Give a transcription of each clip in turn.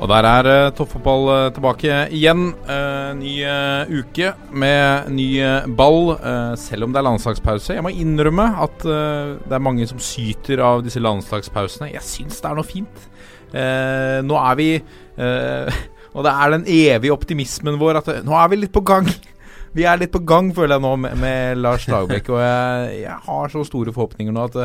Og der er uh, toppfotball uh, tilbake igjen. Uh, ny uke med ny ball, selv om det er landslagspause. Jeg må innrømme at det er mange som syter av disse landslagspausene. Jeg syns det er noe fint. nå er vi Og det er den evige optimismen vår at nå er vi litt på gang. Vi er litt på gang, føler jeg nå, med, med Lars Lagerbäck. Og jeg, jeg, har så store forhåpninger nå at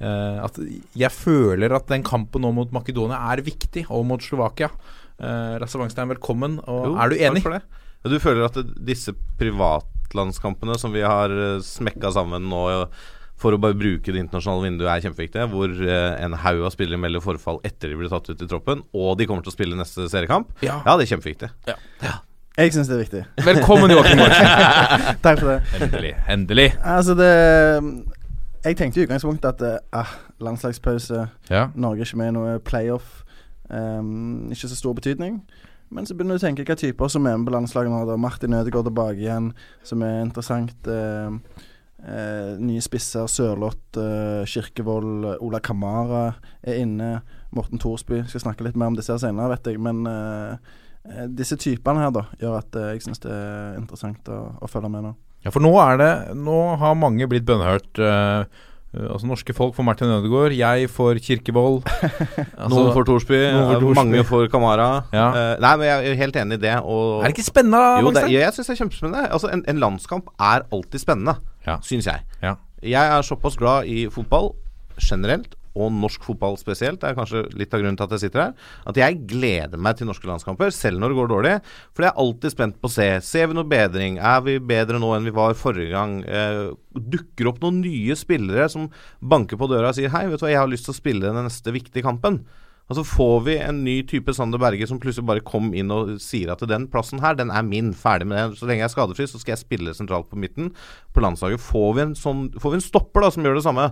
at jeg føler at den kampen nå mot Makedonia er viktig, og mot Slovakia. Uh, Lasse Wangstein, velkommen. Og jo, er du enig? For det. Du føler at disse privatlandskampene som vi har eh, smekka sammen nå for å bare bruke det internasjonale vinduet, er kjempeviktige. Hvor en haug av spillere melder forfall etter de blir tatt ut i troppen, og de kommer til å spille neste seriekamp. Ja, ja det er kjempeviktig. Ja. ja. Jeg syns det er viktig. Velkommen, Joakim Takk for det. Endelig. Endelig. Altså, det jeg tenkte i utgangspunktet at eh, ah, landslagspause, ja. Norge er ikke med i noe playoff. Um, ikke så stor betydning. Men så begynner du å tenke hvilke typer som er med på landslaget nå. Da. Martin Ødegaard tilbake igjen, som er interessant. Uh, eh, nye spisser. Sørloth, eh, Kirkevold, Ola Kamara er inne. Morten Thorsby. Skal snakke litt mer om disse her senere, vet jeg. Men disse typene her da gjør at jeg syns det er interessant å, å følge med nå. Ja, for nå er det Nå har mange blitt bønnhørt. Uh, altså Norske folk for Martin Ødegaard, jeg for Kirkevold. altså, noen for Thorsby, mange for Kamara. Ja. Uh, nei, men Jeg er helt enig i det. Og, er det ikke spennende? Jo, det, jeg syns det er kjempespennende. Altså, en, en, landskamp er alltid spennende, ja. syns jeg. Ja. Jeg er såpass glad i fotball generelt og norsk fotball spesielt, det er kanskje litt av grunnen til at jeg sitter her, at jeg gleder meg til norske landskamper, selv når det går dårlig. For jeg er alltid spent på å se. Ser vi noe bedring? Er vi bedre nå enn vi var forrige gang? Eh, dukker opp noen nye spillere som banker på døra og sier hei, vet du hva, jeg har lyst til å spille den neste viktige kampen. Altså Får vi en ny type Sander Berge som plutselig bare kom inn og sier at den plassen her, den er min, ferdig med det. Så lenge jeg er skadefri, så skal jeg spille sentralt på midten på landslaget. Får vi en, sånn, får vi en stopper da som gjør det samme?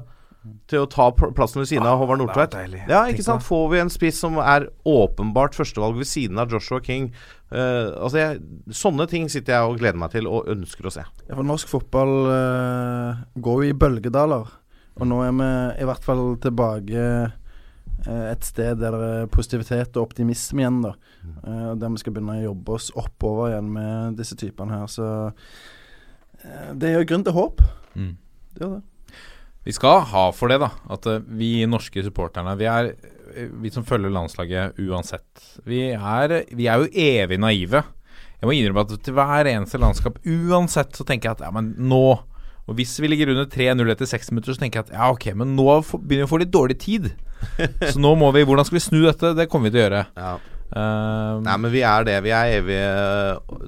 Til å ta plassen ved siden av Håvard Nordtveit. Ja, ikke sant? Får vi en spiss som er åpenbart førstevalg ved siden av Joshua King uh, Altså jeg, Sånne ting sitter jeg og gleder meg til og ønsker å se. Ja, for Norsk fotball uh, går jo i bølgedaler. Og nå er vi i hvert fall tilbake uh, et sted der det er positivitet og optimisme igjen. da uh, Der vi skal begynne å jobbe oss oppover igjen med disse typene her. Så det gjør grunn til håp. Mm. Det gjør det. Vi skal ha for det, da. At uh, vi norske supporterne vi er eh, vi som følger landslaget uansett. Vi er, vi er jo evig naive. Jeg må innrømme at til hver eneste landskap, uansett, så tenker jeg at ja, men nå Og hvis vi ligger under 3-0 etter 6 minutter, så tenker jeg at ja, ok, men nå begynner vi å få litt dårlig tid. så nå må vi Hvordan skal vi snu dette? Det kommer vi til å gjøre. Ja. Uh, Nei, men vi er det. Vi er evige eh,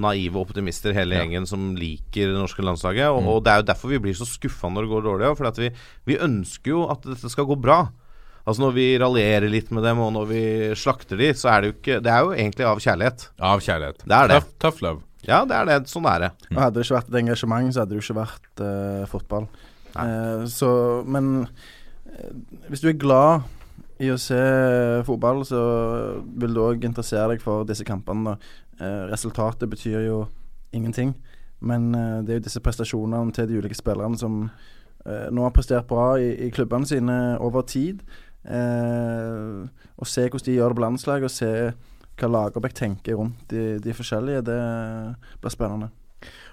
naive optimister, hele ja. gjengen som liker det norske landslaget. Og, mm. og, det er jo derfor vi blir så skuffa når det går dårlig. For vi, vi, ønsker jo at dette skal gå bra. Altså Når vi raljerer litt med dem, og når vi slakter dem, så er det jo ikke Det er jo egentlig av kjærlighet. Av kjærlighet. Det er det. Tough, tough love. Ja, det er det. Sånn er det. Mm. Hadde det ikke vært et engasjement, så hadde det jo ikke vært uh, fotball. Uh, så Men hvis du er glad i å se fotball, så vil du òg interessere deg for disse kampene. Eh, resultatet betyr jo ingenting, men eh, det er jo disse prestasjonene til de ulike spillerne som eh, nå har prestert bra i, i klubbene sine over tid. Eh, å se hvordan de gjør det på landslaget, og se hva Lagerbäck tenker rundt de, de forskjellige, det blir spennende.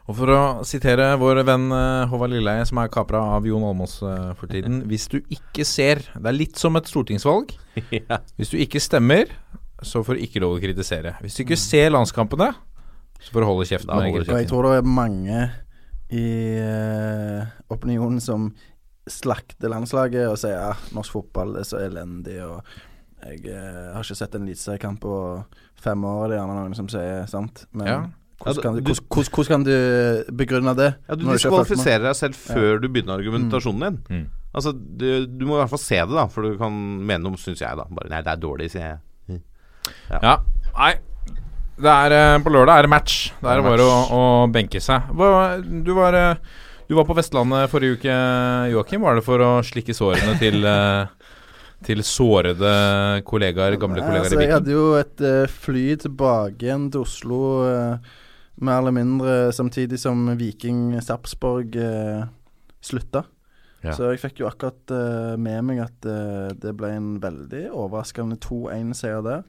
Og for å sitere vår venn uh, Håvard Lilleheie, som er kapra av Jon Almås uh, for tiden Hvis du ikke ser Det er litt som et stortingsvalg. Hvis du ikke stemmer, så får du ikke lov å kritisere. Hvis du ikke mm. ser landskampene, så får du holde kjeft. Og jeg tror det er mange i uh, opinionen som slakter landslaget og sier at ja, norsk fotball er så elendig. og jeg har ikke sett en eliteseriekamp på fem år, det er gjerne noen som sier sant. Men ja. Hvordan kan, du, hvordan, hvordan kan du begrunne det? Ja, Du diskvalifiserer deg selv før ja. du begynner argumentasjonen din. Mm. Altså, du, du, må i hvert fall se det, da, for du kan mene noe, syns jeg. da Bare Nei, det er dårlig, sier jeg. Ja. ja. Nei, er, eh, på lørdag er det match. Det er bare å, å, benke seg. Du var, eh, du var, på Vestlandet forrige uke, Joakim. Var det for å slikke sårene til eh, til sårede kollegaer, gamle kollegaer altså, i altså Jeg hadde jo et uh, fly tilbake igjen til Oslo uh, mer eller mindre samtidig som Viking Sarpsborg eh, slutta. Ja. Så jeg fikk jo akkurat eh, med meg at det ble en veldig overraskende 2-1-seier der.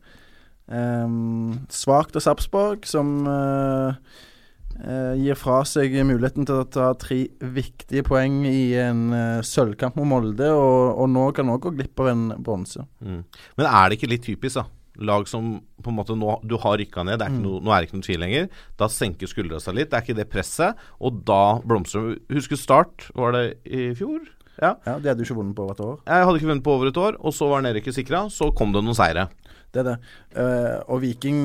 Um, svakt av Sarpsborg, som uh, uh, gir fra seg muligheten til å ta tre viktige poeng i en uh, sølvkamp mot Molde, og, og, nå kan òg gå glipp av en bronse. Mm. Men er det ikke litt typisk, da? Lag som på en måte nå, du har rykka ned, er mm. noe, nå er det ikke noe tvil lenger. Da senker skuldra seg litt. Det er ikke det presset, og da blomstrer Husker Start, var det i fjor? Ja. ja De hadde jo ikke vunnet på over et år. Jeg hadde ikke vunnet på over et år, og så var nedrykket sikra. Så kom det noen seire. Det er det. Uh, og Viking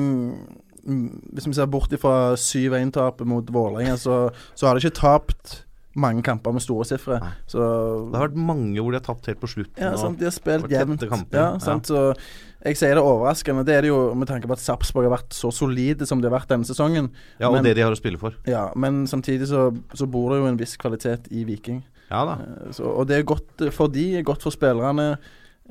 mm, Hvis vi ser bort fra 7-1-tapet mot Vålerenga, så, så, har de ikke tapt mange kamper med store sifre. Det har vært mange hvor de har tapt helt på slutten. Ja, sant, De har spilt jevnt. Ja, sant, ja. Så jeg sier det overraskende. Det er det jo med tanke på at Sarpsborg har vært så solide som de har vært denne sesongen. Ja, Og men, det de har å spille for. Ja, Men samtidig så, så bor det jo en viss kvalitet i Viking. Ja da. Uh, så, og det er godt for de, godt for spillerne.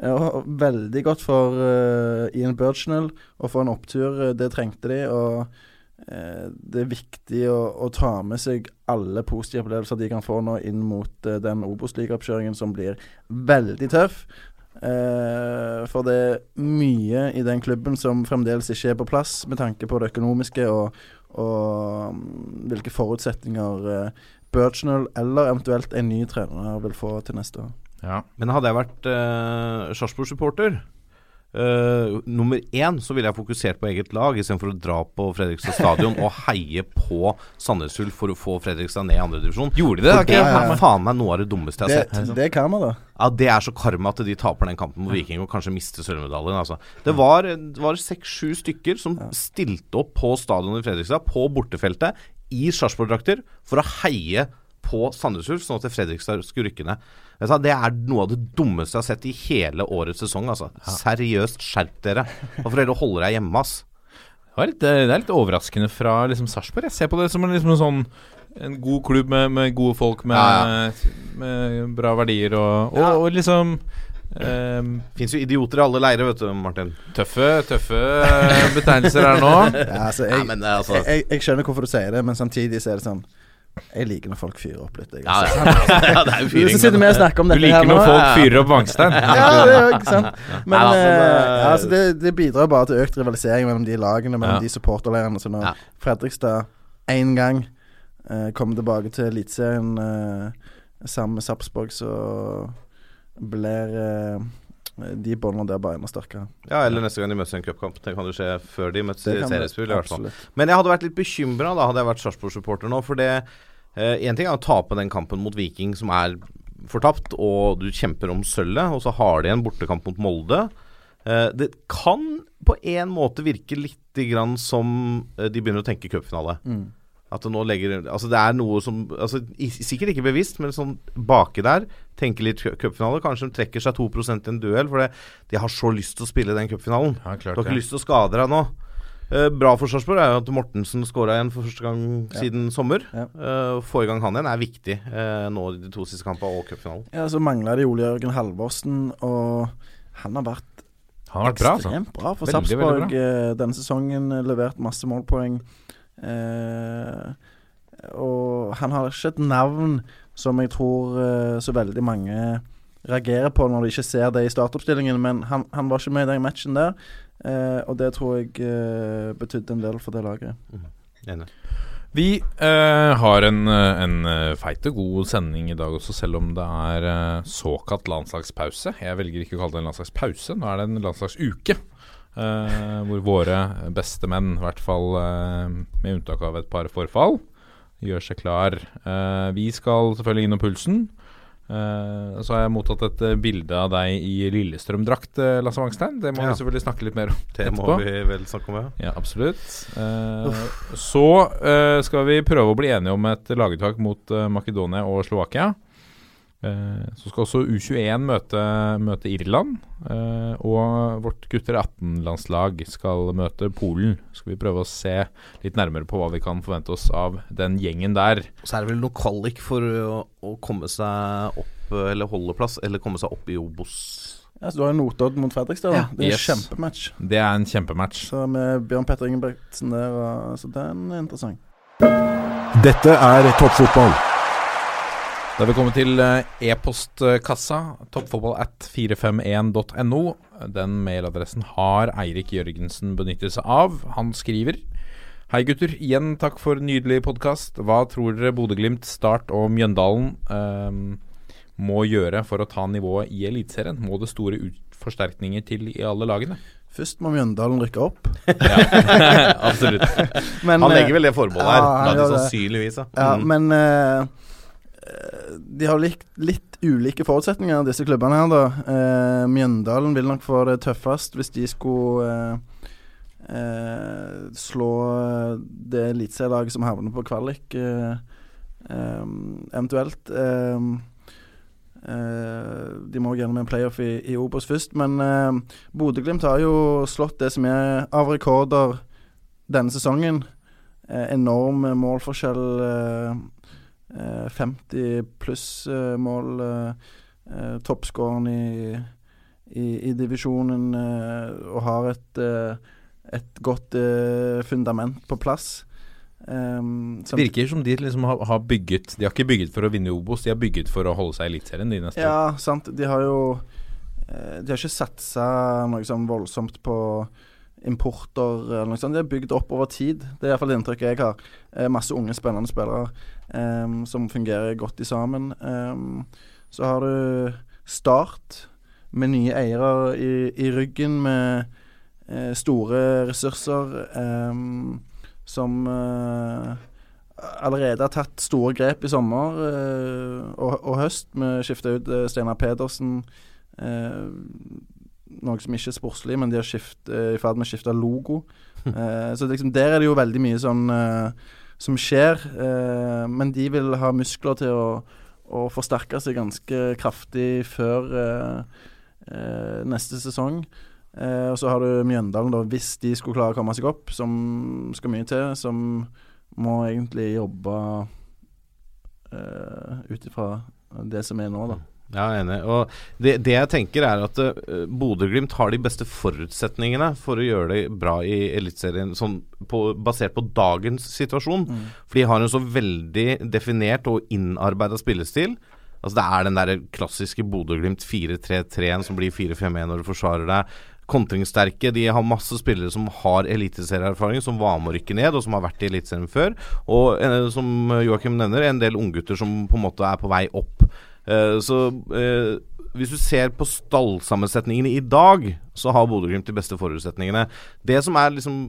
Og veldig godt for uh, Ian Burchnell å få en opptur. Eh, det trengte de. Og det er viktig å, å, ta med seg alle positive opplevelser de kan få nå inn mot uh, den Obos-ligaoppkjøringen som blir veldig tøff. For det er mye i den klubben som fremdeles ikke er på plass med tanke på det økonomiske og, og um, hvilke forutsetninger uh, Burchnell eller eventuelt en ny trener vil få til neste år. Ja. Men hadde jeg vært uh, Sarpsborg-supporter Uh, nummer én så ville jeg fokusert på eget lag istedenfor å dra på Fredrikstad stadion og heie på Sandnes Ulf for å få Fredrikstad ned i andredivisjon. Gjorde de det? Det er faen meg noe av det dummeste jeg har sett. Det, det er karma, da. Ja, Det er så karma at de taper den kampen mot Viking og kanskje mister sølvmedaljen. Altså. Det var, var seks-sju stykker som stilte opp på stadionet i Fredrikstad, på bortefeltet, i Sarpsborg-drakter, for å heie på Sandnes Ulf, sånn at Fredrikstad skulle rykke ned. Det er noe av det dummeste jeg har sett i hele årets sesong. Altså. Ja. Seriøst, skjerp dere. Hvorfor holder dere holder deg hjemme, ass. Det er litt, det er litt overraskende fra liksom Sarpsborg. Jeg ser på det som en, liksom en sånn en god klubb med, med gode folk med, ja, ja. med, bra verdier og, og, og liksom um, Fins jo idioter i alle leirer, vet du, Martin. Tøffe tøffe betegnelser her nå. Ja, altså, jeg, altså. jeg, jeg, jeg, skjønner hvorfor du sier det, men samtidig så er det sånn jeg liker når folk fyrer opp litt. Jeg, ja, ja, ja, det er jo fyring. Så sitter vi og snakker om dette her nå. Du liker når folk fyrer opp Vangstein? ja, det er jo ikke sant. Men Nei, altså, det, altså, det, det, bidrar bare til økt rivalisering mellom de lagene, mellom de supporterleirene. Så når Fredrikstad én gang uh, kommer tilbake til Eliteserien uh, sammen med Sarpsborg, så blir de båndene der bare enda sterkere. Ja, eller neste gang de møtes i en cupkamp. Det kan jo skje før de møtes i seriespill, i hvert fall. Men jeg hadde vært litt bekymra, da, hadde jeg vært Sarpsborg-supporter nå. For det Én eh, ting er å tape den kampen mot Viking, som er fortapt, og du kjemper om sølvet, og så har de en bortekamp mot Molde. Eh, det kan på en måte virke litt grann som uh, de begynner å tenke cupfinale. Mm. At det nå legger Altså det er noe som altså, Sikkert ikke bevisst, men sånn baki der Tenke litt cupfinale. Kanskje de trekker seg 2 i en duell, for de har så lyst til å spille den cupfinalen. Ja, du har ikke lyst til å skade deg nå. Eh, bra for Sarpsborg er jo at Mortensen skåra igjen for første gang ja. siden sommer. Ja. Eh, Få i gang han igjen er viktig eh, nå i de to siste kampene og cupfinalen. Ja, så mangler de Ole Jørgen Halvorsen, og han har vært han har vært bra, altså. bra for Sarpsborg denne sesongen. Levert masse målpoeng. Eh, og han har ikke et navn som jeg tror eh, så veldig mange reagerer på når de ikke ser det i startoppstillingen, men han, han var ikke med i den matchen der. Eh, og det tror jeg eh, betydde en del for det laget. Mm. Vi eh, har en, en eh, feit og god sending i dag også, selv om det er såkalt landslagspause. Jeg velger ikke å kalle det en landslagspause, nå er det en landslagsuke. Uh, hvor våre beste menn, i hvert fall uh, med unntak av et par forfall, gjør seg klar. Uh, vi skal selvfølgelig innom pulsen. så har jeg mottatt et bilde av deg i Lillestrøm-drakt, Lasse Wangstein. Det må ja. vi selvfølgelig snakke litt mer om det etterpå. må vi vel snakke om, ja. ja absolutt. så skal vi prøve å bli enige om et laguttak mot Makedonia og Slovakia. Eh, så skal også U21 møte, møte Irland. Eh, og vårt gutter 18-landslag skal møte Polen. Skal vi prøve å se litt nærmere på hva vi kan forvente oss av den gjengen der. Så er det vel noe kvalik for å, å komme seg opp, eller holde plass, eller komme seg opp i Obos. Ja, så Du har jo Notodden mot Fredrikstad. Ja, Det er yes. en kjempematch. Det er en kjempematch. Så med Bjørn Petter Ingebrigtsen der, så den er interessant. Dette er toppfotball. Da er vi kommet til eh, e-postkassa. Toppfotball at 451.no. Den mailadressen har Eirik Jørgensen benyttet seg av. Han skriver Hei gutter, igjen takk for nydelig podkast. Hva tror dere Bodø-Glimt, Start og Mjøndalen eh, må gjøre for å ta nivået i Eliteserien? Må det store forsterkninger til i alle lagene? Først må Mjøndalen rykke opp. ja, absolutt. Men, han legger vel det formålet her, ja, de sannsynligvis. Ja, ja mm. men uh, de har litt, litt, ulike forutsetninger, disse klubbene her, da. Eh, Mjøndalen vil nok få det tøffest hvis de skulle eh, eh, slå det eliteserielaget som havner på kvalik, eh, eh, eventuelt. Eh, de må gjennom en playoff i, i Obos først, men eh, Bodø-Glimt har jo slått det som er av rekorder denne sesongen. enorm målforskjell. Uh, 50 pluss eh, mål. Eh, eh, toppskåreren i, i, i, divisjonen og har et, et godt fundament på plass. Um, det virker som de liksom har, har, bygget De har ikke bygget for å vinne Obos, de har bygget for å holde seg i Eliteserien de neste Ja, sant. De har jo De har ikke satsa noe sånn voldsomt på importer eller noe sånt. De har bygd opp over tid. Det er iallfall det inntrykket jeg har. Eh, masse unge, spennende spillere um, som fungerer godt i sammen. Um, så har du Start med nye eiere i, i ryggen, med uh, store ressurser um, som uh, allerede har tatt store grep i sommer uh, og, og, høst. Vi skifta ut Steinar Pedersen. Noe som ikke er sportslig, men de er i ferd med å skifte logo. eh, så liksom, der er det jo veldig mye sånn som skjer. Eh, men de vil ha muskler til å, å forsterke seg ganske kraftig før eh, eh, neste sesong. og så har du Mjøndalen, da, hvis de skulle klare å komme seg opp, som skal mye til. Som må egentlig jobbe eh, ut ifra det som er nå, da. Ja, jeg er enig. Og det, det, jeg tenker er at uh, Bodø-Glimt har de beste forutsetningene for å gjøre det bra i Eliteserien, sånn basert på dagens situasjon. Mm. For de har en så veldig definert og innarbeida spillestil. Altså Det er den der klassiske Bodø-Glimt 4-3-3-en som blir 4-5-1 når du forsvarer deg. Kontringssterke. De har masse spillere som har eliteserieerfaring, som var med å rykke ned, og som har vært i Eliteserien før. Og eh, som Joakim nevner, en del unggutter som på en måte er på vei opp. Uh, så uh, hvis du ser på stallsammensetningene i dag, så har Bodø-Glimt de beste forutsetningene. Det som er liksom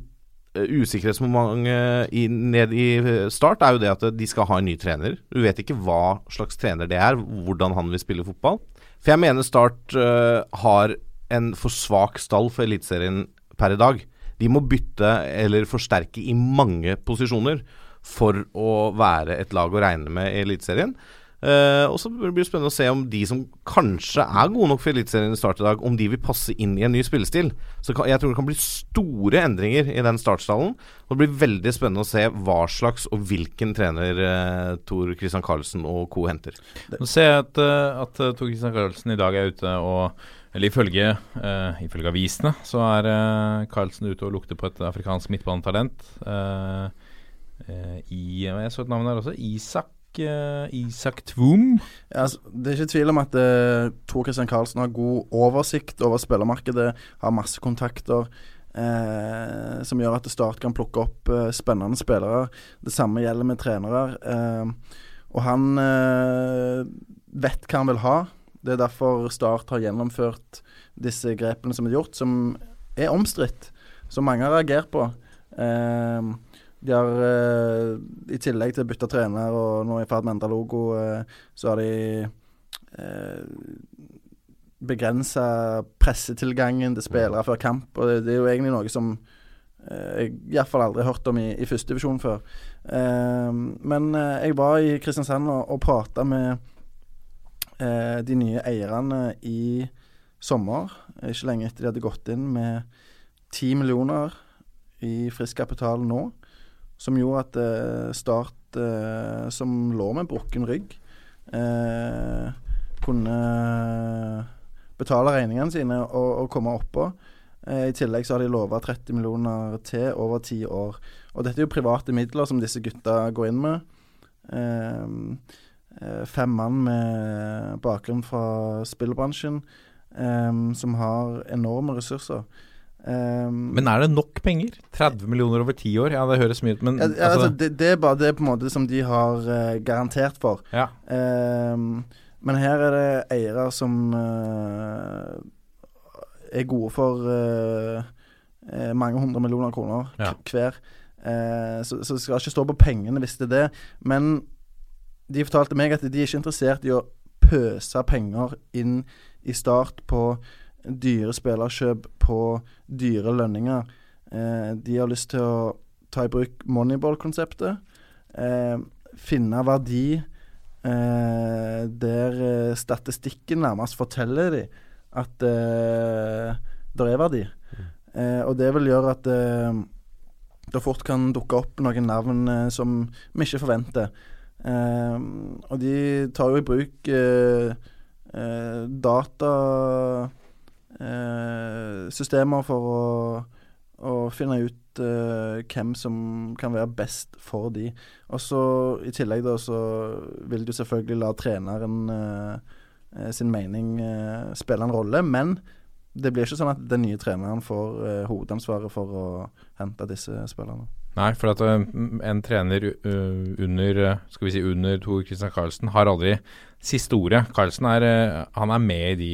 uh, usikkerhetsmomentet ned i start, er jo det at de skal ha en ny trener. Du vet ikke hva slags trener det er, hvordan han vil spille fotball. For jeg mener Start har en for svak stall for Eliteserien per i dag. De må bytte eller forsterke i mange posisjoner for å være et lag å regne med i Eliteserien. Uh, og så blir det spennende å se om de som kanskje er gode nok for Eliteserien i start i dag, om de vil passe inn i en ny spillestil. Så kan, jeg tror det kan bli store endringer i den startstallen. Og det blir veldig spennende å se hva slags og hvilken trener uh, Tor Christian Carlsen og co. henter. Nå ser jeg at, uh, at Tor Christian Carlsen i dag er ute og eller ifølge, uh, ifølge avisene så er uh, Carlsen ute og lukter på et afrikansk midtbanetalent. Uh, i, jeg så et navn der også. Isak uh, Isak Tvum. Ja, altså, det er ikke tvil om at uh, Tor Christian Karlsen har god oversikt over spillermarkedet, har masse kontakter. Uh, som gjør at Start kan plukke opp uh, spennende spillere. Det samme gjelder med trenere. og han vet hva han vil ha. Det er derfor Start har gjennomført disse grepene som er gjort, som er omstridt. Som mange har reagert på. Uh, de har uh, I tillegg til å bytte trener og nå i ferd med å endre logo, uh, så har de eh, begrensa pressetilgangen til spillere før kamp. Og det, det, er jo egentlig noe som uh, jeg iallfall aldri har hørt om i, i førstedivisjon før. Uh, men jeg var i Kristiansand og, og prata med eh, de nye eierne i sommer, ikke lenge etter de hadde gått inn med ti millioner i frisk kapital nå, som gjorde at eh, Start, eh, som lå med brukken rygg, eh, kunne betale regningene sine og, og komme oppå. Eh, I tillegg så har de lova 30 millioner til over ti år. Og dette er jo private midler som disse gutta går inn med. Eh, Eh, fem mann med bakgrunn fra spillbransjen som har enorme ressurser. Um, men er det nok penger? 30 millioner over ti år? Ja, det høres mye ut, men ja, altså, altså, det, det, er bare det på en måte som de har uh, garantert for. Ja. Um, men her er det eiere som uh, er gode for uh, mange hundre millioner kroner ja. hver. så, så det skal ikke stå på pengene hvis det er det. Men de fortalte meg at de er ikke interessert i å pøse penger inn i start på dyre spillerkjøp, på dyre lønninger. Eh, de har lyst til å ta i bruk moneyball-konseptet. Eh, finne verdi eh, der eh, statistikken nærmest forteller de at eh, det er verdi. Eh, og det vil gjøre at det fort kan dukke opp noen navn som vi ikke forventer. Og de tar jo i bruk uh, datasystemer uh, for å, å, finne ut hvem som kan være best for de. Og så I tillegg da så vil du selvfølgelig la treneren sin mening spille en rolle, men det blir ikke sånn at den nye treneren får hovedansvaret for å hente disse spillerne. Nei, for at en trener under skal vi si under Tor Christian Carlsen har aldri siste ordet. Carlsen er, han er med i de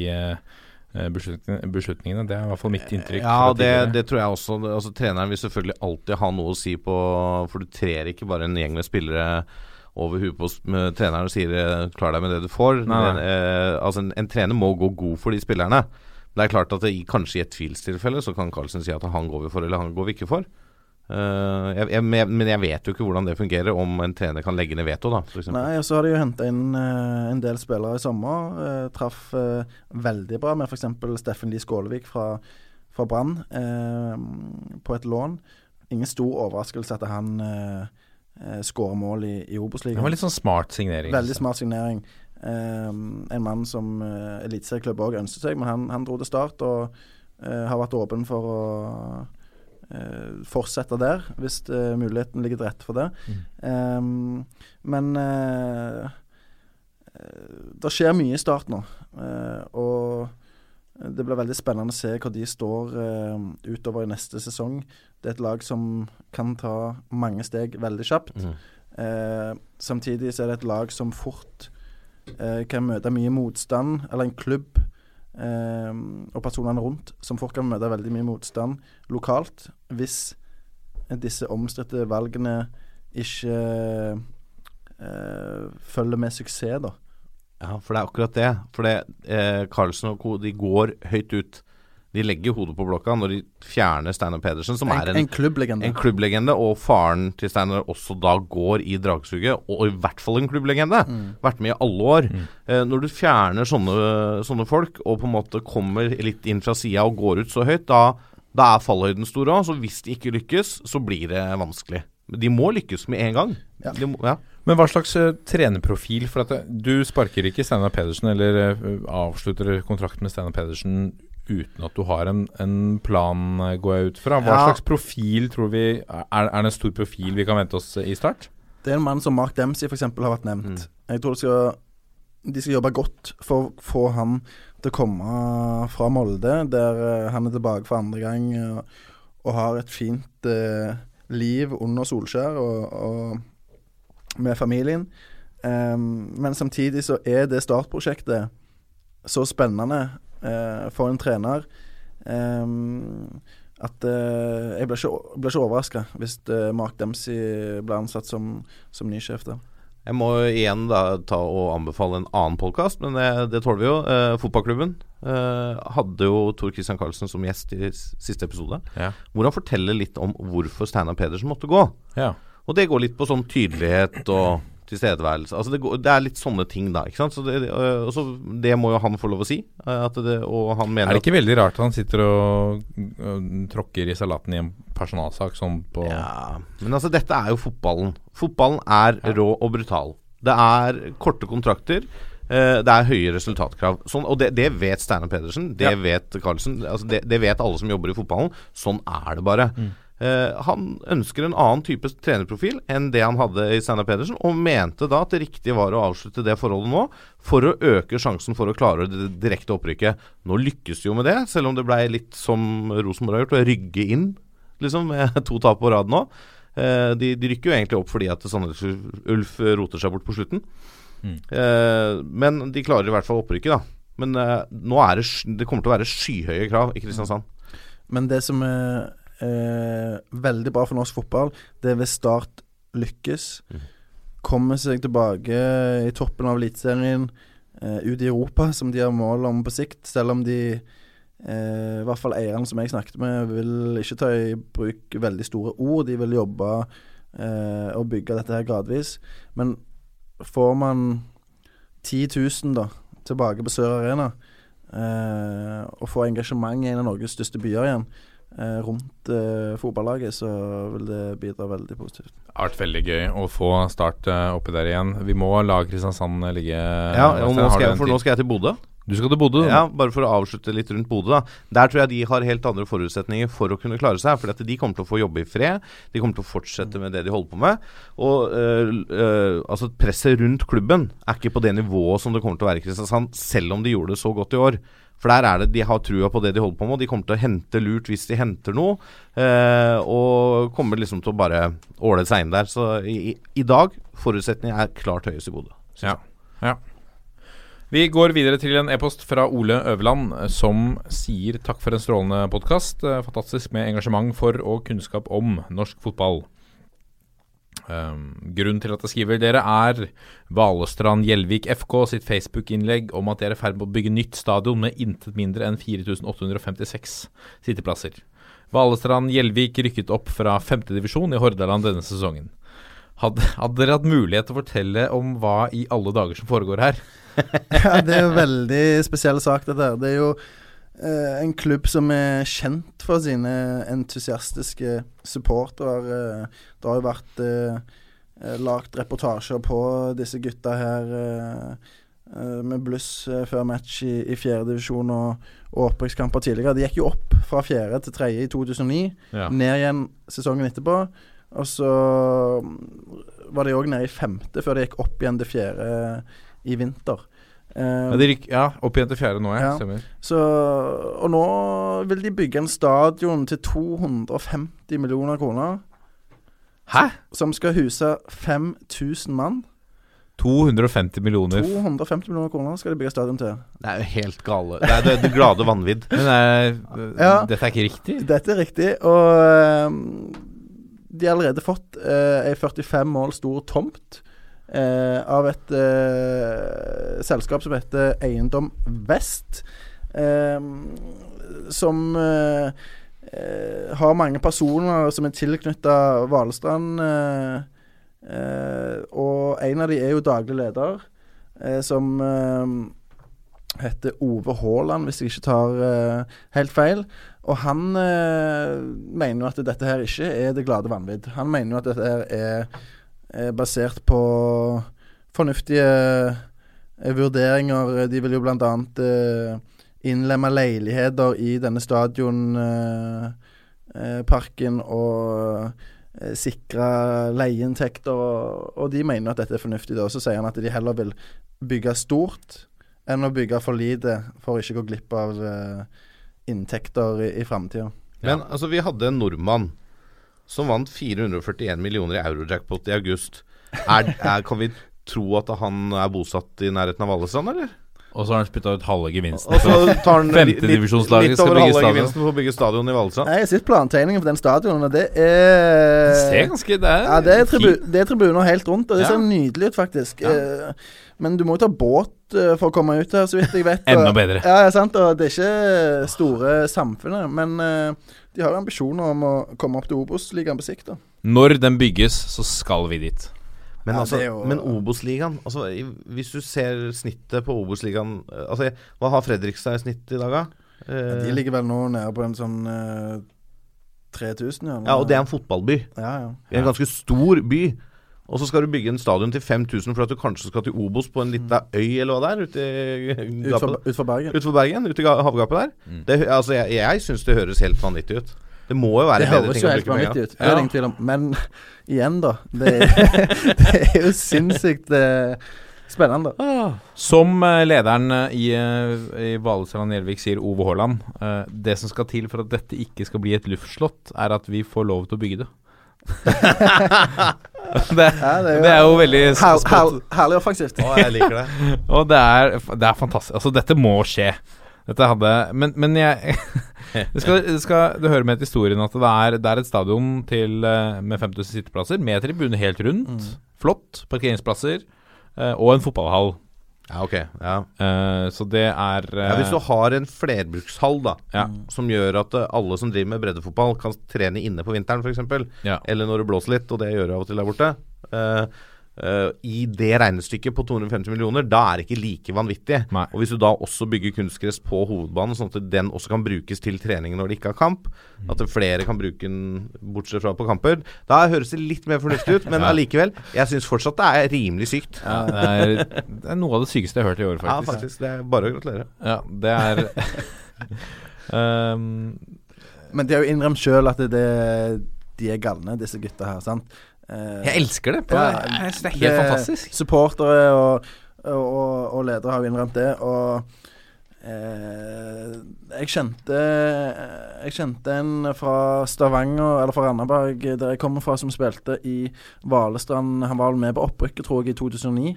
beslutningene. Det er i hvert fall mitt inntrykk. Ja, det, det, tror jeg også. Altså, treneren vil selvfølgelig alltid ha noe å si på For du trer ikke bare en gjeng med spillere over huet på treneren og sier 'klar deg med det du får'. Men, altså, en, en, trener må gå god for de spillerne. Det er klart at det, kanskje i et tvilstilfelle så kan Carlsen si at han går vi for eller han går vi ikke for. Uh, jeg, jeg, men jeg vet jo ikke hvordan det fungerer, om en trener kan legge ned veto. da Nei, og Så har de jo henta inn uh, en del spillere i sommer. Uh, traff veldig bra med f.eks. Steffen Lie Skålevik fra, fra Brann på et lån. Ingen stor overraskelse at han uh, skårer mål i, i Obos-ligaen. Det var litt sånn smart signering. Veldig smart signering. en mann som uh, eliteserieklubben òg ønsket seg, men han, han, dro til start og har vært åpen for å Uh, fortsette der, hvis uh, muligheten ligger til rette for det. Mm. Um, men uh, det skjer mye i start nå. og det blir veldig spennende å se hvor de står utover i neste sesong. Det er et lag som kan ta mange steg veldig kjapt. Mm. samtidig så er det et lag som fort kan møte mye motstand, eller en klubb eh, og personene rundt, som fort kan møte veldig mye motstand lokalt hvis disse omstridte valgene ikke eh, følger med suksess, da. Ja, for det er akkurat det. For det, eh, Carlsen og co. de går høyt ut de legger hodet på blokka når de fjerner Steinar Pedersen, som en, er en, en, klubblegende. en, klubblegende. Og faren til Steinar også da går i dragsuget, og i hvert fall en klubblegende. Mm. Vært med i alle år. Mm. Eh, når du fjerner sånne, sånne, folk, og på en måte kommer litt inn fra sida og går ut så høyt, da, da er fallhøyden stor òg. Så hvis de ikke lykkes, så blir det vanskelig. De må lykkes med en gang. Ja. Må, ja. Men hva slags uh, trenerprofil? For at du sparker ikke Steinar Pedersen, eller uh, avslutter kontrakten med Steinar Pedersen uten at du har en, en, plan, eh, går jeg ut fra. Hva ja. slags profil tror vi er, er, det en stor profil vi kan vente oss i start? Det er en mann som Mark Dempsey f.eks. har vært nevnt. Mm. Jeg tror skal, de skal jobbe godt for å få han til å komme fra Molde, der uh, han er tilbake for andre gang og har et fint eh, liv under Solskjær og, og med familien. Um, men samtidig så er det startprosjektet så spennende eh, for en trener. Um, at uh, Jeg blir ikke, ble ikke overraska hvis uh, Mark Dempsey blir ansatt som, som ny sjef der. Jeg må igjen da ta og anbefale en annen podkast, men det, det, tåler vi jo. Uh, fotballklubben hadde jo Tor Christian Karlsen som gjest i siste episode. Ja. Hvor han forteller litt om hvorfor Steinar Pedersen måtte gå. Ja. Og det går litt på sånn tydelighet og tilstedeværelse. Altså det, det, er litt sånne ting, da. ikke sant? Så det, øh, også, det må jo han få lov å si. Det, og han mener Er det ikke veldig rart at han sitter og, og tråkker i salaten i en personalsak som på Ja, men altså, dette er jo fotballen. Fotballen er rå og brutal. Det er korte kontrakter. Uh, det er høye resultatkrav. Sånn, og det, det, vet Steinar Pedersen, det ja. vet Carlsen. Altså det, det, vet alle som jobber i fotballen. Sånn er det bare. Mm. Uh, han ønsker en annen type trenerprofil enn det han hadde i Steinar Pedersen, og mente da at det riktige var å avslutte det forholdet nå, for å øke sjansen for å klare det direkte opprykket. Nå lykkes de jo med det, selv om det ble litt som Rosenborg har gjort, å rygge inn liksom, med to tap på rad nå. Uh, de, de, rykker jo egentlig opp fordi at Sandnes Ulf roter seg bort på slutten. Mm. Uh, men de klarer i hvert fall opprykket, da. Men nå er det, det kommer til å være skyhøye krav i Kristiansand. Men det som er eh, veldig bra for norsk fotball, det er hvis Start lykkes. Mm. Kommer seg tilbake i toppen av Eliteserien, eh, ut i Europa, som de har mål om på sikt. Selv om de, eh, i hvert fall eierne som jeg snakket med, vil ikke ta i bruk veldig store ord. De vil jobbe eh, og bygge dette her gradvis. Men får man 10 000 da, tilbake på Sør Arena, eh, og får engasjement i en av Norges største byer igjen, rundt eh, fotballaget, så vil det bidra veldig positivt. Det har vært veldig gøy å få Start eh, oppi der igjen. Vi må la Kristiansand ligge Ja, og nå skal, jeg, for nå skal jeg til Bodø. Du skal til Bodø? Ja, bare for å avslutte litt rundt Bodø. Der tror jeg de har helt andre forutsetninger for å kunne klare seg. For de kommer til å få jobbe i fred. De kommer til å fortsette med det de holder på med. Og øh, øh, altså presset rundt klubben er ikke på det nivået som det kommer til å være i Kristiansand, selv om de gjorde det så godt i år. For der er det, de har trua på det de holder på med, og de kommer til å hente lurt hvis de henter noe. Eh, og kommer liksom til å bare åle seg inn der. Så i, i dag, forutsetningen er klart høyest i Bodø. Ja. ja. Vi går videre til en e-post fra Ole Øverland, eh, som sier takk for en strålende podkast. Eh, fantastisk med engasjement for og kunnskap om norsk fotball. Um, grunnen til at jeg skriver dere, er Valestrand Gjelvik FK sitt Facebook-innlegg om at de er i ferd med å bygge nytt stadion med intet mindre enn 4856 sitteplasser. Valestrand Gjelvik rykket opp fra femtedivisjon i Hordaland denne sesongen. Hadde, hadde, dere hatt mulighet til å fortelle om hva i alle dager som foregår her? ja, Det er jo veldig spesiell sak, dette. Det er jo en klubb som er kjent for sine entusiastiske supportere. Eh, det har jo vært eh, eh lagt reportasjer på disse gutta her eh, eh, med bluss før match i, i fjerdedivisjon og, og opprykkskamper tidligere. De gikk jo opp fra fjerde til tredje i 2009, ja. ned igjen sesongen etterpå. Og så mm, var de òg nede i femte før de gikk opp igjen til fjerde i vinter. Uh, ja, ja, opp igjen til fjerde nå, ja. ja. Så, og nå vil de bygge en stadion til 250 millioner kroner. Hæ? Som skal huse 5000 mann. 250 millioner 250 millioner kroner skal de bygge stadion til. Det er jo helt gale. Det er det, det glade vanvidd. Men er, ja, dette er ikke riktig? Dette er riktig. Og um, de har allerede fått ei 45 mål stor tomt eh, av et eh, selskap som heter Eiendom Vest. Eh, som eh, eh, har mange personer som er tilknytta Hvalstrand. og en av de er jo daglig leder, som heter Ove Haaland, hvis jeg ikke tar helt feil. Og han mener jo at dette her ikke er det glade vanvidd. Han mener jo at dette her er er basert på fornuftige eh, vurderinger. De vil jo bl.a. Uh, innlemme leiligheter i denne stadionparken uh, og sikre leieinntekter. Og, de mener at dette er fornuftig. Og så sier han at de heller vil bygge stort enn å bygge for lite, for å ikke gå glipp av inntekter i, i framtida. Men altså, vi hadde en nordmann som vant 441 millioner i eurojackpot i august. Er, er, kan vi tro at han er bosatt i nærheten av Vallestrand, eller? Og så har han spytta ut halve gevinsten. Og så tar han Femtedivisjonslaget litt, litt over halve gevinsten for å bygge stadion i Vallestrand. Jeg har sett plantegningen for den stadionen, og det er Det ser ganske Det er, ja, det er, tribu, det er tribuner helt rundt, og det ja. ser nydelig ut, faktisk. Ja. Eh, men du må jo ta båt uh, for å komme ut her, så vidt jeg vet. Enda bedre. Ja, sant, og det er ikke store samfunnet, men uh, de har ambisjoner om å komme opp til Obos-ligaen på sikt. da Når den bygges, så skal vi dit. Men, Ja, altså, jo- men Obos-ligaen altså, Hvis du ser snittet på Obos-ligaen eh, altså, Hva har Fredrikstad i snitt i dag, da? Ja, de Eh, ligger vel nå nede på en sånn eh, 3000, ja. ja, og det er en fotballby. Ja, ja. Det er en ganske stor by. Og så skal du bygge en stadion til 5000 for at du kanskje skal til Obos på en lita øy eller hva det er, Utfor, ut Bergen. Utfor Bergen, ute i havgapet der. Det, altså, jeg jeg syns det høres helt vanvittig ut. Det må jo være Det bedre ting å bruke penger vanvittig ut. Det er det ingen tvil om. Men igjen, da. Det er, det er jo sinnssykt eh, spennende. Som eh, lederen eh, i, uh, i Valestrand Gjelvik sier, Ove Haaland, eh, det som skal til for at dette ikke skal bli et luftslott, er at vi får lov til å bygge det. det, Ja, det er jo veldig her, her. Herlig offensivt. Å, jeg liker det. Og det er, det er fantastisk. Altså, dette må skje. Dette hadde Men, men jeg du, skal, du, skal, du hører med til historien at det er, det er et stadion til, eh, med 5000 sitteplasser, med tribune helt rundt. Flott. Parkeringsplasser. eh, og en fotballhall. Ja, ok. Ja. Uh, så det er uh, Ja, hvis du har en flerbrukshall da Ja. som gjør at eh, alle som driver med breddefotball, kan trene inne på vinteren f.eks., Ja. eller når det blåser litt, og det gjør det av og til der borte eh, eh, I det regnestykket på 250 millioner, da er det ikke like vanvittig. Nei. Og hvis du da også bygger kunstgress på hovedbanen, sånn at den også kan brukes til trening når det ikke er kamp, Mm. at flere kan bruke den bortsett fra på kamper, da høres det litt mer fornuftig ut. Men Ja. allikevel, jeg syns fortsatt det er rimelig sykt. ja, det, er, det er noe av det sykeste jeg har hørt i år, Ja, faktisk. faktisk. Det er bare å gratulere. Ja, det er um, Men de har jo innrømt sjøl at det, de er galne, disse gutta her. sant? Eh, Jeg elsker det. På, Ja, jeg synes det er helt fantastisk. Supportere og, og, og, og ledere har jo innrømt det. Og eh, jeg kjente Jeg kjente en fra Stavanger, eller fra Randaberg, der jeg kommer fra, som spilte i Valestrand. Han var vel med på opprykket, tror jeg, i 2009.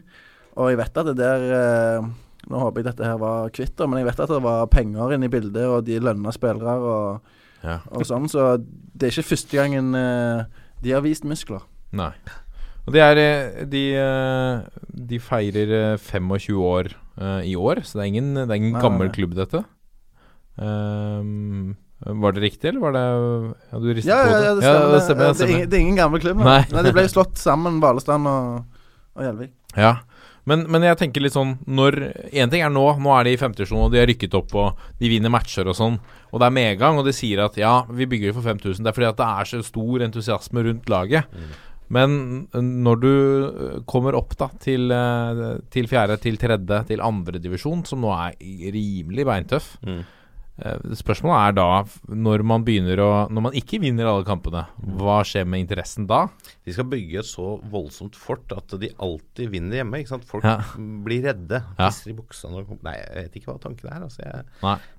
Og jeg vet at det der eh, Nå håper jeg dette her var kvitt, men jeg vet at det var penger inne i bildet, og de lønna spillere og, Ja. og sånn. Så det er ikke første gangen eh, de har vist muskler. Nei. Og de, er eh, De, eh, de feirer eh, 25 år uh, i år, så det er ingen, det er ingen Nei, gammel nei. klubb, dette. Um, var det riktig, eller var det Ja, du ristet Ja, på det? ja, det stemmer. Ja, det stemmer, det, det er ingen, stemmer. det er ingen gamle klubb. Nei. Nei. De ble slått sammen, Valestrand og, og Gjelvik. Ja. Men, men jeg tenker litt sånn Når Én ting er nå, nå er de i femtedivisjon, og de har rykket opp, og de vinner matcher og sånn, og det er medgang, og de sier at ja, vi bygger for 5000. Det er fordi at det er så stor entusiasme rundt laget. Men når du øh, kommer opp da til, øh, til fjerde, til tredje, til andredivisjon, som nå er rimelig beintøff Mm. Eh, Spørsmålet er da, når man begynner å Når man ikke vinner alle kampene, hva skjer med interessen da? De skal bygge et så voldsomt fort at de alltid vinner hjemme. ikke sant? Folk Ja. blir redde. Ja. I buksa når Nei, jeg vet ikke hva tanken er. Altså, jeg,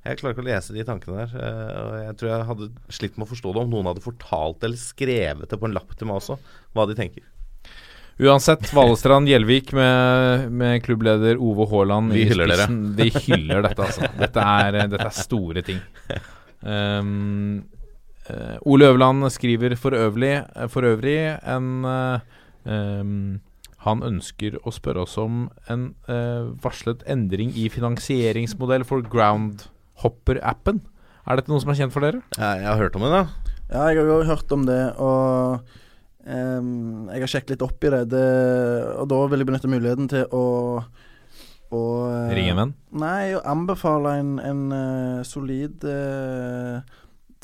jeg klarer ikke å lese de tankene der. eh, Og jeg tror jeg hadde slitt med å forstå det om noen hadde fortalt eller skrevet det på en lapp til meg også, hva de tenker. Uansett, Valestrand Gjelvik med, med klubbleder Ove Haaland Vi hyller dere. Vi De hyller dette, altså. Dette er, dette er store ting. Um, eh, Ole Øverland skriver for øvrig, for øvrig en eh, um, Han ønsker å spørre oss om en eh, varslet endring i finansieringsmodell for Groundhopper-appen. Er dette noe som er kjent for dere? Jeg, jeg har hørt om det, da. Ja, jeg har jo hørt om det, og ehm, jeg har sjekket litt opp i det. det. Og da vil jeg benytte muligheten til å, å Ringe Ring en venn? Nei, å anbefale en, en uh, solid uh,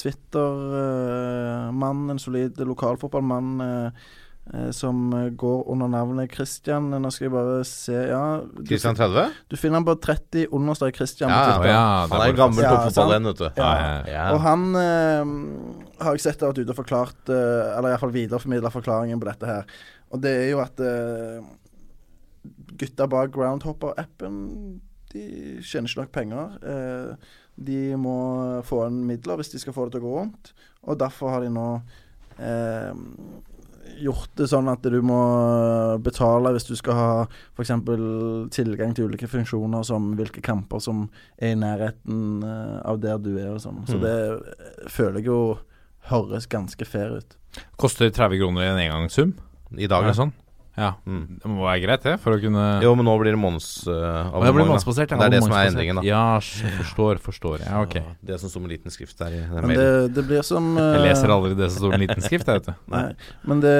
Twitter-mann, en solid lokalfotballmann eh, eh, som eh, går under navnet Christian. Nå skal jeg bare se Ja, du, Christian 30? du finner han på 30 understrek Christian Ja, ja, Han er gammel på fotballen, vet du. Ja. Ja. Og han eh, har jeg sett har vært ute og forklart eh, Eller iallfall videreformidla forklaringen på dette her. Og det er jo at eh, gutta bak Groundhopper-appen De tjener ikke nok penger. Eh, de må få inn midler hvis de skal få det til å gå rundt. Og derfor har de nå eh, gjort det sånn at du må betale hvis du skal ha f.eks. tilgang til ulike funksjoner, som hvilke kamper som er i nærheten eh, av der du er og sånn. Så Mm. det eh, føler jeg jo høres ganske fair ut. Koster 30 kroner i en engangssum? I dag, eller sånn? Ja. Mm. Det må være greit, det, for å kunne Jo, men nå blir det månedsabonnement. Å, det blir. Det er det som er endringen, da. Ja, forstår, forstår. Ja, ok. Det som står med liten skrift der i den Men mailen. det, det blir som Jeg eh, leser aldri det som står med liten skrift, jeg, vet du. Nei, men det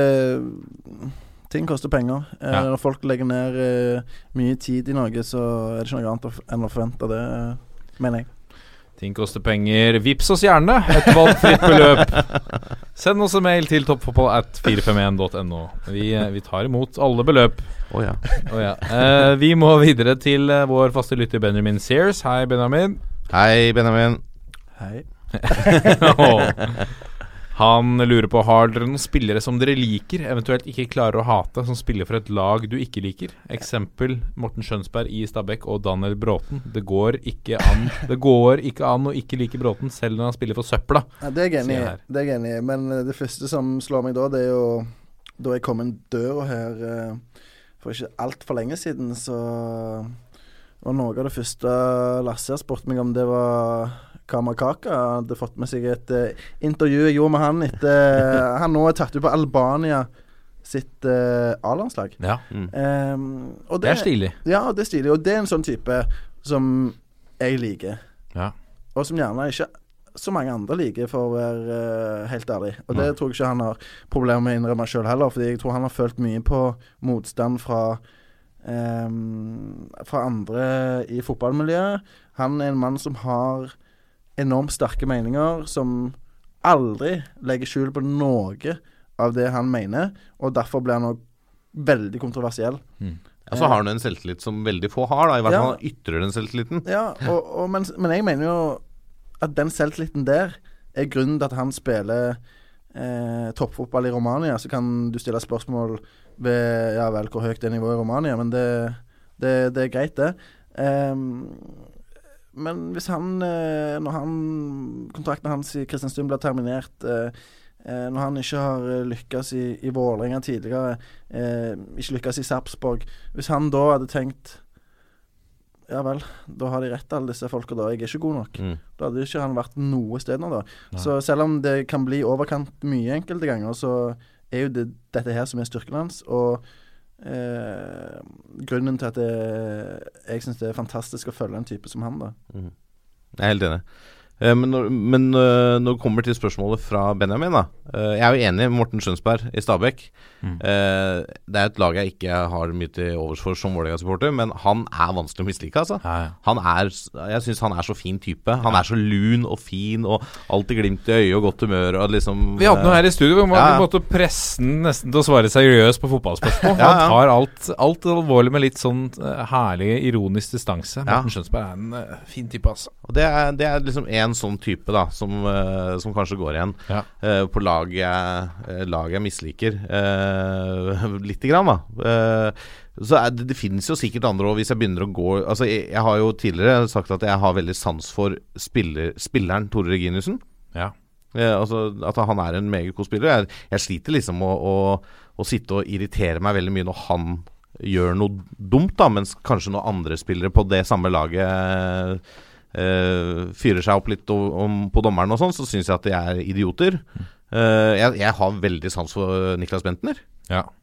Ting koster penger. Eh, Ja. Når folk legger ned eh, mye tid i Norge, så er det ikke noe annet enn å forvente det, eh, mener jeg. Ting koster penger. Vips oss gjerne et valgfritt beløp. Send oss en mail til toppfotball at 451.no. Vi, eh, vi tar imot alle beløp. Å ja. Oh, ja. Eh, vi må videre til eh, vår faste lytter Benjamin Sears. Hei, Benjamin. Hei, Benjamin. Hei. Åh. Han lurer på Har dere noen spillere som dere liker, eventuelt ikke klarer å hate, som spiller for et lag du ikke liker? Eksempel Morten Skjønsberg i Stabæk og Daniel Bråten. Det går ikke an Det går ikke an å ikke like Bråten, selv når han spiller for søpla. Ja, det er jeg enig i. er. Men eh, det første som slår meg da, det er jo da jeg kom inn døra her eh, for ikke altfor lenge siden, så var noe av det første Lasse har spurt meg om, det var Kamakaka. Hadde fått med seg et uh, intervju jeg gjorde med han etter Han nå er tatt ut på Albania sitt uh, A-landslag. Ja. Mm. Um, og Det er stilig. Ja, det er stilig. Og det er en sånn type som jeg liker. Ja. Og som gjerne ikke så mange andre liker, for å være uh, helt ærlig. Og det Nei. tror jeg ikke han har problemer med å innrømme sjøl heller, fordi jeg tror han har følt mye på motstand fra um, Fra andre i fotballmiljøet. Han er en mann som har enormt sterke meninger, som aldri legger skjul på noe av det han mener, og derfor blir han òg veldig kontroversiell. Ja, så har han en selvtillit som veldig få har, da. I hvert fall ja. ytrer den selvtilliten. Ja, og, og, men, men jeg mener jo at den selvtilliten der er grunnen til at han spiller eh, toppfotball i Romania. Så kan du stille spørsmål ved ja vel, hvor høyt det nivået i Romania, men det, det, det er greit, det. Ehm, men hvis han eh, Når han kontrakten hans i Kristiansund blir terminert eh, eh, Når han ikke har lykkes i, i Vålerenga tidligere, ikke lykkes i Sarpsborg Hvis han da hadde tenkt ja vel, da har de rett, alle disse folka da. Jeg er ikke god nok. Mm. Da hadde ikke han vært noe sted nå, da. Nei. Så selv om det kan bli overkant mye enkelte ganger, så er jo det dette her som er styrken hans. Og eh, grunnen til at det, jeg syns det er fantastisk å følge en type som han, da. Jeg er helt enig. Eh, Men, når, men øh, når det kommer til spørsmålet fra Benjamin, da. eh, Jeg er jo enig med Morten Skjønsberg i Stabæk. Mm. Eh, Det er et lag jeg ikke har mye til overs for som Vålerenga-supporter, men han er vanskelig å mislike, altså. Ja, ja. Han er, jeg syns han er så fin type. Han er så lun og fin og alltid glimt i øyet og godt humør og liksom Vi hadde noe her i studio hvor man Ja. måtte presse den nesten til å svare seriøst på fotballspørsmål. Ja, ja. Han tar alt, alt alvorlig med litt sånn eh, herlig ironisk distanse. Ja. Morten Skjønsberg er en eh, fin type, altså. Og det er, det er liksom en sånn type da som, uh, som kanskje går igjen Ja. uh, på lag jeg, eh, lag jeg misliker. Uh, Lite grann, da. Så er det, det finnes jo sikkert andre òg, hvis jeg begynner å gå Altså, jeg, jeg har jo tidligere sagt at jeg har veldig sans for spiller, spilleren Tore Reginiussen. Ja. Altså At han er en meget god spiller. Jeg, jeg sliter liksom å, å, å sitte og irritere meg veldig mye når han gjør noe dumt, da mens kanskje noen andre spillere på det samme laget fyrer seg opp litt om, på dommeren og sånn, så syns jeg at de er idioter. Eh, jeg, jeg har veldig sans for Niklas Bentner. Ja.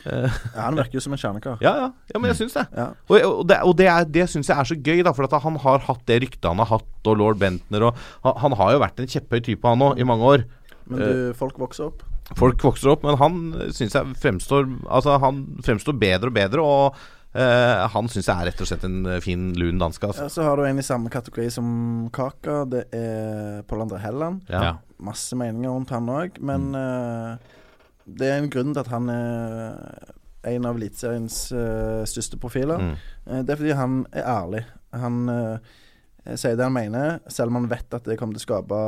Ja, han virker jo som en kjernekar. Ja, ja, ja, men jeg syns det. Ja. Og, og det, og det, er- det syns jeg er så gøy, da, for at han har hatt det ryktet han har hatt, og lord Bentner og Han, han har jo vært en kjepphøy type, han òg, i mange år. Men du, folk vokser opp. Folk vokser opp, men han syns jeg fremstår Altså, han fremstår bedre og bedre, og eh, han syns jeg er rett og slett en eh, fin, lun danske. Altså. Ja, så har du en i samme kategori som Kaka. Det er Pål André Helland. Ja. Ja. Masse meninger rundt han òg, men eh, det er en grunn til at han er en av Eliteseriens uh, største profiler. Mm. Det er fordi han er ærlig. Han sier det han mener, selv om han vet at det kommer til å skape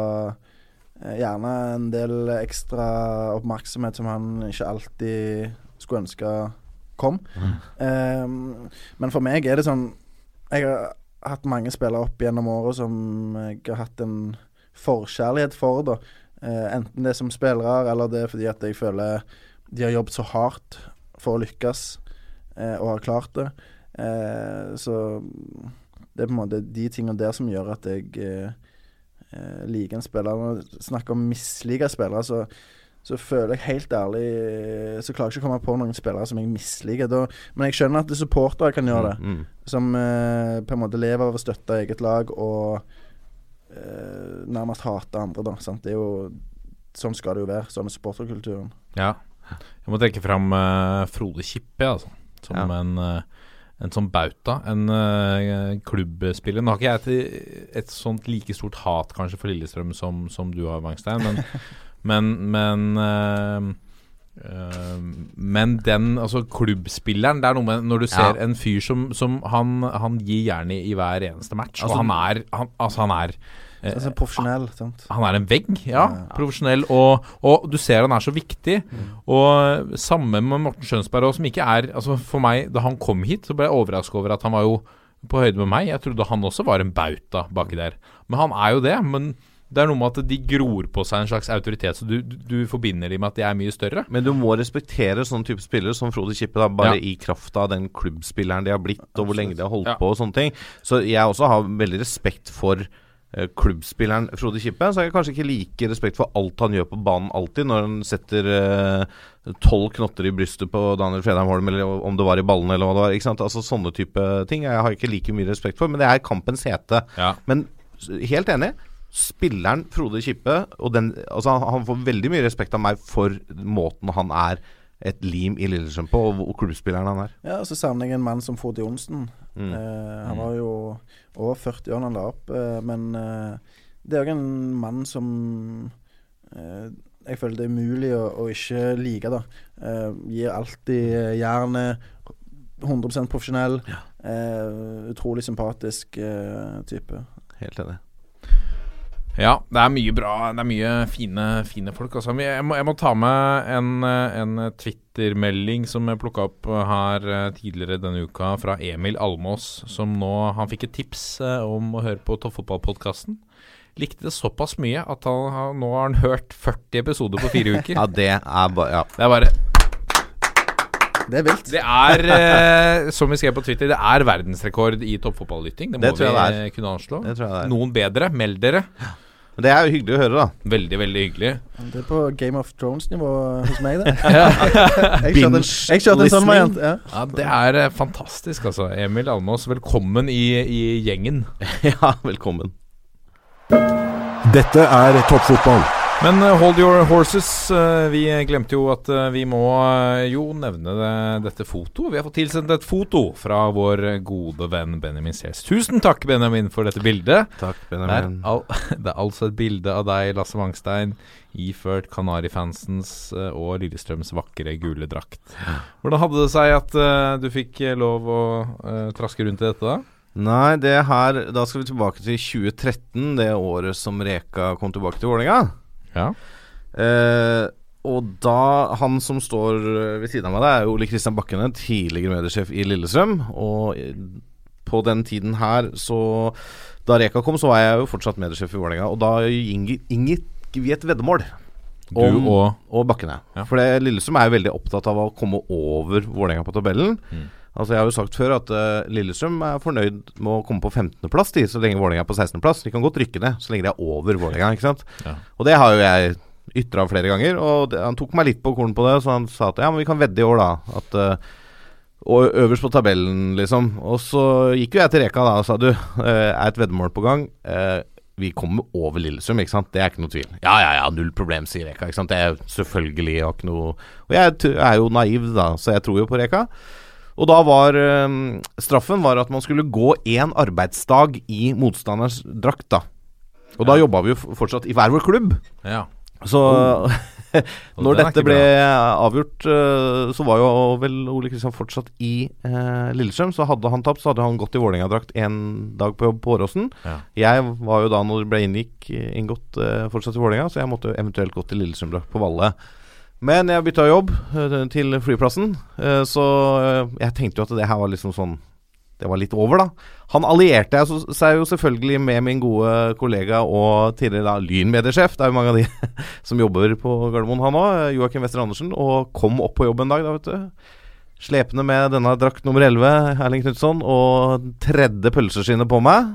gjerne en del ekstra oppmerksomhet som han ikke alltid skulle ønske kom. Um, men for meg er det sånn Jeg har hatt mange spillere opp gjennom året som jeg har hatt en forkjærlighet for. da Uh, enten det er som spillere, eller det er fordi at jeg føler de har jobbet så hardt for å lykkes, uh, og har klart det. Uh, så det er på en måte de tingene der som gjør at jeg liker en spiller. Når jeg snakker om mislike spillere, så, så føler jeg helt ærlig eh, Så klarer jeg ikke å komme på noen spillere som jeg misliker. Da, men jeg skjønner at det supportere kan gjøre det. Mm, mm. Som eh, på en måte lever av å støtte eget lag og eh, nærmest hate andre, da. Sant? Det er jo Sånn skal det jo være. Sånn er supporterkulturen. Ja. Jeg må trekke fram uh, Frode Kippe, altså. Som ja. en, uh, en sånn bauta. En uh, klubbspiller. Nå har ikke jeg et, et, sånt like stort hat kanskje for Lillestrøm som, som du har, Wangstein, men, men, men Uh, men den altså klubbspilleren Det er noe med når du ser ja. en fyr som, som han, han, gir jernet i, i hver eneste match. Altså, og han er, han, altså han er altså profesjonell, sant? Han er en vegg, ja. ja. Profesjonell. Og, og, du ser han er så viktig. Mm. Og samme med Morten Skjønsberg også, som ikke er Altså For meg, da han kom hit, så ble jeg overraska over at han var jo på høyde med meg. Jeg trodde han også var en bauta baki der. Men han er jo det. Men det er noe med at de gror på seg en slags autoritet, så du, du, du forbinder dem med at de er mye større. Men du må respektere sånne type spillere som Frode Kippe, da, bare ja. i kraft av den klubbspilleren de har blitt, og hvor lenge de har holdt ja. på og sånne ting. Så jeg også har veldig respekt for Eh, klubbspilleren Frode Kippe. Så har jeg kanskje ikke like respekt for alt han gjør på banen alltid, når han setter eh, tolv uh, knotter i brystet på Daniel Fredheim Holm, eller om det var i ballen eller hva det var. Ikke sant? Altså Sånne type ting jeg har ikke like mye respekt for, men det er kampens hete. Ja. Men helt enig. Spilleren Frode Kippe, og den, altså, han får veldig mye respekt av meg for måten han er et lim i Lillestrøm på, og og klubbspilleren han er. Ja, så savner jeg en mann som Frode Johnsen. Mm. Eh, han var jo over 40 år da han la opp, eh, men eh, det er òg en mann som eh, jeg føler det er umulig å, å ikke like. da eh, Gir alltid jernet. 100 profesjonell. Ja. utrolig sympatisk type. Helt enig. Ja, det er mye bra. Det er mye fine, fine folk. Altså. Jeg, må, jeg, må, ta med en, en Twitter-melding som jeg plukka opp her eh, tidligere denne uka, fra Emil Almås, som nå Han fikk et tips eh, om å høre på Toppfotballpodkasten. Likte det såpass mye at han, nå har han hørt 40 episoder på fire uker. ja, det er bare ja. Det er bare det er vilt. Det er, eh, som vi skrev på Twitter, det er verdensrekord i toppfotballytting. Det må det vi kunne anslå. Noen bedre. Meld dere. Men Det er jo hyggelig å høre, da. Veldig, veldig hyggelig. Det er på Game of Thrones-nivå hos meg, det. jeg kjørte en, jeg kjørte en sånn variant. Ja. ja. det er eh, fantastisk, altså. Emil Almås, velkommen i, i gjengen. ja, velkommen. Dette er toppfotball. Men uh, hold your horses. Uh, vi glemte jo at uh, vi må jo nevne det, dette fotoet. Vi har fått tilsendt et foto fra vår gode venn Benjamin Sears. Tusen takk, Benjamin, for dette bildet. Takk, Benjamin. Det er, al det er altså et bilde av deg, Lasse Wangstein, iført Kanarifansens og Lillestrøms vakre gule drakt. Hvordan hadde det seg at du fikk lov å traske rundt i dette, da? Nei, det her Da skal vi tilbake til 2013, det året som Reka kom tilbake til Vålerenga. Ja. Eh, og da Han som står ved siden av meg, det er Ole Kristian Bakkene, tidligere mediesjef i Lillestrøm. Og på den tiden her, så Da Reka kom, så var jeg jo fortsatt mediesjef i Vålerenga. Og da inngikk vi et veddemål. Om, og, og Bakkene. Ja. For Lillestrøm er jo veldig opptatt av å komme over Vålerenga på tabellen. Mm. Altså Jeg har jo sagt før at uh, Lillestrøm er fornøyd med å komme på 15.-plass, så lenge Vålerenga er på 16.-plass. De kan godt rykke ned så lenge de er over Vålerenga. Ja. Og det har jo jeg ytra flere ganger. Og det, han tok meg litt på korn på det, så han sa at ja, men vi kan vedde i år, da. At uh, og øverst på tabellen, liksom. Og så gikk jo jeg til Reka da og sa du, uh, er et veddemål på gang. Uh, vi kommer over Lillestrøm, ikke sant? Det er ikke noe tvil. Ja, ja, ja, null problem, sier Reka. ikke sant? Det er selvfølgelig ikke noe Og jeg er jo naiv, da, så jeg tror jo på Reka. Og da var øh, straffen var at man skulle gå én arbeidsdag i motstanders drakt, da. Og da jobba vi jo fortsatt i hver vår klubb. Ja. Så oh. når dette ble avgjort, øh, så var jo vel Ole Kristian fortsatt i øh, Lillestrøm. Så hadde han tapt, så hadde han gått i Vålerenga-drakt én dag på jobb på Åråsen. Ja. Jeg var jo da, når det ble inngikk, inngått, øh, fortsatt i Vålerenga, så jeg måtte eventuelt gått i Lillestrøm-drakt på Valle. Men jeg bytta jobb uh, til flyplassen, uh, så uh, jeg tenkte jo at det her var liksom sånn Det var litt over, da. Han allierte seg jo selvfølgelig med min gode kollega og tidligere da lynmediesjef. Det er jo mange av de som jobber på Gardermoen, han òg. Joakim Wester Andersen. Og kom opp på jobb en dag, da, vet du. Slepende med denne drakt nummer 11, Erling Knutson, og tredde pølseskinnet på meg.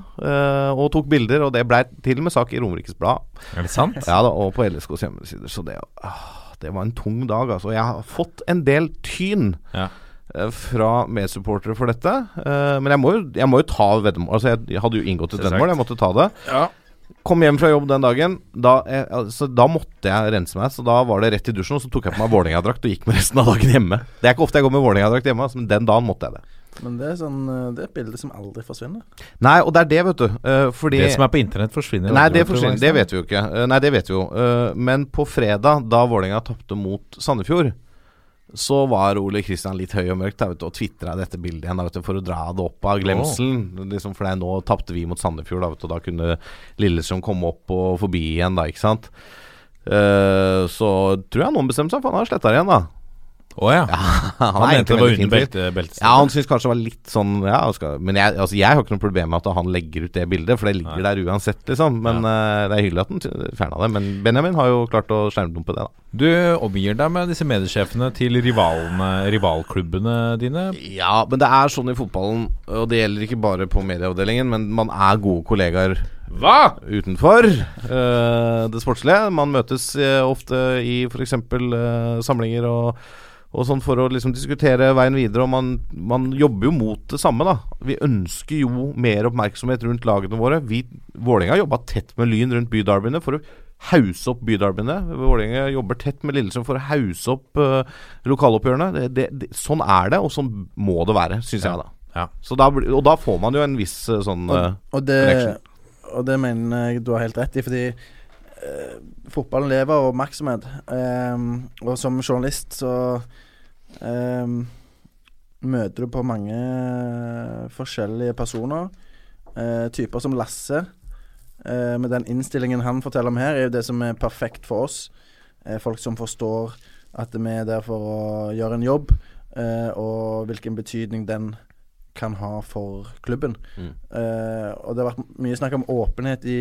og tok bilder, og det blei til og med sak i Romerikes Blad. Er det sant? Ja da, og på LSKs hjemmesider. Så det ah det var en tung dag, altså. Jeg har fått en del tyn. Ja. Eh, fra medsupportere for dette. Uh, men jeg må, jo, jeg må, jo, ta veddemål. Altså, jeg, jeg, hadde jo inngått et veddemål, jeg måtte ta det. Ja. Kom hjem fra jobb den dagen. Da, jeg, altså, da måtte jeg rense meg, så da var det rett i dusjen. Og så tok jeg på meg Vålerenga-drakt og gikk med resten av dagen hjemme. Det er ikke ofte jeg går med Vålerenga-drakt hjemme, altså, men den dagen måtte jeg det. Men det er, sånn, eh, det er et bilde som aldri forsvinner. Nei, og det er det, vet du. Uh, fordi Det som er på internett, forsvinner. Nei, det forsvinner. Det vet vi jo ikke. Uh, nei, det vet vi jo. Men på fredag, da Vålerenga tapte mot Sandefjord, så var Ole Kristian litt høy og mørk da, vet du, og tvitra dette bildet igjen da, vet du, for å dra det opp av glemselen. Oh. Liksom, for nå tapte vi mot Sandefjord, da, vet du, og da kunne Lillestrøm komme opp og forbi igjen, da, ikke sant. Uh, så tror jeg noen bestemte seg for han har sletta det igjen, da. Å ja. Han, han mente det var under belte, beltestedet? Ja, han syntes kanskje det var litt sånn ja, skal, Men jeg, altså, jeg har ikke noe problem med at han legger ut det bildet, for det ligger Nei. der uansett, liksom. Men uh, det er hyggelig at han fjerna det. Men Benjamin har jo klart å skjermdumpe det, da. Du omgir deg med disse mediesjefene til rivalene, rivalklubbene dine? Ja, men det er sånn i fotballen, og det gjelder ikke bare på medieavdelingen, men man er gode kollegaer hva? Utenfor uh, det sportslige. Man møtes uh, ofte i f.eks. Uh, samlinger og og sånn for å liksom diskutere veien videre. Og man, man, jobber jo mot det samme, da. Vi ønsker jo mer oppmerksomhet rundt lagene våre. Vi, Vålerenga jobba tett med Lyn rundt bydarbyene for å hause opp bydarbyene. Vålerenga jobber tett med Lillesund for å hause opp uh, lokaloppgjørene. Det, det, det, sånn er det, og sånn må det være, syns ja. jeg da. Ja. Da, og da får man jo en viss uh, sånn uh, og, og, det, og, det, mener jeg du har helt rett i, fordi uh, fotballen lever av oppmerksomhet. Um, og som journalist så um, møter du på mange forskjellige personer. Uh, typer som Lasse, uh, med den innstillingen han forteller om her, er jo det som er perfekt for oss. Uh, folk som forstår at vi er der for å gjøre en jobb, og hvilken betydning den kan ha for klubben. Mm. og det har vært mye snakk om åpenhet i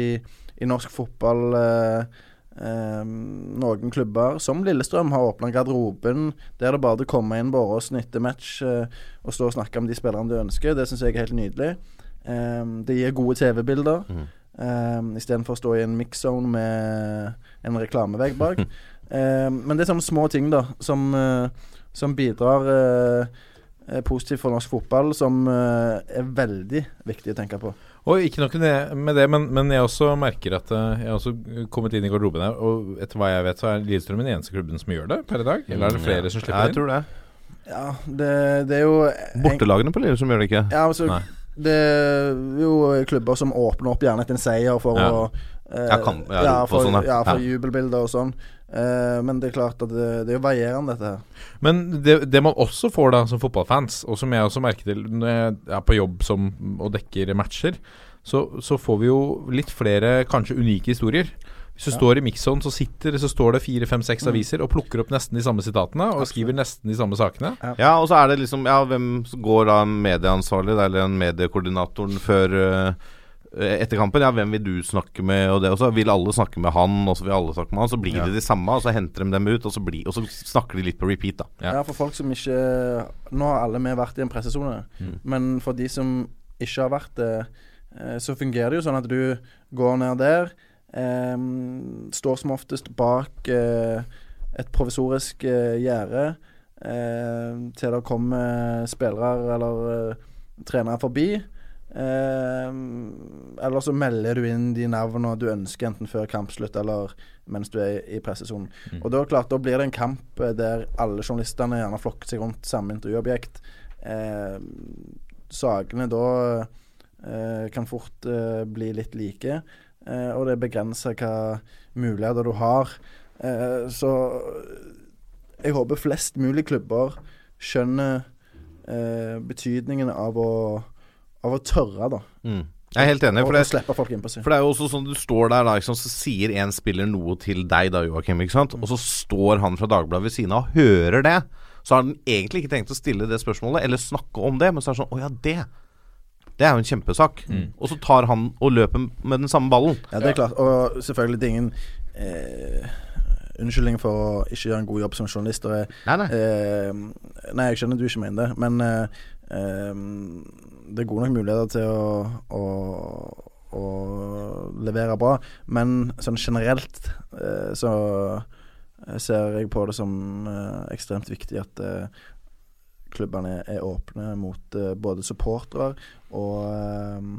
i norsk fotball eh, eh, noen klubber, som Lillestrøm, har åpna garderoben der det bare å komme inn Båråsen nytte match eh, og stå og snakke om de spillerne du ønsker. Det syns jeg er helt nydelig. Eh, det gir gode TV-bilder. Mm. Um, Istedenfor å stå i en mix-zone med en reklamevegg bak. um, men det er sånne små ting da som, uh, som bidrar uh, positivt for norsk fotball, som uh, er veldig viktig å tenke på. Og ikke nok med det, men, men, jeg også merker at uh, jeg har også kommet inn i garderoben her, og etter hva jeg vet, så er Lillestrøm den eneste klubben som gjør det per i dag? Eller er det flere ja. som slipper inn? Jeg tror det. Ja, det, det er jo Bortelagene på Lillestrøm gjør det ikke? Ja, altså Nei. Det er jo klubber som åpner opp gjerne etter en seier for ja. å eh, ja, kan, ja, ja, for, sånn, ja, for jubelbilder og sånn. Uh, men det er klart at det, det er jo varierende, dette her. Men det, det, man også får da som fotballfans, og som jeg også merker til når jeg er på jobb som, og dekker matcher, så, så, får vi jo litt flere kanskje unike historier. Hvis du ja. står i Mixon, så sitter så står det fire, fem, seks mm. aviser og plukker opp nesten de samme sitatene og skriver nesten de samme sakene. Ja, ja og så er det liksom Ja, hvem går da medieansvarlig eller en mediekoordinatoren før uh, etter kampen, ja, hvem vil du snakke med, og det, også. vil alle snakke med han, og så vil alle snakke med han. Så blir ja. det de samme, og så henter de dem ut, og så, blir, og så snakker de litt på repeat, da. Ja. ja. for folk som ikke Nå har alle vi vært i en pressesone, mm. men for de som ikke har vært det, eh, så fungerer det jo sånn at du går ned der, eh, står som oftest bak eh, et provisorisk eh, gjerde eh, til det kommer spillere eller eh, trenere forbi. Eh, eller så melder du inn de navnene du ønsker, enten før kampslutt eller mens du er i pressesonen. Mm. Og da, klart, da blir det en kamp eh, der alle journalistene gjerne flokker seg rundt samme intervjuobjekt. Eh, sakene da eh, kan fort eh, bli litt like, eh, og det begrenser hva muligheter du har. så jeg håper flest mulig klubber skjønner betydningen av å av å tørre, da. Mm. Jeg er helt enig. For det, for det, er jo også sånn du står der, da, sant, så sier en spiller noe til deg da, Joakim. Mm. Og så står han fra Dagbladet ved siden av og hører det. Så har han egentlig ikke tenkt å stille det spørsmålet eller snakke om det, men så er det sånn Å ja, det. Det er jo en kjempesak. Mm. Og så tar han og løper med den samme ballen. Ja, det er klart. Og selvfølgelig, det er ingen eh, unnskyldning for å ikke gjøre en god jobb som journalist. Og, nei, nei. Eh, nei, jeg skjønner du ikke mener det, men eh, eh det er gode nok muligheter til å, å, å levere bra. Men sånn generelt eh, så ser jeg på det som eh, ekstremt viktig at eh, klubbene er åpne mot eh, både supportere og, eh,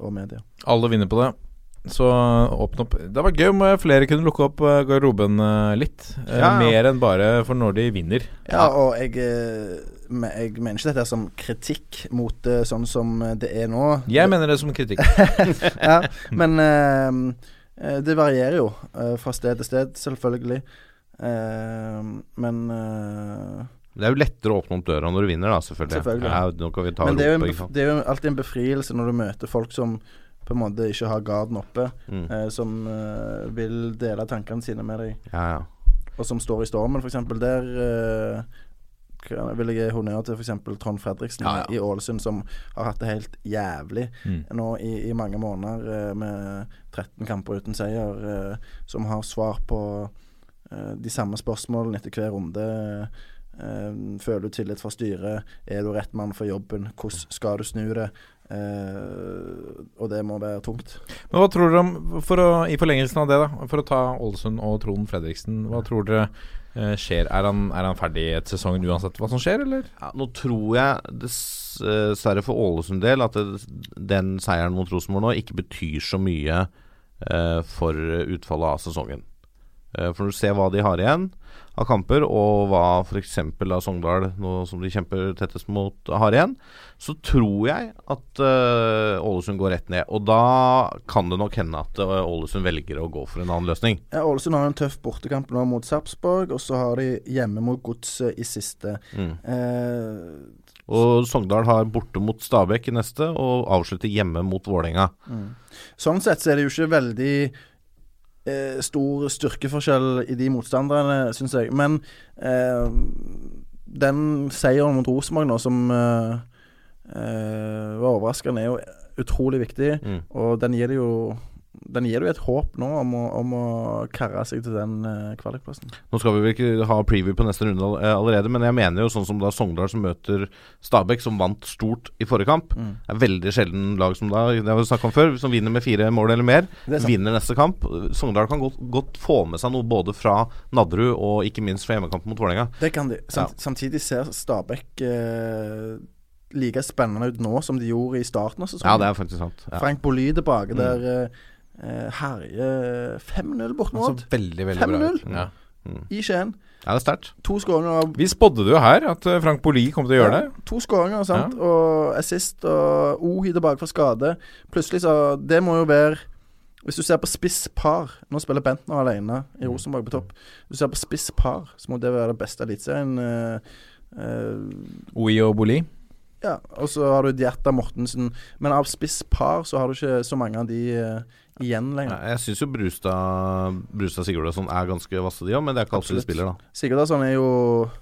og medier. Alle vinner på det. Så åpne opp Det var gøy om flere kunne lukke opp garderoben litt. Ja. Mer enn bare for når de vinner. Ja, og jeg, jeg mener ikke dette som kritikk mot det sånn som det er nå. Jeg mener det som kritikk. ja, men uh, det varierer jo uh, fra sted til sted, selvfølgelig. Uh, men det er jo lettere å åpne opp døra når du vinner, da, selvfølgelig. selvfølgelig. Ja, Men det er, en, det er, jo alltid en befrielse når du møter folk som på en måte ikke har garden oppe, mm. eh, som eh, vil dele tankene sine med deg, ja, ja. og som står i stormen, f.eks. Der eh, vil jeg gi honnør til f.eks. Trond Fredriksen ja, i Ålesund, som har hatt det helt jævlig mm. nå i, i, mange måneder eh, med 13 kamper uten seier, eh, som har svar på eh, de samme spørsmålene etter hver runde. Føler du tillit fra styret? Er du rett mann for jobben? Hvordan skal du snu det? Uh, og det må være tungt. Men hva tror dere om, for å, i forlengelsen av det, da, for å ta Ålesund og Trond Fredriksen, hva tror dere skjer? Er han, er han, ferdig et sesong uansett hva som skjer, eller? Ja, nå tror jeg dessverre for Ålesund del at det, den seieren mot Rosenborg nå ikke betyr så mye for utfallet av sesongen. for når du ser hva de har igjen av kamper, og hva f.eks. Sogndal, nå som de kjemper tettest mot, har igjen, så tror jeg at uh, Ålesund går rett ned. Og da kan det nok hende at uh, Ålesund velger å gå for en annen løsning. Ja, Ålesund har en tøff bortekamp nå mot Sarpsborg, og så har de hjemme mot Godset i siste. Mm. Uh, og Sogndal har borte mot Stabæk i neste, og avslutter hjemme mot Vålerenga. Mm. Sånn sett så er det jo ikke veldig eh, stor styrkeforskjell i de motstanderne, syns jeg. Men eh, den seieren mot Rosenborg nå, som eh, eh var overraskende, er jo utrolig viktig. Mm. Og den gir det jo den gir jo et håp nå om å, om å karre seg til den uh, kvalikplassen. Nå skal vi vel ikke ha preview på neste runde allerede, men jeg mener jo sånn som da Sogndal som møter Stabæk, som vant stort i forrige kamp. Mm. Er veldig sjelden lag som da, det har vi snakket om før, som vinner med fire mål eller mer, vinner neste kamp. Sogndal kan godt, godt, få med seg noe både fra Nadderud og ikke minst fra hjemmekampen mot Vålerenga. Det kan de. Samt, ja. Samtidig ser Stabæk eh, like spennende ut nå som de gjorde i starten av sesongen. Ja, det er faktisk sant. Ja. Frank Bolly tilbake mm. der. Eh, herje 5-0 bort mot Odd. Veldig, veldig 5-0 ja. mm. i Skien. Ja, det er sterkt. To skåringer Vi spådde det jo her, at eh, Frank Boli kom til å gjøre ja, det. To skåringer, sant. Ja. Og assist og Ohi tilbake fra skade. Plutselig så Det må jo være Hvis du ser på spiss par Nå spiller Bentner alene i mm. Rosenborg på topp. Hvis du ser på spiss par, så må det være det beste eliteserien. Uh, uh, Oi og Boli? Ja, og så har du Djerta Mortensen. Men av spiss par så har du ikke så mange av de uh, igjen lenger. Ja, jeg syns jo Brustad Brustad Sigurdarsson er ganske vasse, de òg, men det er ikke alltid de spiller, da. Sigurdarsson er jo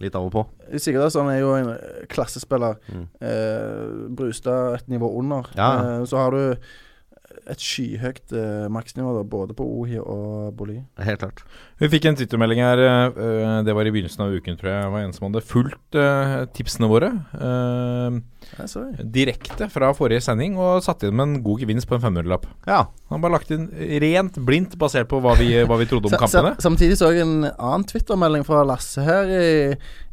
Litt av og på. Sigurdarsson er jo en klassespiller. Mm. Eh, Brustad et nivå under. Ja. Eh, så har du et skyhøyt uh, maksnivå, da, både på Ohi og Boli. Helt klart. Vi fikk en twittermelding her, uh, det var i begynnelsen av uken, tror jeg. jeg var en som hadde fulgt uh, tipsene våre direkte fra forrige sending og satt inn med en god gevinst på en 500-lapp. Ja. Han bare lagt inn rent blindt basert på hva vi, hva vi trodde om kampene. Samtidig så jeg en annen twittermelding fra Lasse her i,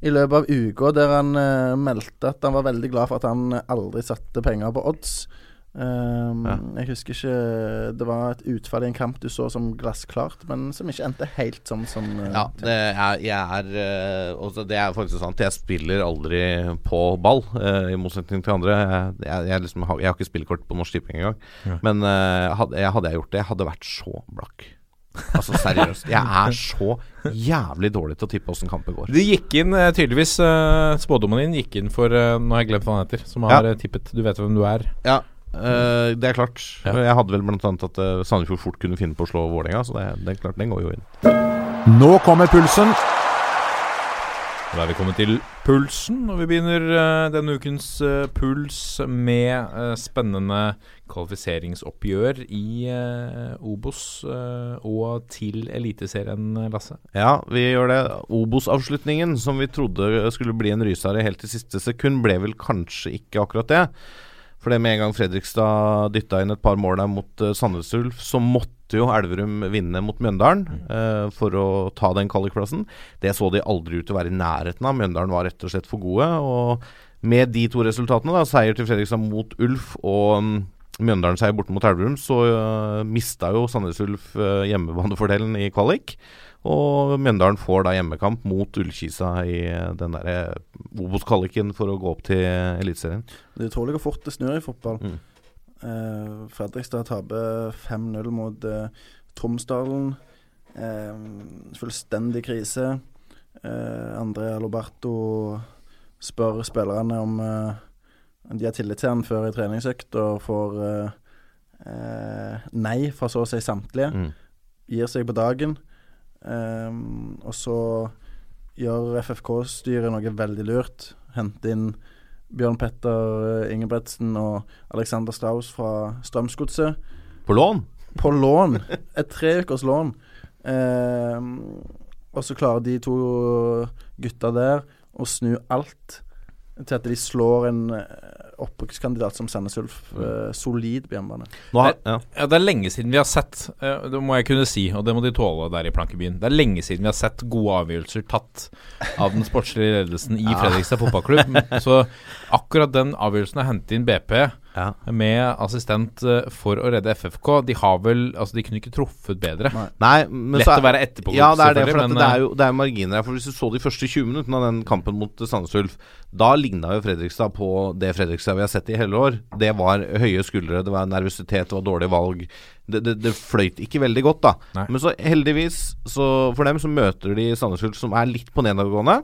i løpet av uka, der han meldte at han var veldig glad for at han aldri satte penger på odds. Um, ja. Jeg husker ikke Det var et utfall i en kamp du så som glassklart, men som ikke endte helt sånn som uh, Ja, det er, jeg er uh, også, Det er faktisk sant. Jeg spiller aldri på ball, uh, i motsetning til andre. Jeg, jeg, liksom, jeg har ikke spillekort på Norsk Tipping engang. Ja. Men hadde, jeg, hadde jeg gjort det, jeg hadde vært så blakk. Altså seriøst. Jeg er så jævlig dårlig til å tippe åssen kampen går. Det gikk inn tydeligvis Spådommen din gikk inn for Nå har jeg glemt hva han heter, som har ja. tippet. Du vet hvem du er. Ja Uh, det er klart. Ja. Jeg hadde vel bl.a. at uh, Sandefjord fort kunne finne på å slå Vålerenga, så det, det, er klart, den går jo inn. Nå kommer pulsen. Da er vi kommet til pulsen, og vi begynner uh, denne ukens puls med spennende kvalifiseringsoppgjør i Obos og til Eliteserien, Lasse. Ja, vi gjør det. Obos-avslutningen, som vi trodde skulle bli en rysare helt til siste sekund, ble vel kanskje ikke akkurat det. For det med en gang Fredrikstad dytta inn et par mål der mot uh, Sandnes Ulf, så måtte jo Elverum vinne mot Mjøndalen uh, for å ta den kvalikplassen. Det så de aldri ut til å være i nærheten av. Mjøndalen var rett og slett for gode. Og med de to resultatene, da, seier til Fredrikstad mot Ulf og um, Mjøndalen-seier borte mot Elverum, så uh, mista jo Sandnes Ulf uh, hjemmebanefordelen i kvalik. Og Mjøndalen får da hjemmekamp mot Ullkisa i den der Obos-kvaliken for å gå opp til Eliteserien. Det er utrolig hvor fort det snur i fotball. Mm. Eh, Fredrikstad taper 5-0 mot eh, Tromsdalen. Eh, fullstendig krise. Eh, André Loberto spør spillerne om eh, de har tillit til han før i treningsøkt, og får eh, eh, nei fra så å si samtlige. Mm. Gir seg på dagen. Og så gjør FFK-styret noe veldig lurt. Hente inn Bjørn Petter Ingebretsen og Alexander Staus fra Strømsgodset. På lån? På lån. Et tre ukers lån. Um, og så klarer de to gutta der å snu alt til at de slår en eh, opprykkskandidat som Sandnes Ulf. Uh, solid på hjemmebane. Ja. ja. det er lenge siden vi har sett, uh, det må jeg kunne si, og det må de tåle der i Plankebyen. Det er lenge siden vi har sett gode avgjørelser tatt av den sportslige ledelsen i Fredrikstad fotballklubb. Så akkurat den avgjørelsen å hente inn BP ja. med assistent uh, for å redde FFK, de har vel Altså, de kunne ikke truffet bedre. Nei, Lett å være etterpå. ja, det er det, for men, det, er jo, det er marginer her. For Hvis du så de første 20 minuttene av den kampen mot Sandnes Ulf, da ligna jo Fredrikstad på det Fredrikstad vi har sett i hele år. Det var høye skuldre, det var nervøsitet, det var dårlige valg. Det, det, det fløyt ikke veldig godt, da. Nei. Men så heldigvis, så for dem så møter de Sandnes Ulf, som er litt på nedadgående.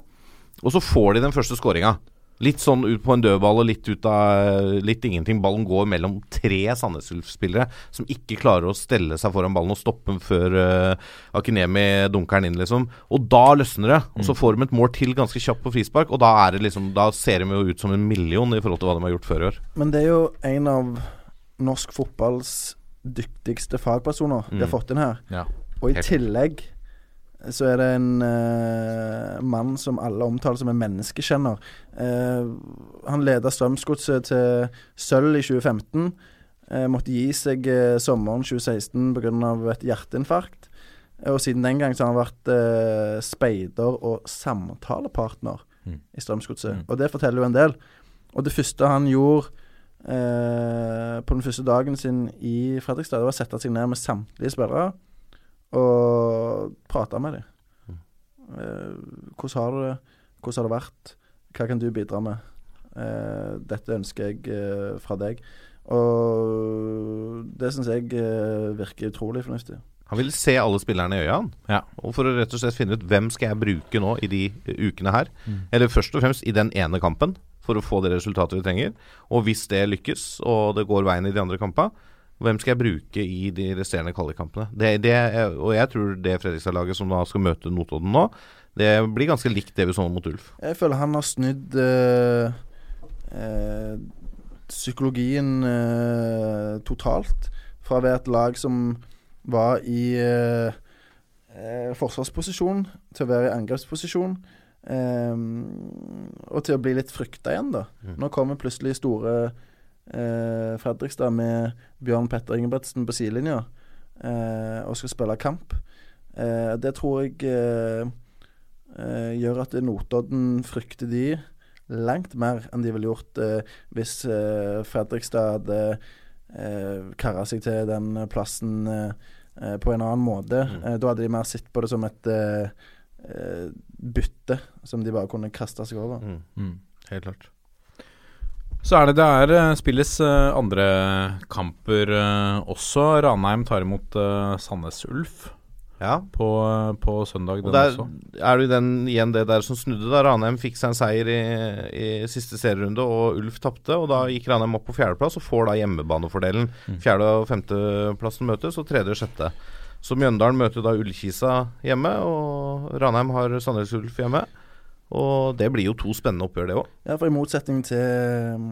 Og så får de den første skåringa. Litt sånn ut på en dødball og litt ut av litt ingenting. Ballen går mellom tre Sandnes Ulf-spillere som ikke klarer å stelle seg foran ballen og stoppe den før uh, Akinemi dunker den inn, liksom. Og da løsner det. Og så mm. får de et mål til ganske kjapt på frispark, og da, er det liksom, da ser de jo ut som en million i forhold til hva de har gjort før i år. Men det er jo en av norsk fotballs dyktigste fagpersoner de har mm. fått inn her. Ja, og i tillegg så er det en uh, mann som alle omtaler som en menneskekjenner. Uh, han leda Strømsgodset til sølv i 2015. Uh, måtte gi seg sommeren 2016 pga. et hjerteinfarkt. Og siden den gang så har han vært speider og samtalepartner mm. i Strømsgodset. Mm. Og det forteller jo en del. Og det første han gjorde på den første dagen sin i Fredrikstad, det var å sette seg ned med samtlige spillere og prate med dem. Mm. Eh, hvordan har du det? Hvordan har det vært? Hva kan du bidra med? Eh, dette ønsker jeg eh, fra deg. Og det syns jeg eh, virker utrolig fornuftig. Han vil se alle spillerne i øya, Ja. Og for å rett og slett finne ut hvem skal jeg bruke nå i de ukene her. Mm. Eller først og fremst i den ene kampen, for å få det resultatet vi trenger. Og hvis det lykkes, og det går veien i de andre kampene, hvem skal jeg bruke i de resterende kvalikkampene? og jeg tror det Fredrikstad-laget som da skal møte Notodden nå, det blir ganske likt det vi så mot Ulf. Jeg føler han har snudd øh, øh, psykologien øh, totalt. Fra å være et lag som var i forsvarsposisjon, til å være i angrepsposisjon. og til å bli litt frykta igjen, da. Mm. Nå kommer plutselig store eh, Fredrikstad med Bjørn Petter Ingebretsen på sidelinja eh, og skal spille kamp. Eh, det tror jeg eh, eh, gjør at Notodden frykter de langt mer enn de ville gjort eh, hvis Fredrikstad hadde eh, kara seg til den plassen på en annen måte. Mm. da hadde de mer sett på det som et bytte som de bare kunne kaste seg over. Mm. Mm. Helt klart. Så er det det er eh, spilles uh, andre kamper uh, også. Ranheim tar imot Sandnes Ulf ja. på, på, søndag. Og der også. er det den, igjen det der som snudde. da Ranheim fikk seg en seier i, i siste serierunde, og Ulf tapte. Og da gikk Ranheim opp på fjerdeplass og får da hjemmebanefordelen. Mm. Fjerde- og femteplassen møtes, og tredje og sjette. Så Mjøndalen møter da Ullkisa hjemme, og Ranheim har Sandnes Ulf hjemme. Og det blir jo to spennende oppgjør, det òg. Ja, for i motsetning til um,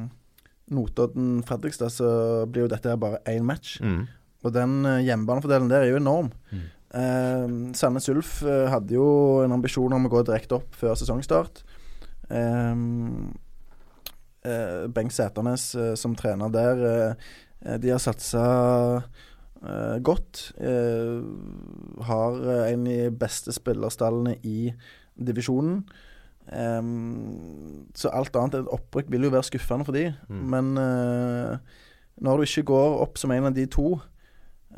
Notodden-Fredrikstad, så blir jo dette bare én match. Mm. Og den uh, hjemmebanefordelen der er jo enorm. Mm. Eh, Sandnes Ulf uh, hadde jo en ambisjon om å gå direkte opp før sesongstart. Eh, Bengt Sæternes som trener der, de har satsa godt. har en av de beste spillerstallene i divisjonen. Um, så alt annet enn et opprykk vil jo være skuffende for de. Mm. Men uh, når du ikke går opp som en av de to,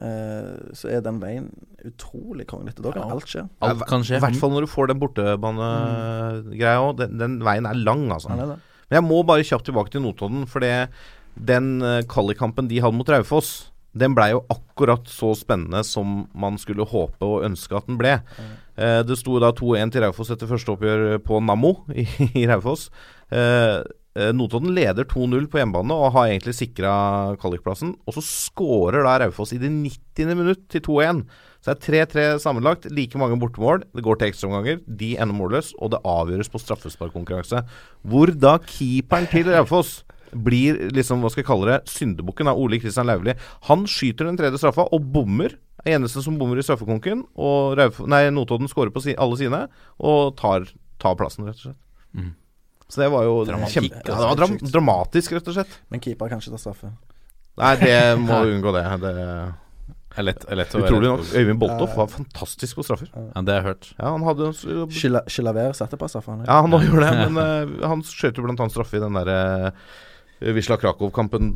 uh, så er den veien utrolig kongelig. Da kan alt skje. Alt kan skje. I hvert fall når du får den bortebanegreia òg. Den, den veien er lang, altså. Er det. Men jeg må bare kjapt tilbake til Notodden, for det, den uh, de hadde mot Raufoss, den blei jo akkurat så spennende som man skulle håpe og ønske at den ble. Eh, det sto da 2-1 til Raufoss etter første oppgjør på Nammo i, i Raufoss. Eh, eh Notodden leder 2-0 på hjemmebane og har egentlig sikra kvalikplassen. Og så skårer da Raufoss i det 90. minutt til 2-1. Så det er 3-3 sammenlagt. Like mange bortemål. Det går til ekstraomganger. De ender målløs, og det avgjøres på straffesparkkonkurranse. Hvor da keeperen til Raufoss blir liksom, hva skal jeg kalle det, syndebukken av Ole Kristian Lauvli. Han skyter den tredje straffa og bommer. Er eneste som bommer i straffekonken. Og Rauf, nei, Notodden skårer på si, alle sine og tar, tar, plassen, rett og slett. Mm. Så det var jo kjempe, ja, det var dram dramatisk, rett og slett. Men keeper kan ikke ta straffe? Nei, det må unngå det. det er lett, er lett Utrolig nok. Øyvind Boltoff var fantastisk på straffer. Ja, Det har jeg hørt. Ja, han hadde Chilaver satte på straffa. Ja, han gjorde det, men uh, han skjøt jo blant annet straffe i den derre uh, Wisla Krakow-kampen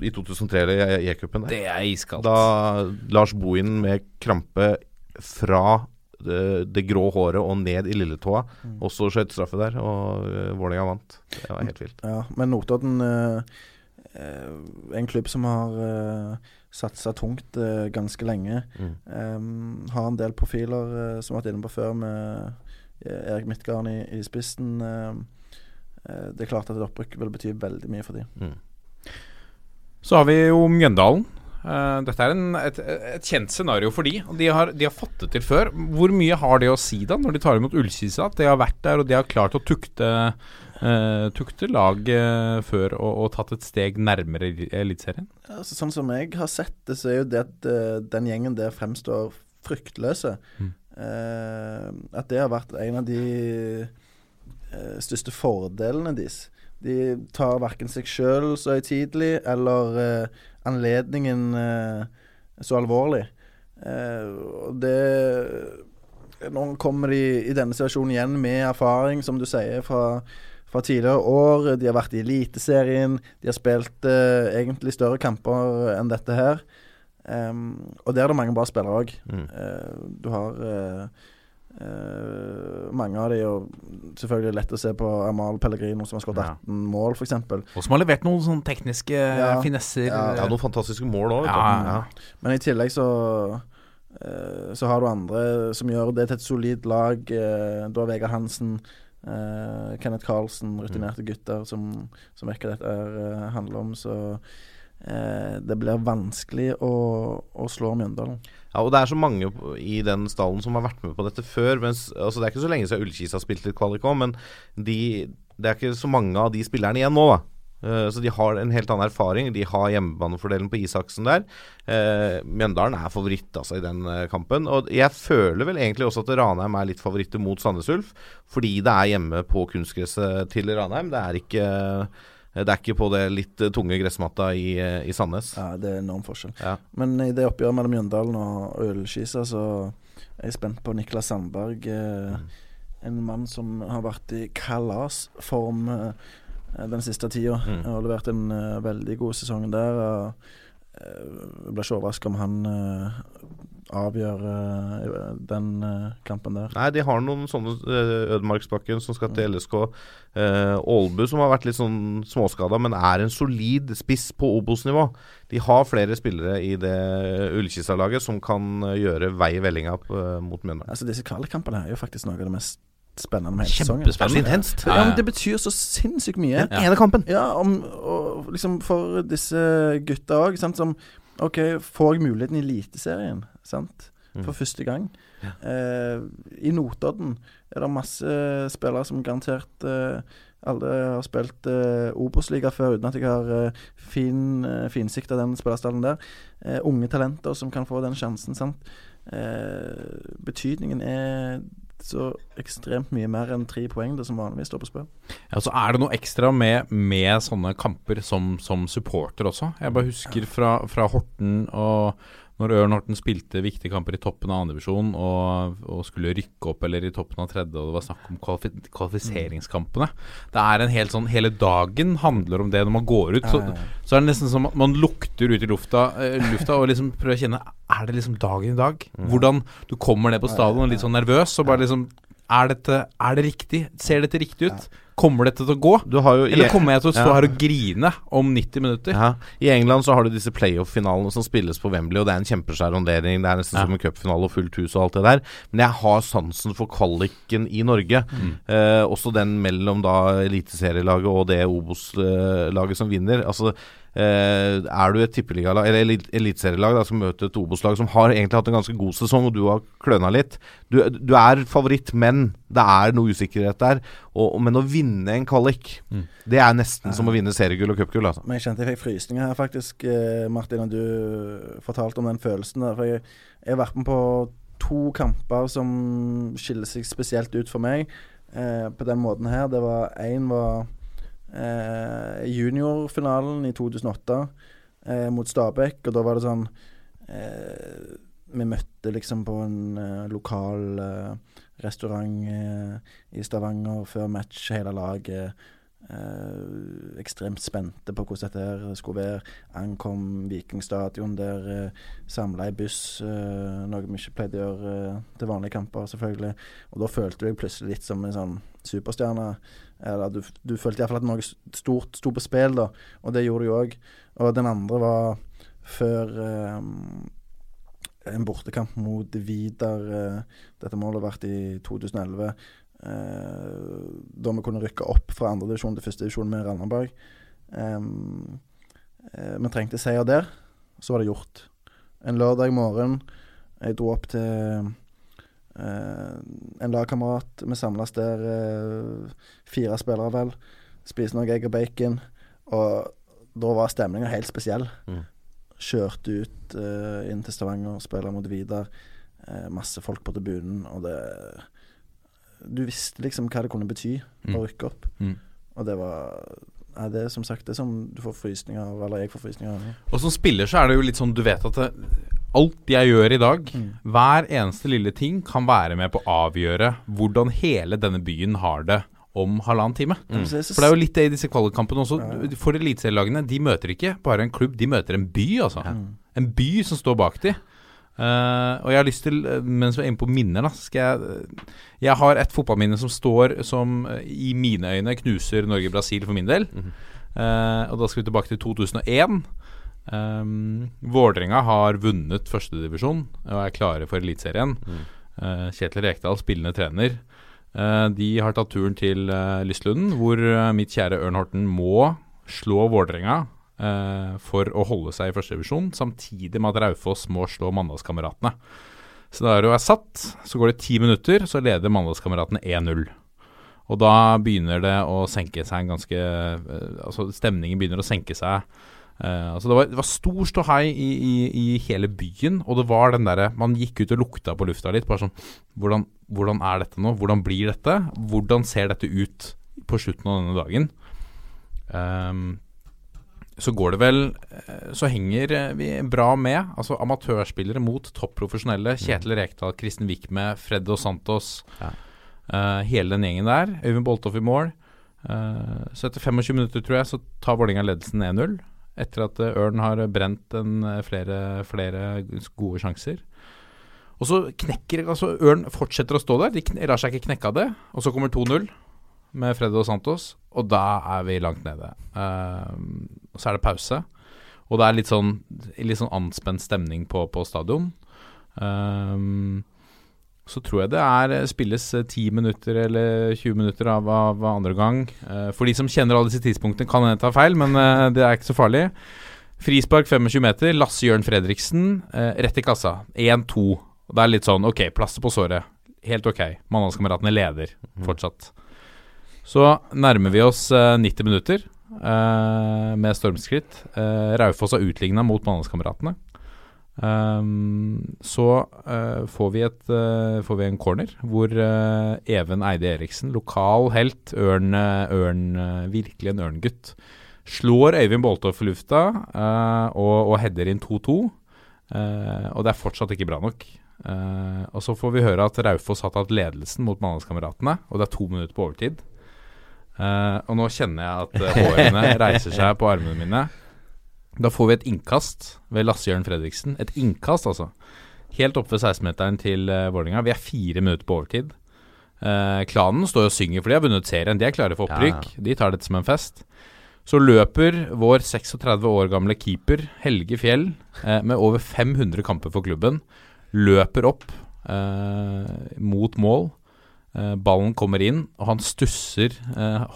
i 2003 i E-cupen. Det er iskaldt. Da Lars Bohin med krampe fra det, det, grå håret og ned i lilletåa mm. også skjøt straffe der, og uh, Vålerenga vant. Det var helt vilt. Ja, men Notodden, uh, en klubb som har uh, satsa tungt uh, ganske lenge, mm. um, har en del profiler som vi har vært inne på før, med Erik Midtgarden i, i spissen. Uh, Eh, det er klart at et opprykk vil bety veldig mye for dem. Mm. Så har vi jo Mjøndalen. Uh, dette er en, et, et, kjent scenario for de, og de har, de har, fått det til før. Hvor mye har det å si da, når de tar imot Ullkisa? At de har vært der og de har klart å tukte, uh, tukte lag uh, før og, og, tatt et steg nærmere Eliteserien? Altså, sånn som jeg har sett det, så er jo det at den gjengen der fremstår fryktløse. Mm. at det har vært en av de Eh, største fordelene deres. De tar verken seg sjøl så høytidelig eller eh, anledningen eh, så alvorlig. og det Nå kommer de i denne situasjonen igjen med erfaring, som du sier, fra, fra tidligere år. De har vært i Eliteserien. De har spilt eh, egentlig større kamper enn dette her. Og der er det mange bra spillere òg. Mm. Uh, du har uh, Uh, mange av de og selvfølgelig lett å se på Amal Pellegrino, som har skåret 18 ja. mål, f.eks. Og som har levert noen sånne tekniske ja. finesser. Ja. ja, noen fantastiske mål òg. Men i tillegg så uh, Så har du andre som gjør det til et solid lag. Uh, du har Vegard Hansen, Kenneth Carlsen, rutinerte mm. gutter som, som ikke dette er, handler om. Så det blir vanskelig å, å slå Mjøndalen. Ja, og det er så mange i den stallen som har vært med på dette før. Mens, altså det er ikke så lenge siden Ullkis har spilt litt kvalik òg, men de, det er ikke så mange av de spillerne igjen nå, da. Uh, så de har en helt annen erfaring. De har hjemmebanefordelen på Isaksen der. Uh, Mjøndalen er favoritt altså i den uh, kampen. Og jeg føler vel egentlig også at Ranheim er litt favoritter mot Sandnes Ulf, fordi det er hjemme på kunstgresset til Ranheim. Det er ikke det er ikke på det litt tunge gressmatta i, eh, i Sandnes. Ja, det er enorm forskjell. Ja. Men i det oppgjøret mellom Mjøndalen og Ølskisa, så er jeg spent på Niklas Sandberg. Eh, mm. En mann som har vært i kalasform eh, den siste tida. Mm. Har levert en veldig god sesong der. Uh, jeg blir ikke overraska om han uh, avgjør uh, den uh, kampen der. Nei, de har noen sånne Ødemarksbakken som skal til LSK. Ålbu som har vært litt sånn småskada, men er en solid spiss på Obos-nivå. De har flere spillere i det Ullkisa-laget som kan gjøre vei i vellinga mot Mjøndalen. Altså, disse kvalikkampene er jo faktisk noe av det mest spennende med hele sesongen. Kjempespennende. Ja, men det betyr så sinnssykt mye. Den ene kampen. Ja, om, og liksom for disse gutta òg, som OK, får jeg muligheten i Eliteserien? sant? Mm. For første gang. Ja. Eh, I Notodden er det masse spillere som garantert eh, alle har spilt eh, Obos-liga før, uten at jeg har eh, fin, eh, finsikt av den spillerstallen der. Eh, unge talenter som kan få den sjansen. sant? Eh, betydningen er så ekstremt mye mer enn tre poeng, det som vanligvis står på spill. Ja, så er det noe ekstra med, med sånne kamper som, som supporter også. Jeg bare husker fra, fra Horten og når Ørn Horten spilte viktige kamper i toppen av andredivisjon og, og skulle rykke opp eller i toppen av tredje, og det var snakk om kvalif kvalifiseringskampene Det er en helt sånn Hele dagen handler om det når man går ut. Så, så er det nesten som at man lukter ut i lufta, uh, lufta og liksom prøver å kjenne Er det liksom dagen i dag? Hvordan du kommer ned på stadion litt sånn nervøs og bare liksom er, dette, er det riktig? Ser dette riktig ut? Kommer dette til å gå? Eller kommer jeg til å stå ja. her og grine om 90 minutter? Ja. I England så har du disse playoff-finalene som spilles på Wembley, og det er en kjempeskjærondering. Det er nesten ja. som en cupfinale og fullt hus og alt det der. Men jeg har sansen for kvaliken i Norge. Mm. Eh, også den mellom da eliteserielaget og det Obos-laget som vinner. Altså Uh, er du et tippeligalag eller eliteserielag som møter et Obos-lag som har egentlig hatt en ganske god sesong, og du har kløna litt du, du, er favoritt, men det er noe usikkerhet der. Og, men å vinne en kvalik, mm. det er nesten som å vinne seriegull og cupgull. Altså. Men jeg kjente jeg fikk frysninger her, faktisk, eh, Martin, da du fortalte om den følelsen der. For jeg, jeg har vært med på to kamper som skiller seg spesielt ut for meg eh, på den måten her. Det var Én var eh, juniorfinalen i 2008 eh, mot Stabæk, og da var det sånn eh, Vi møtte liksom på en eh, lokal eh, restaurant eh, i Stavanger før match, hele laget. Eh, ekstremt spente på hvordan dette her skulle være. Ankom Viking stadion der, eh, samla i buss, eh, noe vi ikke pleide å gjøre eh, til vanlige kamper, selvfølgelig. Og da følte jeg plutselig litt som en sånn superstjerne. Eller du, du følte iallfall at noe stort sto på spill, da. Og det gjorde du òg. Og den andre var før eh, en bortekamp mot Vidar. Eh, dette målet vært i 2011. Eh, da vi kunne rykke opp fra andredivisjon til førstedivisjon med Randaberg. Eh, vi trengte seier der. Så var det gjort. En lørdag morgen. Jeg dro opp til en lagkamerat. Vi samles der, uh, fire spillere vel. Spiser noe egg og bacon. Og da var stemninga helt spesiell. Mm. Kjørte ut uh, inn til Stavanger, spiller mot Vidar. masse folk på tribunen, og det Du visste liksom hva det kunne bety mm. å rykke opp. Mm. Og det var er det er som sagt det som du får frysninger av, eller jeg får frysninger av. Og som spiller så er det jo litt sånn Du vet at det, alt jeg gjør i dag, mm. hver eneste lille ting, kan være med på å avgjøre hvordan hele denne byen har det om halvannen time. Mm. For det er jo litt det i disse kvalikkampene også. For eliteserielagene, de møter ikke bare en klubb, de møter en by, altså. Mm. En by som står bak de. Uh, og jeg har lyst til, eh, mens vi er inne på minner, da skal jeg Jeg har et fotballminne som står som i mine øyne knuser Norge-Brasil for min del. Mm. Uh, og da skal vi tilbake til 2001. Um, Vålerenga har vunnet førstedivisjon og er klare for Eliteserien. Mm. Uh, Kjetil Rekdal, spillende trener. Uh, de har tatt turen til uh, Lystlunden, hvor uh, mitt kjære Ørn Horten må slå Vålerenga for å holde seg i førstedivisjon, samtidig med at Raufoss må slå Mandalskameratene. Scenarioet er satt, så går det ti minutter, så leder Mandalskameratene 1-0. Og da begynner det å senke seg en ganske Altså stemningen begynner å senke seg Uh, altså det, var, det var stor ståhei i, i, i, hele byen, og det var den derre Man gikk ut og lukta på lufta litt. Bare sånn hvordan, hvordan, er dette nå? Hvordan blir dette? Hvordan ser dette ut på slutten av denne dagen? Um, så går det vel eh, Så henger vi bra med. Altså amatørspillere mot topprofesjonelle. Mm. Kjetil Rekdal, Kristen Wickme, Fred og Santos. Ja. Uh, hele den gjengen der. Øyvind Boltoff i mål. Uh, så etter 25 minutter, tror jeg, så tar Vålerenga ledelsen 1-0 etter at eh, Ørn har brent en, eh, flere, flere, gode sjanser. Og så knekker altså Ørn fortsetter å stå der. De lar seg ikke knekke av det. Og så kommer 2-0 med Fred og Santos, og da er vi langt nede. Uh, så er det pause. Og det er litt sånn, litt sånn anspent stemning på, på stadion. Um, så tror jeg det er eh, spilles 10 eh, minutter eller 20 minutter av, av andre gang. Uh, for de som kjenner alle disse tidspunktene, kan hende ta feil, men det er ikke så farlig. Frispark 25 meter. Lasse Jørn Fredriksen rett i kassa. 1-2. Det er litt sånn ok, plaster på såret. Helt ok. Mandalskameratene leder mhm. fortsatt. Så nærmer vi oss 90 minutter med stormskritt. Raufoss har utligna mot Mandalskameratene. Um, så uh, får, vi et, uh, får, vi en corner hvor uh, Even Eide Eriksen, lokal helt, ørn, ørn virkelig en ørngutt, slår Øyvind Boltov for lufta og, og header inn 2-2. Uh, og det er fortsatt ikke bra nok. Og så får vi høre at Raufoss har tatt ledelsen mot Mandalskameratene, og det er to minutter på overtid. Og nå kjenner jeg at hårene reiser seg på armene mine. Da får vi et innkast ved Lasse-Jørn Fredriksen. Et innkast, altså. Helt oppe ved 16-meteren til uh, Vålerenga. Vi er fire minutter på overtid. Uh, klanen står og synger, for de har vunnet serien. De er klare for opprykk. Ja. De tar dette som en fest. Så løper vår 36 år gamle keeper Helge Fjell uh, med over 500 kamper for klubben. Løper opp mot mål. ballen kommer inn, og han stusser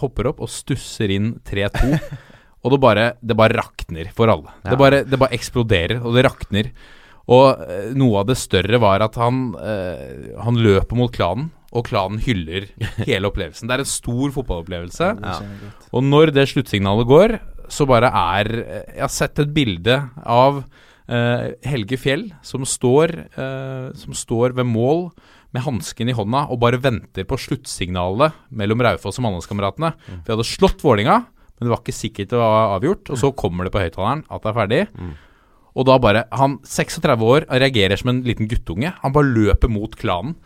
Hopper opp og stusser inn 3-2. Og det bare, det bare rakner for alle. Ja. Det, bare, det, bare, eksploderer, og det rakner. Og eh, noe av det større var at han, eh, han løper mot klanen, og klanen hyller hele opplevelsen. Det er en stor fotballopplevelse. Ja. Og når det sluttsignalet går, så bare er Jeg har sett et bilde av eh, Helge Fjell som står, eh, som står ved mål med hansken i hånda og bare venter på sluttsignalet mellom Raufoss og Mandalskameratene. Mm. Vi hadde slått Vålinga men det var ikke sikkert det var avgjort. Og så kommer det på høyttaleren at det er ferdig. Mm. Og da bare Han 36 år reagerer som en liten guttunge. Han bare løper mot klanen.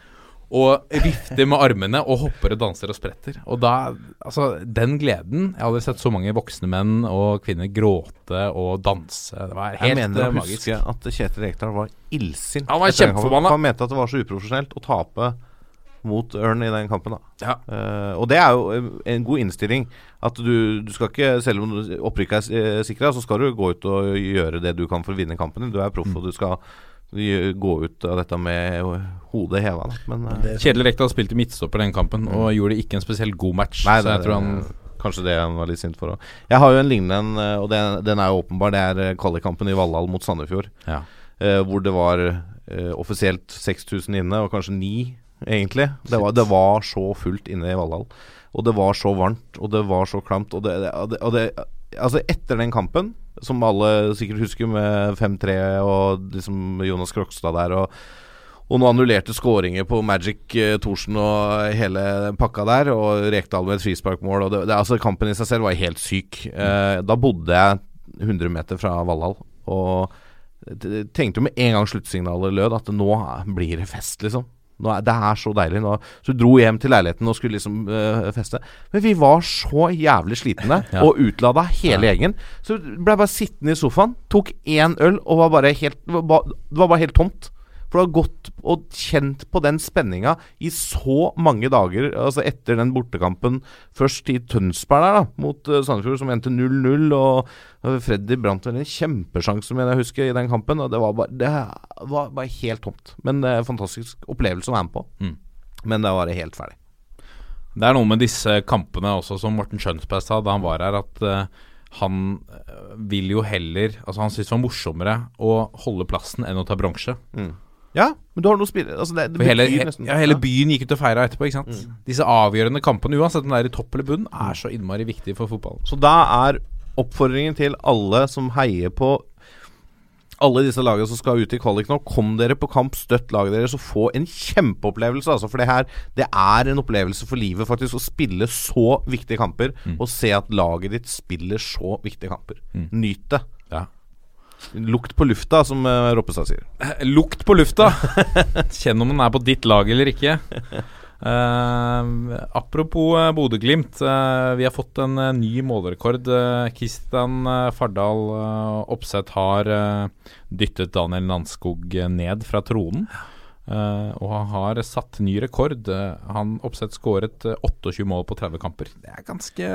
Og vifter med armene og hopper og danser og spretter. Og da Altså, den gleden Jeg har aldri sett så mange voksne menn og kvinner gråte og danse. Det var helt magisk. Jeg mener å huske at Kjetil Rekdal var illsint. Han var kjempeforbanna. Han mente at det var så uprofesjonelt å tape mot Ørn i den kampen. da ja. uh, Og det er jo en god innstilling. At du, du skal ikke, selv om opprykket er eh, sikra, så skal du gå ut og gjøre det du kan for å vinne kampen. Du er proff, mm. og du skal gå ut av dette med hodet heva. Men, uh, Kjedel Rekdal spilte midtstopper den kampen mm. og gjorde ikke en spesielt god match. Nei, så jeg tror han Kanskje det han var litt sint for òg. Jeg har jo en lignende en, og den, den er jo åpenbar. Det er kvalikkampen i Valhall mot Sandefjord. Ja. Uh, hvor det var uh, offisielt 6000 inne, og kanskje 9 egentlig. Det var, det var, så fullt inne i Valhall. Og det var så varmt, og det var så klamt. Og det, og det, altså etter den kampen, som alle sikkert husker, med 5-3 og liksom Jonas Krokstad der og og noen annullerte skåringer på Magic eh, Thorsen og hele pakka der. Og Rekdal med et frisparkmål. Og det, det, altså Kampen i seg selv var helt syk. Eh, da bodde jeg 100 meter fra Valhall. Og tenkte jo med en gang sluttsignalet lød at nå blir det fest, liksom. Er, det er så deilig. Nå. Så dro hjem til leiligheten og skulle liksom øh, feste. Men vi var så jævlig slitne ja. og utlada hele ja. gjengen. Så ble bare sittende i sofaen, tok én øl og var bare helt var, det var bare helt tomt. For du har gått og kjent på den spenninga i så mange dager, altså etter den bortekampen først i Tønsberg der, da, mot uh, Sandefjord, som endte 0-0. Og Freddy brant vel en kjempesjanse, mener jeg husker, i den kampen. Og det var bare, det var bare helt tomt. Men det er en fantastisk opplevelse å være med på. Mm. Men da var det helt ferdig. Det er noe med disse kampene også, som Morten Skjønsberg sa da han var her, at uh, han vil jo heller Altså Han syns det var morsommere å holde plassen enn å ta bronse. Mm. Ja, men du har noe spillere altså det, det hele, nesten, ja, hele byen gikk ut og feira etterpå. ikke sant? Mm. Disse avgjørende kampene, uansett om det er i topp eller bunn, er så innmari viktig for fotballen. Så da er oppfordringen til alle som heier på alle disse lagene som skal ut i kvalik nå, kom dere på kamp, støtt laget deres og få en kjempeopplevelse. Altså, for det her det er en opplevelse for livet, faktisk, å spille så viktige kamper. Mm. Og se at laget ditt spiller så viktige kamper. Mm. Nyt det. Ja. Lukt på lufta, som uh, Roppestad sier. Lukt på lufta! Kjenn om den er på ditt lag eller ikke. Uh, apropos uh, Bodø-Glimt. Uh, vi har fått en uh, ny målrekord. Kristian Fardal oppsett har dyttet Daniel Landskog ned fra tronen. og han har satt ny rekord. han oppsett skåret 28 mål på 30 kamper. Det er ganske,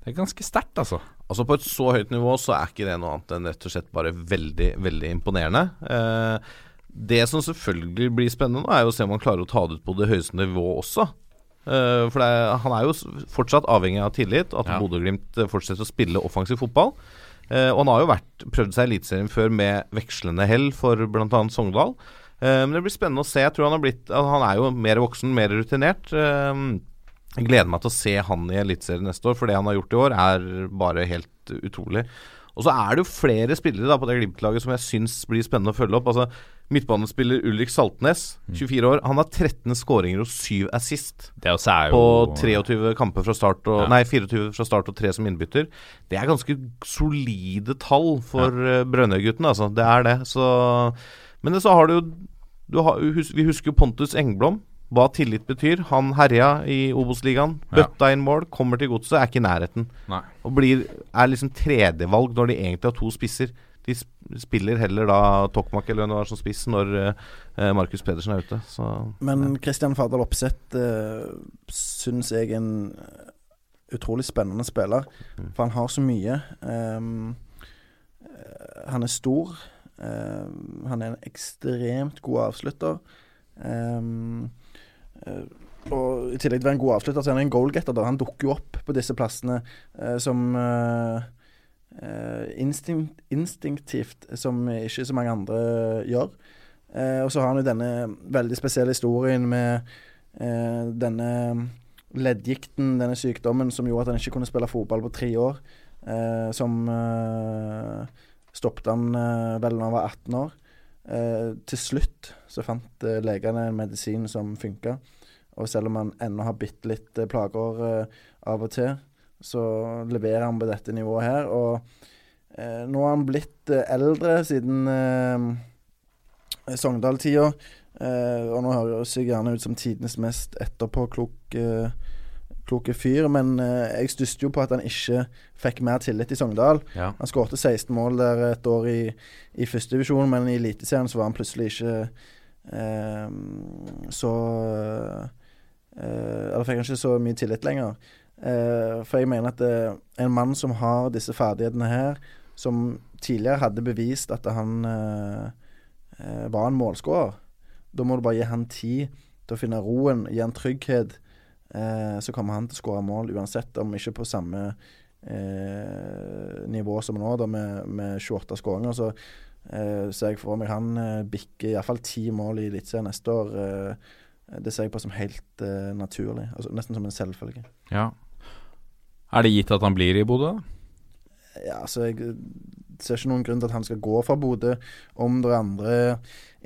det er ganske sterkt, altså. Altså På et så høyt nivå så er ikke det noe annet enn rett og slett bare veldig, veldig imponerende. Eh, det som selvfølgelig blir spennende er jo å se om han klarer å ta det ut på det høyeste nivået også. Eh, for er, han er jo fortsatt avhengig av tillit, at ja. Bodø-Glimt fortsetter å spille offensiv fotball. Eh, og han har jo vært, prøvd seg i Eliteserien før med vekslende hell for bl.a. Sogndal. Eh, men det blir spennende å se. Jeg tror Han har blitt Han er jo mer voksen, mer rutinert. Eh, jeg gleder meg til å se han i Eliteserien neste år, for det han har gjort i år, er bare helt utrolig. Og så er det jo flere spillere da på det Glimt-laget som jeg syns blir spennende å følge opp. Altså Midtbanespiller Ulrik Saltnes, 24 år. Han har 13 skåringer og 7 assist jo på 23 kamper fra start og, Ja. Nei, 24 fra start og 3 som innbytter. Det er ganske solide tall for ja. Brønnøy-gutten, altså. Det er det. Så Men så har du jo du har, Vi husker jo Pontus Engblom. Hva tillit betyr. Han herja i Obos-ligaen. Bøtta inn mål, kommer til godset, er ikke i nærheten. Nei. Og blir, er liksom tredjevalg når de egentlig har to spisser. De spiller heller da Tokmak eller hvem det var som spiss når uh, Markus Pedersen er ute. Så Men Christian Fardal Opseth uh, syns jeg er en utrolig spennende spiller. For han har så mye. Um, eh, han er stor. Um, han er en ekstremt god avslutter. Um, eh, og I tillegg til å være en god avslutter, så er han en goalgetter. da. Han dukker jo opp på disse plassene eh, som eh, eh, instinkt, instinktivt, som ikke så mange andre gjør. Eh, og så har han jo denne veldig spesielle historien med eh, denne leddgikten, denne sykdommen som gjorde at han ikke kunne spille fotball på tre år. Eh, som eh, stoppet han eh, vel da han var 18 år. Eh, til slutt så fant eh, legene en medisin som funka. Og selv om han ennå har bitte litt eh, plager eh, av og til, så leverer han på dette nivået her. Og eh, nå har han blitt eh, eldre siden eh, Sogndal-tida. Eh, og nå høres jeg gjerne ut som tidenes mest etterpåkloke kloke fyr, men eh, jeg stusset jo på at han ikke fikk mer tillit i Sogndal. Ja. Han skårte 16 mål der et år i, i førstedivisjon, men i Eliteserien så var han plutselig ikke eh, så eh, Eller fikk han ikke så mye tillit lenger. Eh, for jeg mener at eh, en mann som har disse ferdighetene her, som tidligere hadde bevist at han eh, var en målskårer, da må du bare gi han tid til å finne roen, gi han trygghet. Eh, så kommer han til å skåre mål uansett, om ikke på samme eh, nivå som nå, da med, med 28 skåringer. Så eh, ser jeg for meg han eh, bikker iallfall ti mål i Eliteserien neste år. Eh, det ser jeg på som helt eh, naturlig. Altså, nesten som en selvfølge. Ja. Er det gitt at han blir i Bodø? da? Ja, altså jeg ser ikke noen grunn til at han skal gå fra Bodø. Om det er andre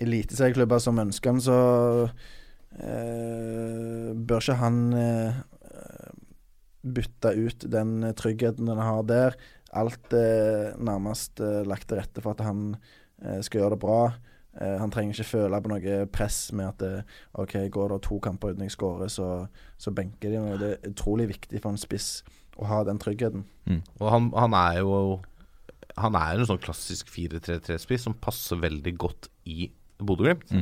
eliteserieklubber som ønsker han, så eh, bør ikke han eh, bytte ut den tryggheten han har der. Alt er nærmest eh, lagt til rette for at han eh, skal gjøre det bra. Eh, han trenger ikke føle på noe press med at OK, går det to kamper uten jeg skårer, så, så benker de Og Det er utrolig viktig for en spiss å ha den tryggheten. Og han, han er jo Han er en sånn klassisk 4-3-3-spiss som passer veldig godt i Bodø-Glimt.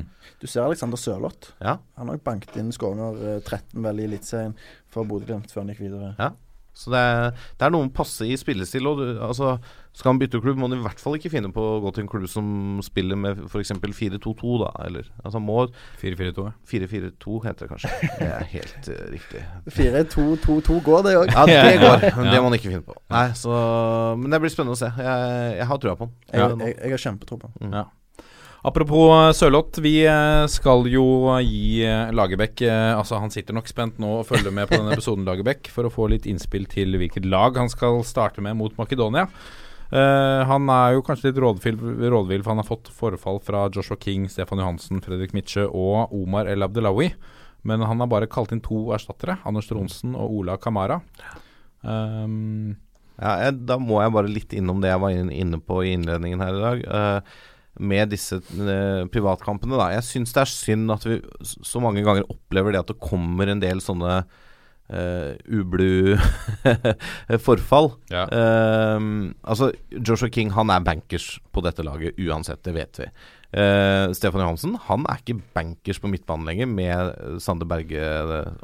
Du ser Alexander Sørloth. Ja. Han har jo banket inn skåringer eh, 13 vel i Eliteserien for Bodø-Glimt før han gikk videre. Ja. Så det er, det er noe med passe i spillestil. Og du, altså, skal han bytte klubb, må han i hvert fall ikke finne på å gå til en klubb som spiller med f.eks. 4-2-2, da. Eller altså må 4-4-2, 4-4-2 heter det kanskje. Det er helt uh, riktig. 4-2-2-2 går, det òg. Ja, det går. Men Ja. det må han ikke finne på. Nei, så Men det blir spennende å se. Jeg, jeg har trua på han. Jeg, jeg, jeg har kjempetro på han. Ja. Apropos eh, Sørloth, vi eh, skal jo gi eh, Lagerbäck Altså, han sitter nok spent nå og følger med på denne episoden, Lagerbäck, for å få litt innspill til hvilket lag han skal starte med mot Makedonia. Uh, han er jo kanskje litt rådvill, for han har fått forfall fra Joshua King, Stefan Johansen, Fredrik Mitche og Omar El Abdelawi. Men han har bare kalt inn to erstattere, Anders Tronsen og Ola Kamara. Um, Ja, jeg, da må jeg bare litt innom det jeg var inne på i innledningen her i dag. eh, med disse eh, privatkampene, da. Jeg syns det er synd at vi så mange ganger opplever det at det kommer en del sånne uh, ublu forfall. Ja. Uh, altså, Joshua King han er bankers på dette laget uansett, det vet vi. Eh, Stefan Johansen han er ikke bankers på midtbanen lenger med Sander Berge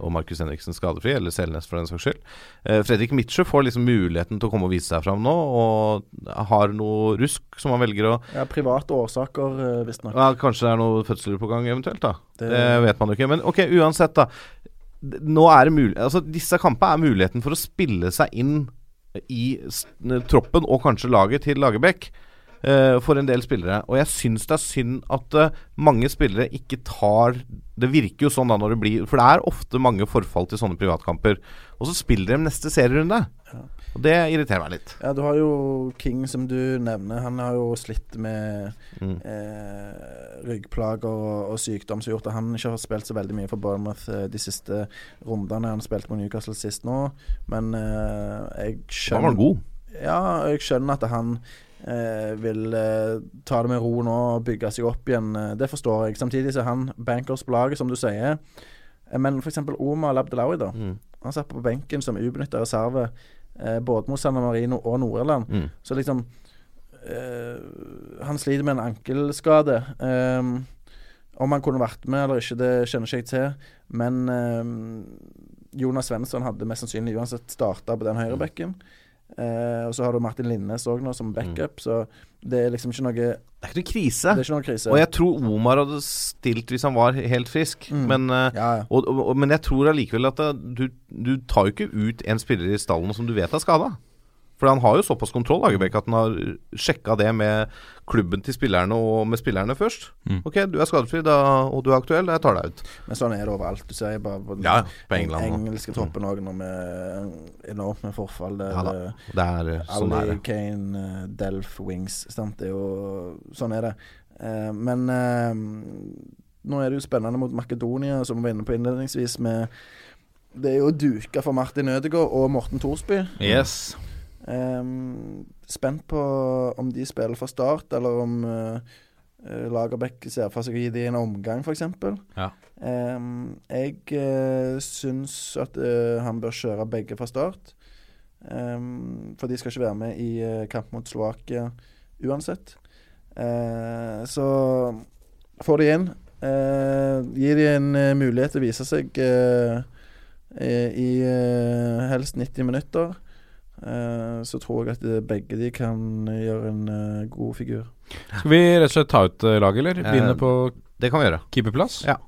og Markus Henriksen skadefri, eller Selnes for den saks skyld. Eh, Fredrik Mitsjø får liksom muligheten til å komme og vise seg fram nå, og har noe rusk som han velger å Ja, private årsaker, uh, visstnok. ja, Kanskje det er noe fødsler på gang eventuelt, da. Det, Det- vet man jo ikke. Men ok, uansett, da. Nå er det mulig Altså, disse kampene er muligheten for å spille seg inn i troppen og kanskje laget til Lagerbäck. Uh, for en del spillere. Og jeg syns det er synd at uh, mange spillere ikke tar Det virker jo sånn da når det blir For det er ofte mange forfall til sånne privatkamper. Og så spiller de neste serierunde. Ja. Og det irriterer meg litt. Ja, du har jo King, som du nevner. Han har jo slitt med mm. eh, ryggplager og, og, sykdom som har gjort at han ikke har spilt så veldig mye for Bournemouth eh, de siste rundene. Han spilte på Newcastle sist nå, men eh, jeg skjønner Han var god. Ja, jeg skjønner at han vil eh, ta det med ro nå og bygge seg opp igjen. Eh, det forstår jeg. Samtidig så er han bankers på laget, som du sier. Men f.eks. Omar Labdelawi, da. Mm. Han satt på benken som ubenytta reserve eh, både mot San Marino og Nord-Irland. Mm. Så liksom eh, Han sliter med en ankelskade. Eh, om han kunne vært med eller ikke, det kjenner ikke jeg til. Men eh, Jonas Svensson hadde mest sannsynlig uansett starta på den høyrebekken. Mm. Eh, og så har du Martin Linnes òg nå som backup, mm. så det er liksom ikke noe Det er ikke noe krise. Det ikke noe krise. Og jeg tror Omar hadde stilt hvis han var helt frisk. Mm. Men, uh, ja, ja. Og, og, men, jeg tror allikevel at det, du, du tar jo ikke ut en spiller i stallen som du vet er skada. For han har jo såpass kontroll Lagerbäck, at han har sjekka det med klubben til spillerne og med spillerne først. Mm. OK, du er skadefri da, og du er aktuell, jeg tar deg ut. Men sånn er det overalt. Du ser bare på den ja, på England, engelske troppen òg, mm. med enormt med forfall. Det, ja, da. det er, eh, sånn Ali, er det. Kane, uh, Delf, Wings. Sant? Det er jo Sånn er det. Uh, men uh, nå er det jo spennende mot Makedonia, som vi var inne på innledningsvis, med Det er jo duka for Martin Ødegaard og Morten Thorsby. Yes. Um, spent på om de spiller fra start, eller om uh, Lagerbäck ser for seg å gi dem en omgang, f.eks. Ja. Um, jeg uh, syns at uh, han bør kjøre begge fra start. Um, for de skal ikke være med i uh, kamp mot Slovakia uansett. Uh, så får de inn. Uh, gir de en mulighet til å vise seg i helst 90 minutter. Uh, så tror jeg at eh, begge de kan gjøre en uh, god figur. Skal vi rett og slett ta ut uh, laget, eller? Begynne på Det kan vi gjøre. keeperplass? Ja.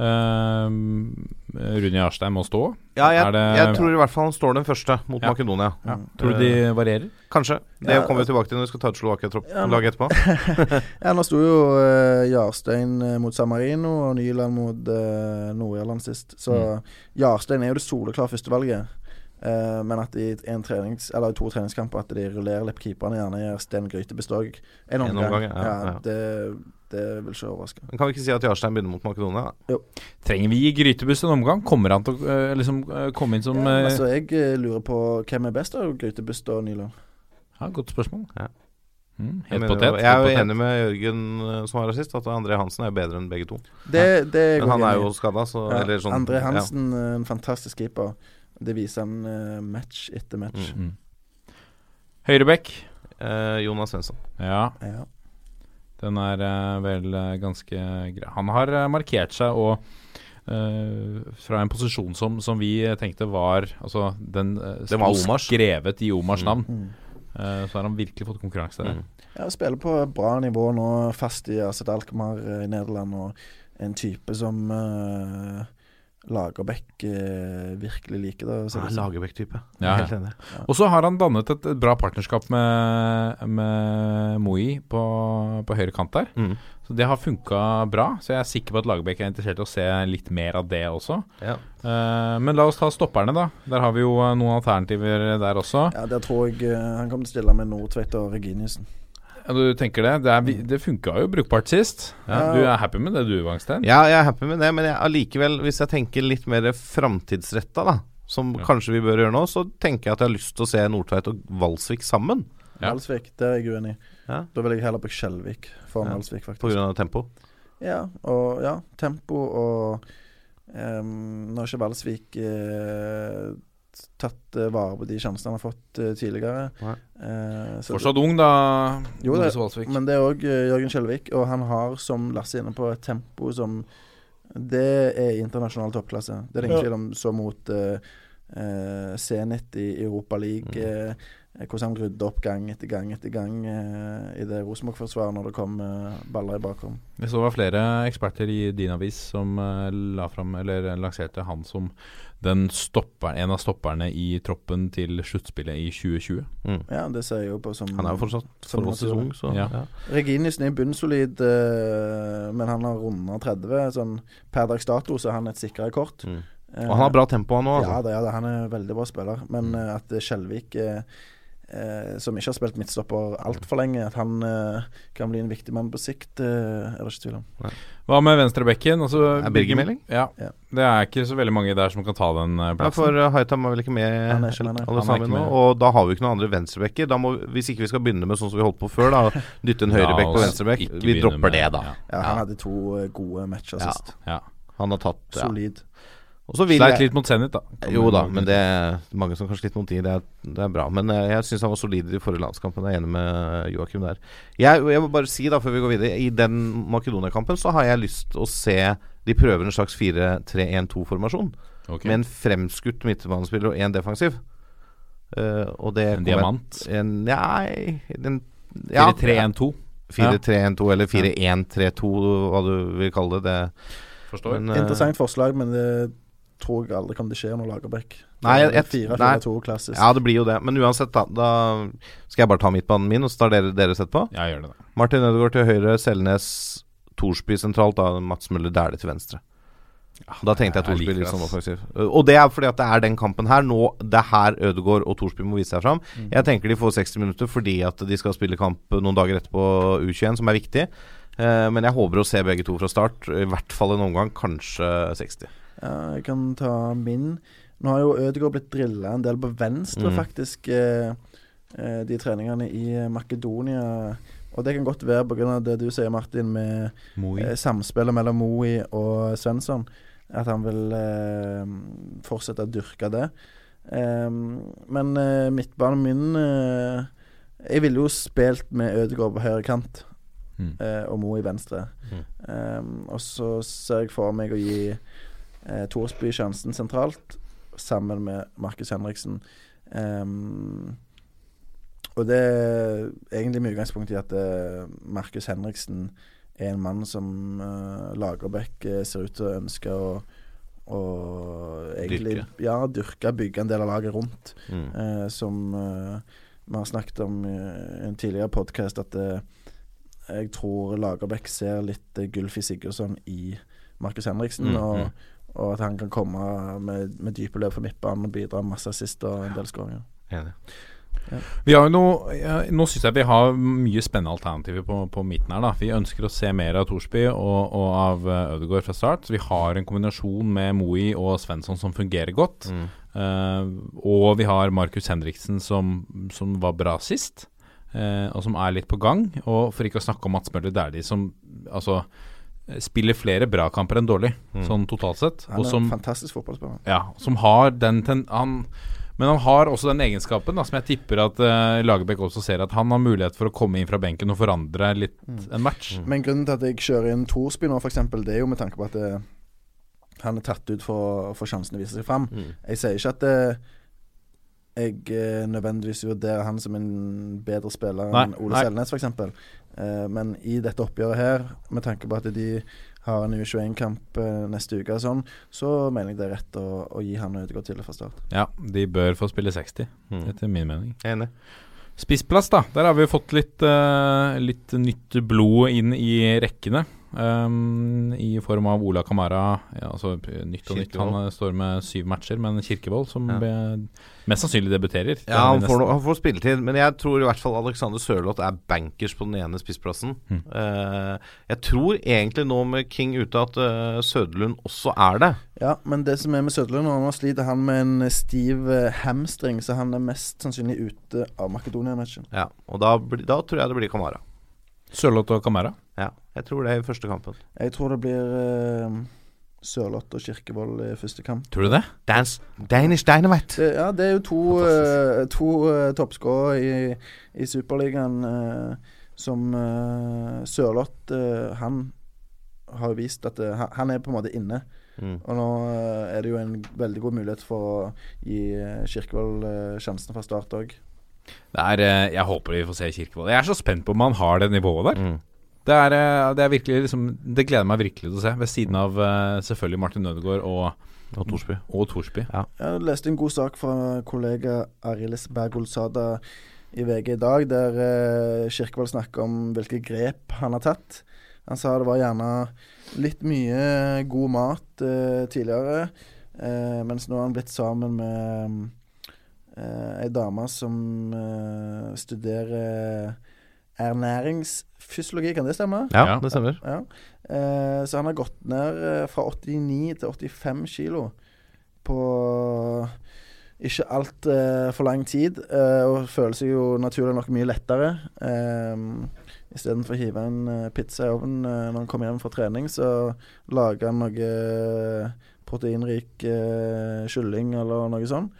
Rune Jarstein må stå? Ja, jeg, jeg, tror i hvert fall han står den første mot ja. Makedonia. Ja. Tror du de varierer? Kanskje. Det ja, kommer vi tilbake til når vi skal ta ut Slovakia-laget etterpå. ja, nå sto jo uh, Jarstein mot San Marino og Nyland mot uh, Nord-Irland sist. Så mm. Jarstein er jo det soleklare førstevalget. Uh, men at i en trenings, eller to treningskamper at de rullerer litt keeperne, gjerne gjør Sten Grytebust òg en omgang. En omgang ja, ja, ja. Det, det, vil ikke overraske. Men kan vi ikke si at Jarstein begynner mot Makedonia? Jo. Trenger vi i Grytebust en omgang? Kommer han til å uh, liksom, uh, komme inn som ja, altså, Jeg lurer på hvem er best av Grytebust og Nyland? Ja, Godt spørsmål. Ja. Mm, helt jeg, potet, jeg er jo enig med Jørgen som var rasist, at André Hansen er bedre enn begge to. Det, det Men han er jo skada, så ja, sånn, André Hansen, en fantastisk keeper. Det viser han uh, match etter match. Mm. Høyrebekk. Uh, Jonas Svensson. Ja. ja. Den er uh, vel ganske grei. Han har markert seg og fra en posisjon som, som, vi tenkte var Altså, den uh, var skrevet i Omars mm. navn. Mm. så har han virkelig fått konkurranse der. Mm. Ja, spiller på bra nivå nå, fast i Aset Alkmaar i Nederland, og en type som uh, Lagerbäck eh, virkelig liker det. Ja, Lagerbäck-type. Ja, Helt enig. Ja. Og så har han dannet et, et bra partnerskap med, med Moi på, på høyre kant der. Mm. Så det har funka bra. Så jeg er sikker på at Lagerbäck er interessert i å se litt mer av det også. Ja. Uh, men la oss ta stopperne, da. Der har vi jo noen alternativer der også. Ja, Der tror jeg uh, han kommer til å stille med Nordtveit og Reginiussen. Ja, du tenker det? Det, er, det funka jo brukbart sist. Ja. Du er happy med det du, Wangstein? Ja, jeg er happy med det, men jeg, allikevel, hvis jeg tenker litt mer framtidsretta, da, som ja. kanskje vi bør gjøre nå, så tenker jeg at jeg har lyst til å se Nordtveit og Valsvik sammen. Ja. Valsvik, det er jeg uenig i. Ja. Da vil jeg heller på Skjelvik foran ja. Valsvik, faktisk. På grunn av tempo? Ja, og ja, tempo og um, Nå ikke Valsvik uh, tatt uh, vare på de sjansene han har fått uh, tidligere. Uh, Fortsatt ung, da. Jo, det, men det er òg Jørgen Skjelvik, og han har, som Lasse er inne på, et tempo som Det er internasjonal toppklasse. Det er det ingen tvil om. Så mot eh, Zenit i Europa League. Mm. Eh, hvordan han rydder opp gang etter gang etter gang eh, i det Rosenborg-forsvaret når det kom eh, baller i bakrom. Vi så var flere eksperter i din avis som eh, la fram, eller lanserte han som den stopper, en av stopperne i troppen til sluttspillet i 2020. Mm. Ja, det ser jeg jo på som Han er jo fortsatt forholdsvis ung, så ja. ja. Reginisen er bunnsolid, uh, men han har runda 30. Sånn, per dags dato så er han et sikrere kort. Mm. Og han har bra tempo, han òg. Altså. Ja, det, ja, han er veldig bra spiller. Men mm. at Skjelvik uh, eh, som ikke har spilt midtstopper altfor lenge, at han eh, kan bli en viktig mann på sikt, eh, er det ikke tvil om. Nei. Hva med venstrebekken? Altså, er Birger Meling? Ja. ja. Det er ikke så veldig mange der som kan ta den plassen. Ja, for Haitam er vel ikke med, han er ikke, alle sammen nå. Og da har vi ikke noen andre venstrebekker. Da må, hvis ikke vi skal begynne med sånn som vi holdt på før, da dytte en høyrebekk ja, på venstrebekk. Vi dropper med, det, da. Ja. han hadde to gode matcher sist. Han har tatt Solid. Sleit litt mot Zenit, da. Jo da, men det er mange som kanskje litt mot de. Det er, det er bra. Men jeg, jeg syns han var solid i de forrige landskampen. Jeg er enig med Joakim der. Jeg, jeg, må bare si, da før vi går videre, i den Makedonia-kampen så har jeg lyst til å se De prøver en slags 4-3-1-2-formasjon. Okay. Med en fremskutt midtbanespiller og én defensiv. Uh, og det en diamant? En, nei den, ja, 4-3-1-2? 4-3-1-2 eller 4-1-3-2, hva du vil kalle det. det Forstår. Men, Interessant forslag, men det tror jeg aldri kommer til å skje når Lagerbäck Nei, jeg, fire, nei. To, klassisk. Ja, det blir jo det. Men uansett, da, da skal jeg bare ta midtbanen min, og så tar dere, dere sett på. Ja, gjør det da. Martin Ødegaard til høyre, Selnes, Torsby sentralt, da Mats Møller Dæhlie til venstre. Ja, da tenkte jeg Torsby litt sånn offensiv. Og det er fordi at det er den kampen her. Nå, Det er her Ødegaard og Torsby må vise seg fram. Mm. Jeg tenker de får 60 minutter fordi at de skal spille kamp noen dager etterpå U21, som er viktig. Eh, men jeg håper å se begge to fra start. I hvert fall en omgang, kanskje 60. Ja, jeg kan ta min. Nå har jo Ødegaard blitt drilla en del på venstre, mm. faktisk, eh, eh, de treningene i Makedonia. Og det kan godt være pga. det du sier, Martin, med eh, samspillet mellom Moi og Svensson. At han vil eh, fortsette å dyrke det. Men eh, midtbanen min eh, Jeg ville jo spilt med Ødegaard på høyre kant. Mm. og Mo i venstre. Mm. Og så ser jeg for meg å gi eh, Thorsby sjansen sentralt, sammen med Markus Henriksen. Um, og det er egentlig med utgangspunkt i at uh, Markus Henriksen er en mann som uh, Lagerbäck uh, ser ut til å ønske å, å egentlig dyrke. Ja, dyrke, bygge en del av laget rundt. Mm. Uh, som vi har snakket om i en tidligere podkast, at jeg tror Lagerbäck ser litt Gulfi Sigurdsson i Markus Henriksen. Mm, og mm. Og at han kan komme med, med dype løp for midtbanen og bidra masse assist og en del skåringer. Ja. Vi har jo noe, ja, nå syns jeg vi har mye spennende alternativer på, på, midten her. da Vi ønsker å se mer av Thorsby og, og av uh, Ødegaard fra start. Så vi har en kombinasjon med Moi og Svensson som fungerer godt. Mm. Uh, og vi har Markus Henriksen som, som var bra sist, uh, og som er litt på gang. Og for ikke å snakke om Mats Møller Dæhlie, som altså spiller flere bra kamper enn dårlig, mm. sånn totalt sett. Han er som, en fantastisk fotballspiller. Ja, som har den ten, han, Men han har også den egenskapen da, som jeg tipper at uh, Lagerbäck også ser, at han har mulighet for å komme inn fra benken og forandre litt mm. en match. Mm. Men grunnen til at jeg kjører inn Thorsby nå, f.eks., det er jo med tanke på at det, eh, han er tatt ut for, for sjansen å vise seg fram. Mm. Jeg sier ikke at det, eh, jeg eh, nødvendigvis vurderer han som en bedre spiller enn Ole Selnes, f.eks. Eh, men i dette oppgjøret her, med tanke på at de har en U21-kamp eh, neste uke, og sånn, så mener jeg det er rett å, å gi han Ødegaard til fra start. Ja, de bør få spille 60, mm. etter min mening. Enig. Spissplass, da. Der har vi fått litt, uh, litt nytt blod inn i rekkene. Um, I form av Ola Kamara. Ja, altså Nytt og nytt. Han eh, står med syv matcher, men Kirkevold, som ja. be, mest sannsynlig debuterer. Ja, han får, han får, spilletid, men jeg tror i hvert fall Alexander Sørloth er bankers på den ene spissplassen. Mm. Uh, jeg tror egentlig nå med King ute at uh, Søderlund også er det. Ja, men det som er med Søderlund, nå sliter han med en stiv hamstring, så han er mest sannsynlig ute av Makedonia-matchen. Ja, og da, da tror jeg det blir Kamara. Sørloth og Kamara? Ja, jeg tror det er i første kampen. Jeg tror det blir uh, Sørloth og Kirkevold i første kamp. Tror du det? Dance, Danish Dynamite. Det, ja, det er jo to, uh, to uh, toppskårere i, i Superligaen uh, som uh, Sørloth Han har jo vist at han er på en måte inne. Mm. Og nå er det jo en veldig god mulighet for å gi Kirkevold sjansen fra start òg. Jeg håper vi får se Kirkevold. Jeg er så spent på om han har det nivået der. Mm. Det, er, det, er, virkelig liksom, Det gleder meg virkelig til å se, ved siden av selvfølgelig Martin Nødegaard og og Torsby. Og Torsby. Ja. Jeg leste en god sak fra kollega Arilis Bergolsada i VG i dag, der eh, Kirkevold snakker om hvilke grep han har tatt. Han sa det var gjerne litt mye god mat eh, tidligere, eh, mens nå har han blitt sammen med eh, ei dame som eh, studerer ernæringsfysiologi, kan det stemme? Ja, det stemmer. Ja. Eh, så han har gått ned eh, fra 89 til 85 kilo på ikke altfor lang tid, og føler seg jo naturlig nok mye lettere. Eh, Istedenfor å hive en pizza i ovnen når han kommer hjem fra trening, så lager han noe proteinrik kylling eller noe sånt.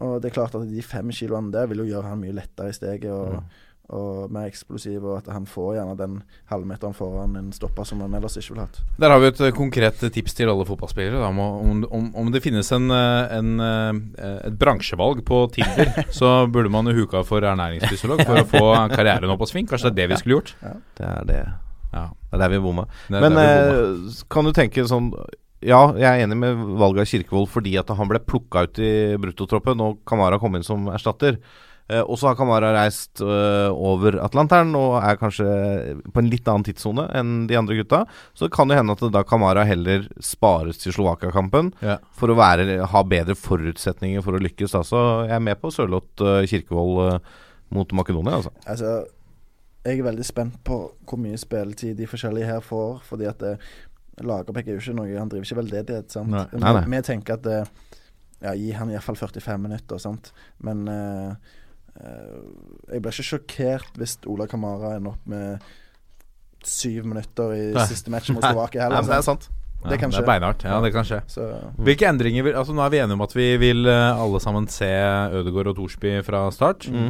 Og det er klart at de fem kiloene der vil jo gjøre han mye lettere i steget. og mm og mer eksplosiv, og at han får gjerne den halvmeteren foran en stopper som han ellers ikke ville hatt. Der har vi et uh, konkret tips til alle fotballspillere. Da, om, om, om, det finnes en, eh, en, et bransjevalg på Tinder, så burde man jo huka for ernæringsfysiolog for å få karrieren opp og sving. Kanskje det er det vi skulle gjort? Ja. Det er det. Ja. Det er der vi bomma. Men uh, kan du tenke sånn ja, jeg er enig med valget av Kirkevold fordi at han ble plukka ut i bruttotroppen, og Kamara kom inn som erstatter. Eh, og så har Kamara reist uh, over Atlanteren og er kanskje på en litt annen tidssone enn de andre gutta. Så det kan jo hende at da Kamara heller spares til Slovakia-kampen ja. for å være, ha bedre forutsetninger for å lykkes. Da. Så jeg er med på Sørloth uh, Kirkevold mot Makedonia. Altså. altså. jeg er veldig spent på hvor mye spilletid de forskjellige her får. Fordi at Lagerbäck er jo ikke noe Han driver ikke veldedighet. sant? Nei. Nei, nei. Vi tenker at ja, gi han iallfall 45 minutter, sant. Men uh, Eh, jeg blir ikke sjokkert hvis Ola Kamara ender opp med syv minutter i Nei. siste match mot Slovakia heller. det er sant. Det, ja, det er beinhardt. Ja, det kan skje. Så, Hvilke endringer vil, altså Nå er vi enige om at vi vil uh, alle sammen se Ødegaard og Thorsby fra start. Mm.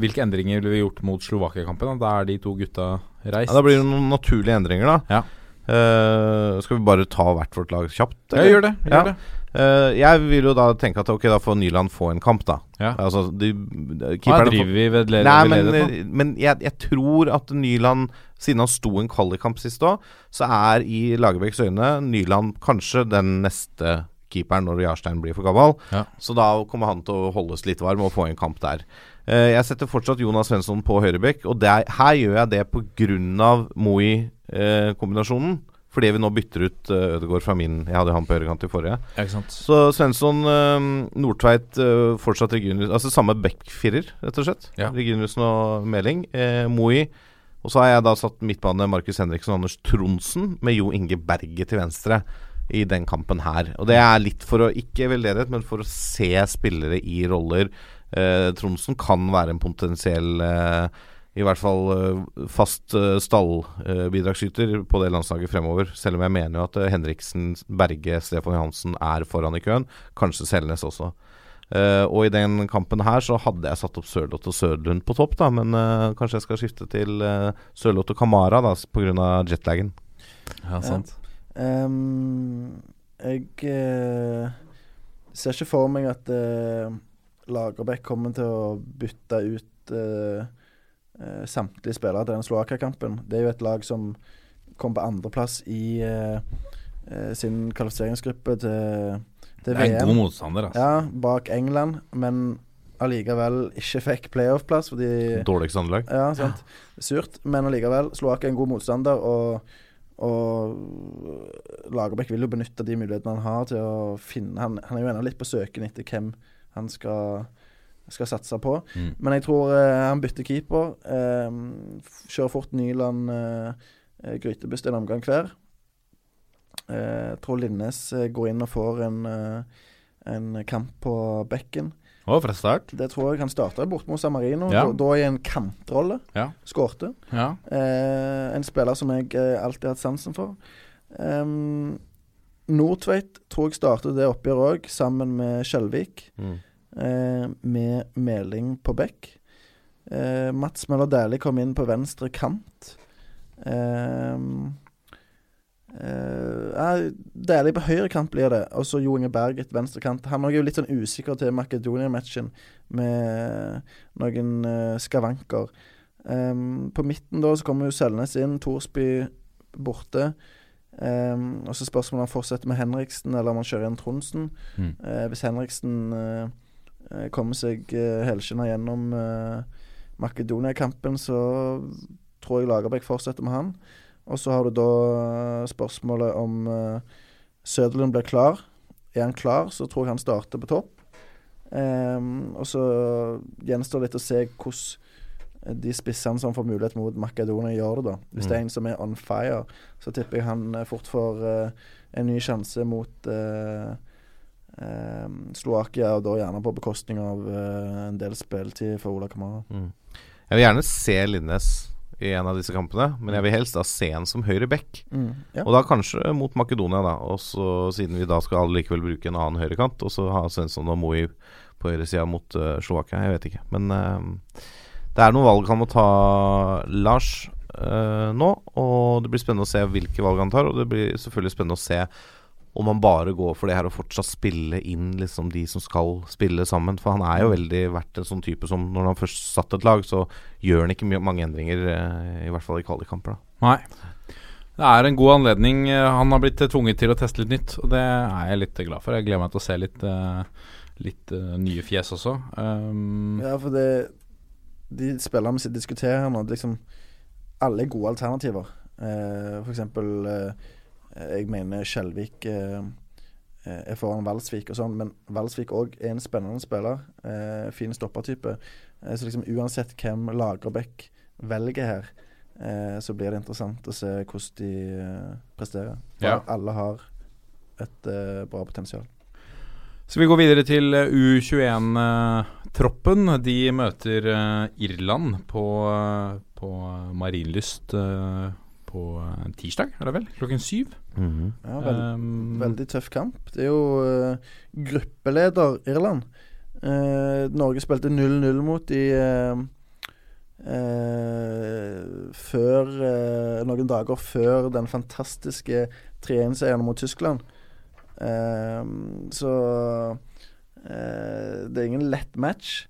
Hvilke endringer ville vi gjort mot Slovakia-kampen? Da er de to gutta reist. Ja, da blir det noen naturlige endringer, da. Ja. Uh, skal vi bare ta hvert vårt lag kjapt? Eller? Ja, gjør det. Gjør ja. det. Uh, jeg vil jo da tenke at ok, da får Nyland få en kamp, da. Ja. Altså, de, de, Hva driver vi ved leder, Nei, men, leder eh, men jeg, jeg, tror at Nyland, siden han sto en kvalikkamp sist òg, så er i Lagerbäcks øyne Nyland kanskje den neste keeperen når Jarstein blir for gammel. Ja. Så da kommer han til å holdes litt varm og få en kamp der. Uh, jeg setter fortsatt Jonas Svensson på høyrebekk, og er, her gjør jeg det pga. Moi-kombinasjonen. Uh, fordi vi nå bytter ut uh, Ødegaard fra min Jeg hadde han på høyrekant i forrige. Ja, så Svensson, uh, Nordtveit, uh, fortsatt Reginius Altså samme backfirer, rett og slett. Ja. Reginiussen og Meling. Uh, Moi. Og så har jeg da satt midtbane Markus Henriksen og Anders Tronsen med Jo Inge Berge til venstre i den kampen her. Og det er litt for å Ikke veldedighet, men for å se spillere i roller. Eh, Tronsen kan være en potensiell eh, i hvert fall uh, fast uh, stallbidragsyter uh, på det landslaget fremover. Selv om jeg mener jo at uh, Henriksen, Berge, Stefan Johansen er foran i køen. Kanskje Selnes også. og i den kampen her så hadde jeg satt opp Sørloth og Sødlund på topp, da. Men kanskje jeg skal skifte til uh, Sørloth og Kamara da, pga. jetlagen. Ja, sant. Ja. Um, jeg ser ikke for meg at Lagerbäck kommer til å bytte ut uh, samtlige spillere til den Slovakia-kampen. Det er jo et lag som kom på andreplass i uh, uh, sin kvalifiseringsgruppe til, til VM. Det er en god motstander, altså. Ja, bak England, men allikevel ikke fikk playoff-plass fordi Dårligste anlegg. Ja, sant. Surt. Men allikevel, Slovakia er en god motstander, og, og Lagerbäck vil jo benytte de mulighetene han har til å finne Han, han er jo ennå litt på søken etter hvem han skal skal satse på. Mm. Men jeg tror uh, han bytter keeper. Uh, kjører fort Nyland uh, Grytebust en omgang hver. Jeg tror Linnes går inn og får en, en kamp på bekken. Oh, fra start? Det tror jeg. Han starta bort mot San Marino, ja. da, da, i en kantrolle. Ja. Skårte. Ja. en spiller som jeg alltid har hatt sansen for. Um, Nordtveit tror jeg startet det oppgjøret òg, sammen med Skjelvik. Mm eh, med Meling på bekk. Eh, Mats Møller Dæhlie kom inn på venstre kant. Eh, eh, Dæhlie på høyre kant blir det. Og så Jo Inge Berget, venstre kant. Han er jo litt sånn usikker til Makedonia-matchen med noen uh, skavanker. Um, på midten da så kommer jo Selnes inn, Thorsby borte. Um, og så spørsmålet om han fortsetter med Henriksen eller om han kjører igjen Tronsen. Mm. Uh, hvis Henriksen kommer seg uh, helskinna gjennom Makedonia-kampen, så tror jeg Lagerbäck fortsetter med han. Og så har du da eh, spørsmålet om Søderlund blir klar. Er han klar, så tror jeg han starter på topp. Um, og så gjenstår det litt å se hvordan de spissene som får mulighet mot Makedonia, gjør det. da Hvis mm. det er en som er on fire, så tipper jeg han fort får uh, en ny sjanse mot uh, Slovakia, og da gjerne på bekostning av en del spilletid for Ola Kamara. Mm. Jeg vil gjerne se Linnes i en av disse kampene, men jeg vil helst da se en som høyre back. Mm, ja. Og da kanskje mot Makedonia, da. Og så siden vi da skal likevel bruke en annen høyrekant, og så ha Svensson og Moi på høyresida mot uh, Slovakia. Jeg vet ikke. Men uh, det er noen valg han må ta, Lars, uh, nå. Og det blir spennende å se hvilke valg han tar, og det blir selvfølgelig spennende å se om han bare går for det her og fortsatt spille inn liksom de som skal spille sammen. For han er jo veldig vært en sånn type som når han først satt et lag, så gjør han ikke mange endringer, eh, i hvert fall i kvalikkamper. Nei. Det er en god anledning. Eh, han har blitt tvunget til å teste litt nytt, og det er jeg litt glad for. Jeg gleder meg til å se litt, eh, litt nye fjes også. Um, ja, for det de spillerne vi diskuterer her nå, liksom alle er gode alternativer. Uh, for eksempel uh, Eh, jeg mener Skjelvik eh, eh, er foran Valsvik og sånn, men Valsvik òg er en spennende spiller. Eh, fin stoppertype. Eh, så liksom uansett hvem Lagerbäck velger her, eh, så blir det interessant å se hvordan de presterer. Ja. Alle har et bra potensial. Så vi går videre til U21-troppen. De møter Irland på, på Marienlyst på tirsdag, er det vel? Klokken syv. Mm -hmm. Ja, veld, um, veldig tøff kamp. Det er jo uh, gruppeleder Irland. Uh, Norge spilte 0-0 mot de uh, før Noen dager før den fantastiske 3-1-seieren mot Tyskland. så det er ingen lett match.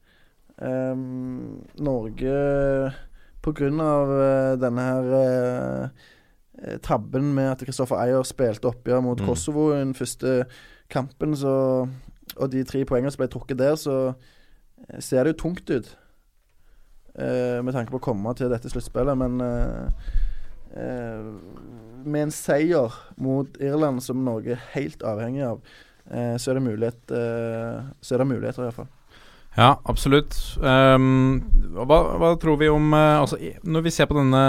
Norge på grunn av denne her Eh, tabben med at Kristoffer Eier spilte oppgjør mot mm. Kosovo i den første kampen, så, og de tre poengene som ble trukket der, så eh, ser det jo tungt ut. Eh, med tanke på å komme til dette sluttspillet. Men eh, eh, med en seier mot Irland, som Norge er helt avhengig av, eh, så er det mulighet Så er det muligheter, iallfall. Ja, absolutt. Um, hva, hva, tror vi om Altså, når vi ser på denne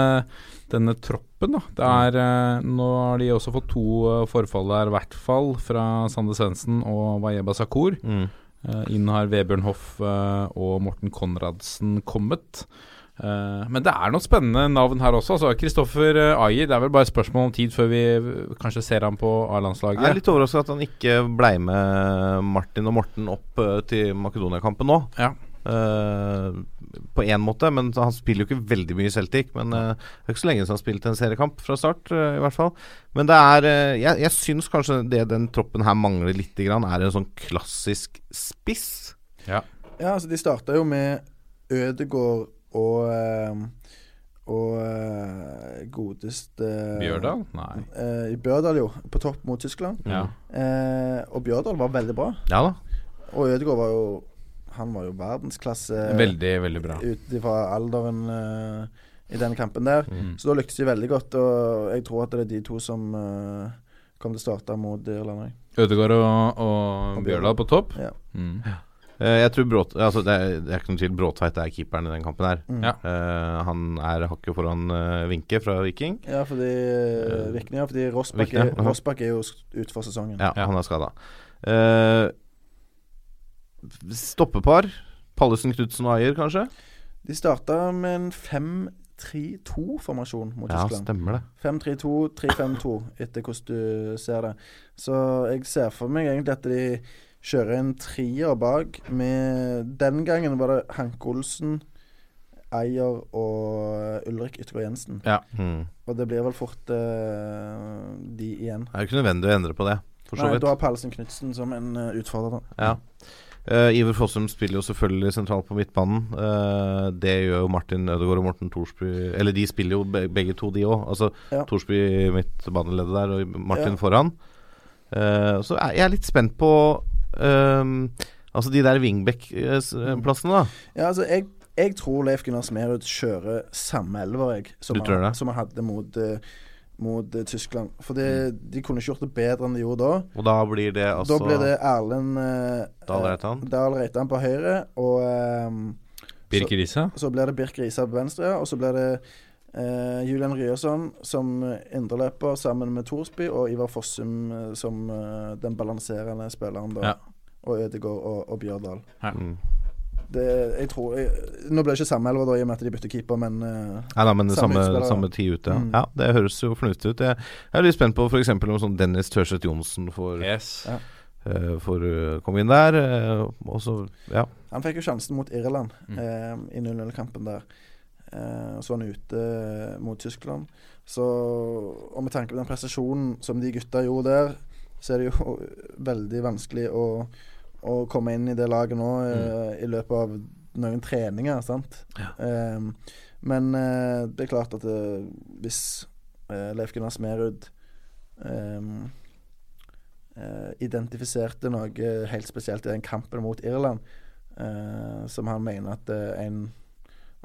denne troppen. da Det er, uh, Nå har de også fått to uh, forfall der, i hvert fall, fra Sande Svendsen og Wayeba Sakur. Mm. Uh, inn har Vebjørn Hoff uh, og Morten Konradsen kommet. Uh, men det er noen spennende navn her også. Altså Kristoffer Ayer, det er vel bare et spørsmål om tid før vi kanskje ser ham på A-landslaget. Jeg er litt overraska at han ikke blei med Martin og Morten opp til Makedonia-kampen nå. Ja. Uh, på én måte, men han spiller jo ikke veldig mye Celtic. Men uh, det er ikke så lenge siden han spilte en seriekamp fra start, uh, i hvert fall. Men det er Jeg, jeg syns kanskje det den troppen her mangler litt, grann, er en sånn klassisk spiss. Ja, ja altså de starta jo med Ødegård og og uh, godeste Bjørdal? Nei. I Bjørdal, jo. På topp mot Tyskland. Ja. Eh, og Bjørdal var veldig bra. Ja da Og Ødegaard var jo han var jo verdensklasse Veldig, veldig bra ut ifra alderen eh, i den kampen der. Mm. Så da lyktes de veldig godt, og jeg tror at det er de to som uh, kommer til å starte mot Irland. Ødegaard og, og, Bjørdal på topp? Ja. Mm. Uh, jeg tror Bråt, altså det, er, det er ikke noen tvil Bråtveit er keeperen i den kampen her. Mm. Uh, han er hakket foran uh, Vinke fra Viking. Ja, fordi uh, Vikne, ja, fordi Rossbakk er, er, jo ute for sesongen. Ja, ja. han er skada. Uh, Stoppepar. Pallesen, Knutsen og Ayer, kanskje? De starta med en 5-3-2-formasjon mot ja, Tyskland. Stemmer det 5-3-2, 3-5-2, etter hvordan du ser det. Så jeg ser for meg egentlig at de kjører en trier bak med Den gangen var det Hank Olsen, Eier og Ulrik Yttergård Jensen. Ja. Mm. Og det blir vel fort uh, de igjen. Det er jo ikke nødvendig å endre på det, for så Nei, vidt. du har Pallesen Knutsen som en uh, utfordrer. Ja. Uh, Iver Fossum spiller jo selvfølgelig sentralt på midtbanen. Uh, det gjør jo Martin Ødegaard og Morten Thorsby Eller de spiller jo be begge to, de òg. Altså Ja. Thorsby midtbaneleddet der og Martin Ja. foran. Uh, så er jeg litt spent på um, Altså de der wingback-plassene, da. Ja, altså, jeg, jeg tror Leif Gunnar Smerud kjører samme elver, jeg, som, Du tror han, som han hadde mot, eh, mot eh, Tyskland. For det, de kunne ikke gjort det bedre enn de gjorde da. Og da blir det altså da blir det Erlend uh, Dahl Reitan. Dahl Reitan på høyre, og ehm, Birk Riise. så blir det Birk Risa på venstre, og så blir det eh, Julian Ryerson som indreløper sammen med Thorsby, og Ivar Fossum eh, som eh, den balanserende spilleren, da. Ja. Og Ødegaard og, og Bjørdal. Mm. Det, jeg tror jeg, Nå ble det ikke samme elver, da, i og med at de bytter keeper, men Nei da, men det Samme samme, samme ja. ute. Ja. Mm. ja, det høres jo fornuftig ut. Jeg, jeg er litt spent på f.eks. om sånn Dennis Tørseth Johnsen får, Yes. Ja. eh, får eh, komme inn der. eh, og ja. han fikk jo sjansen mot Irland Mm. eh, i 0-0-kampen der. Eh, så var han ute eh, mot Tyskland. Så Og med tanke på den prestasjonen som de gutta gjorde der, så er det jo veldig vanskelig å, å komme inn i det laget nå mm. i løpet av noen treninger, sant. Eh, men uh, det er klart at eh, hvis uh, Leif Gunnar Smerud um, eh, identifiserte noe helt spesielt i den kampen mot Irland, eh, som han mener at eh, en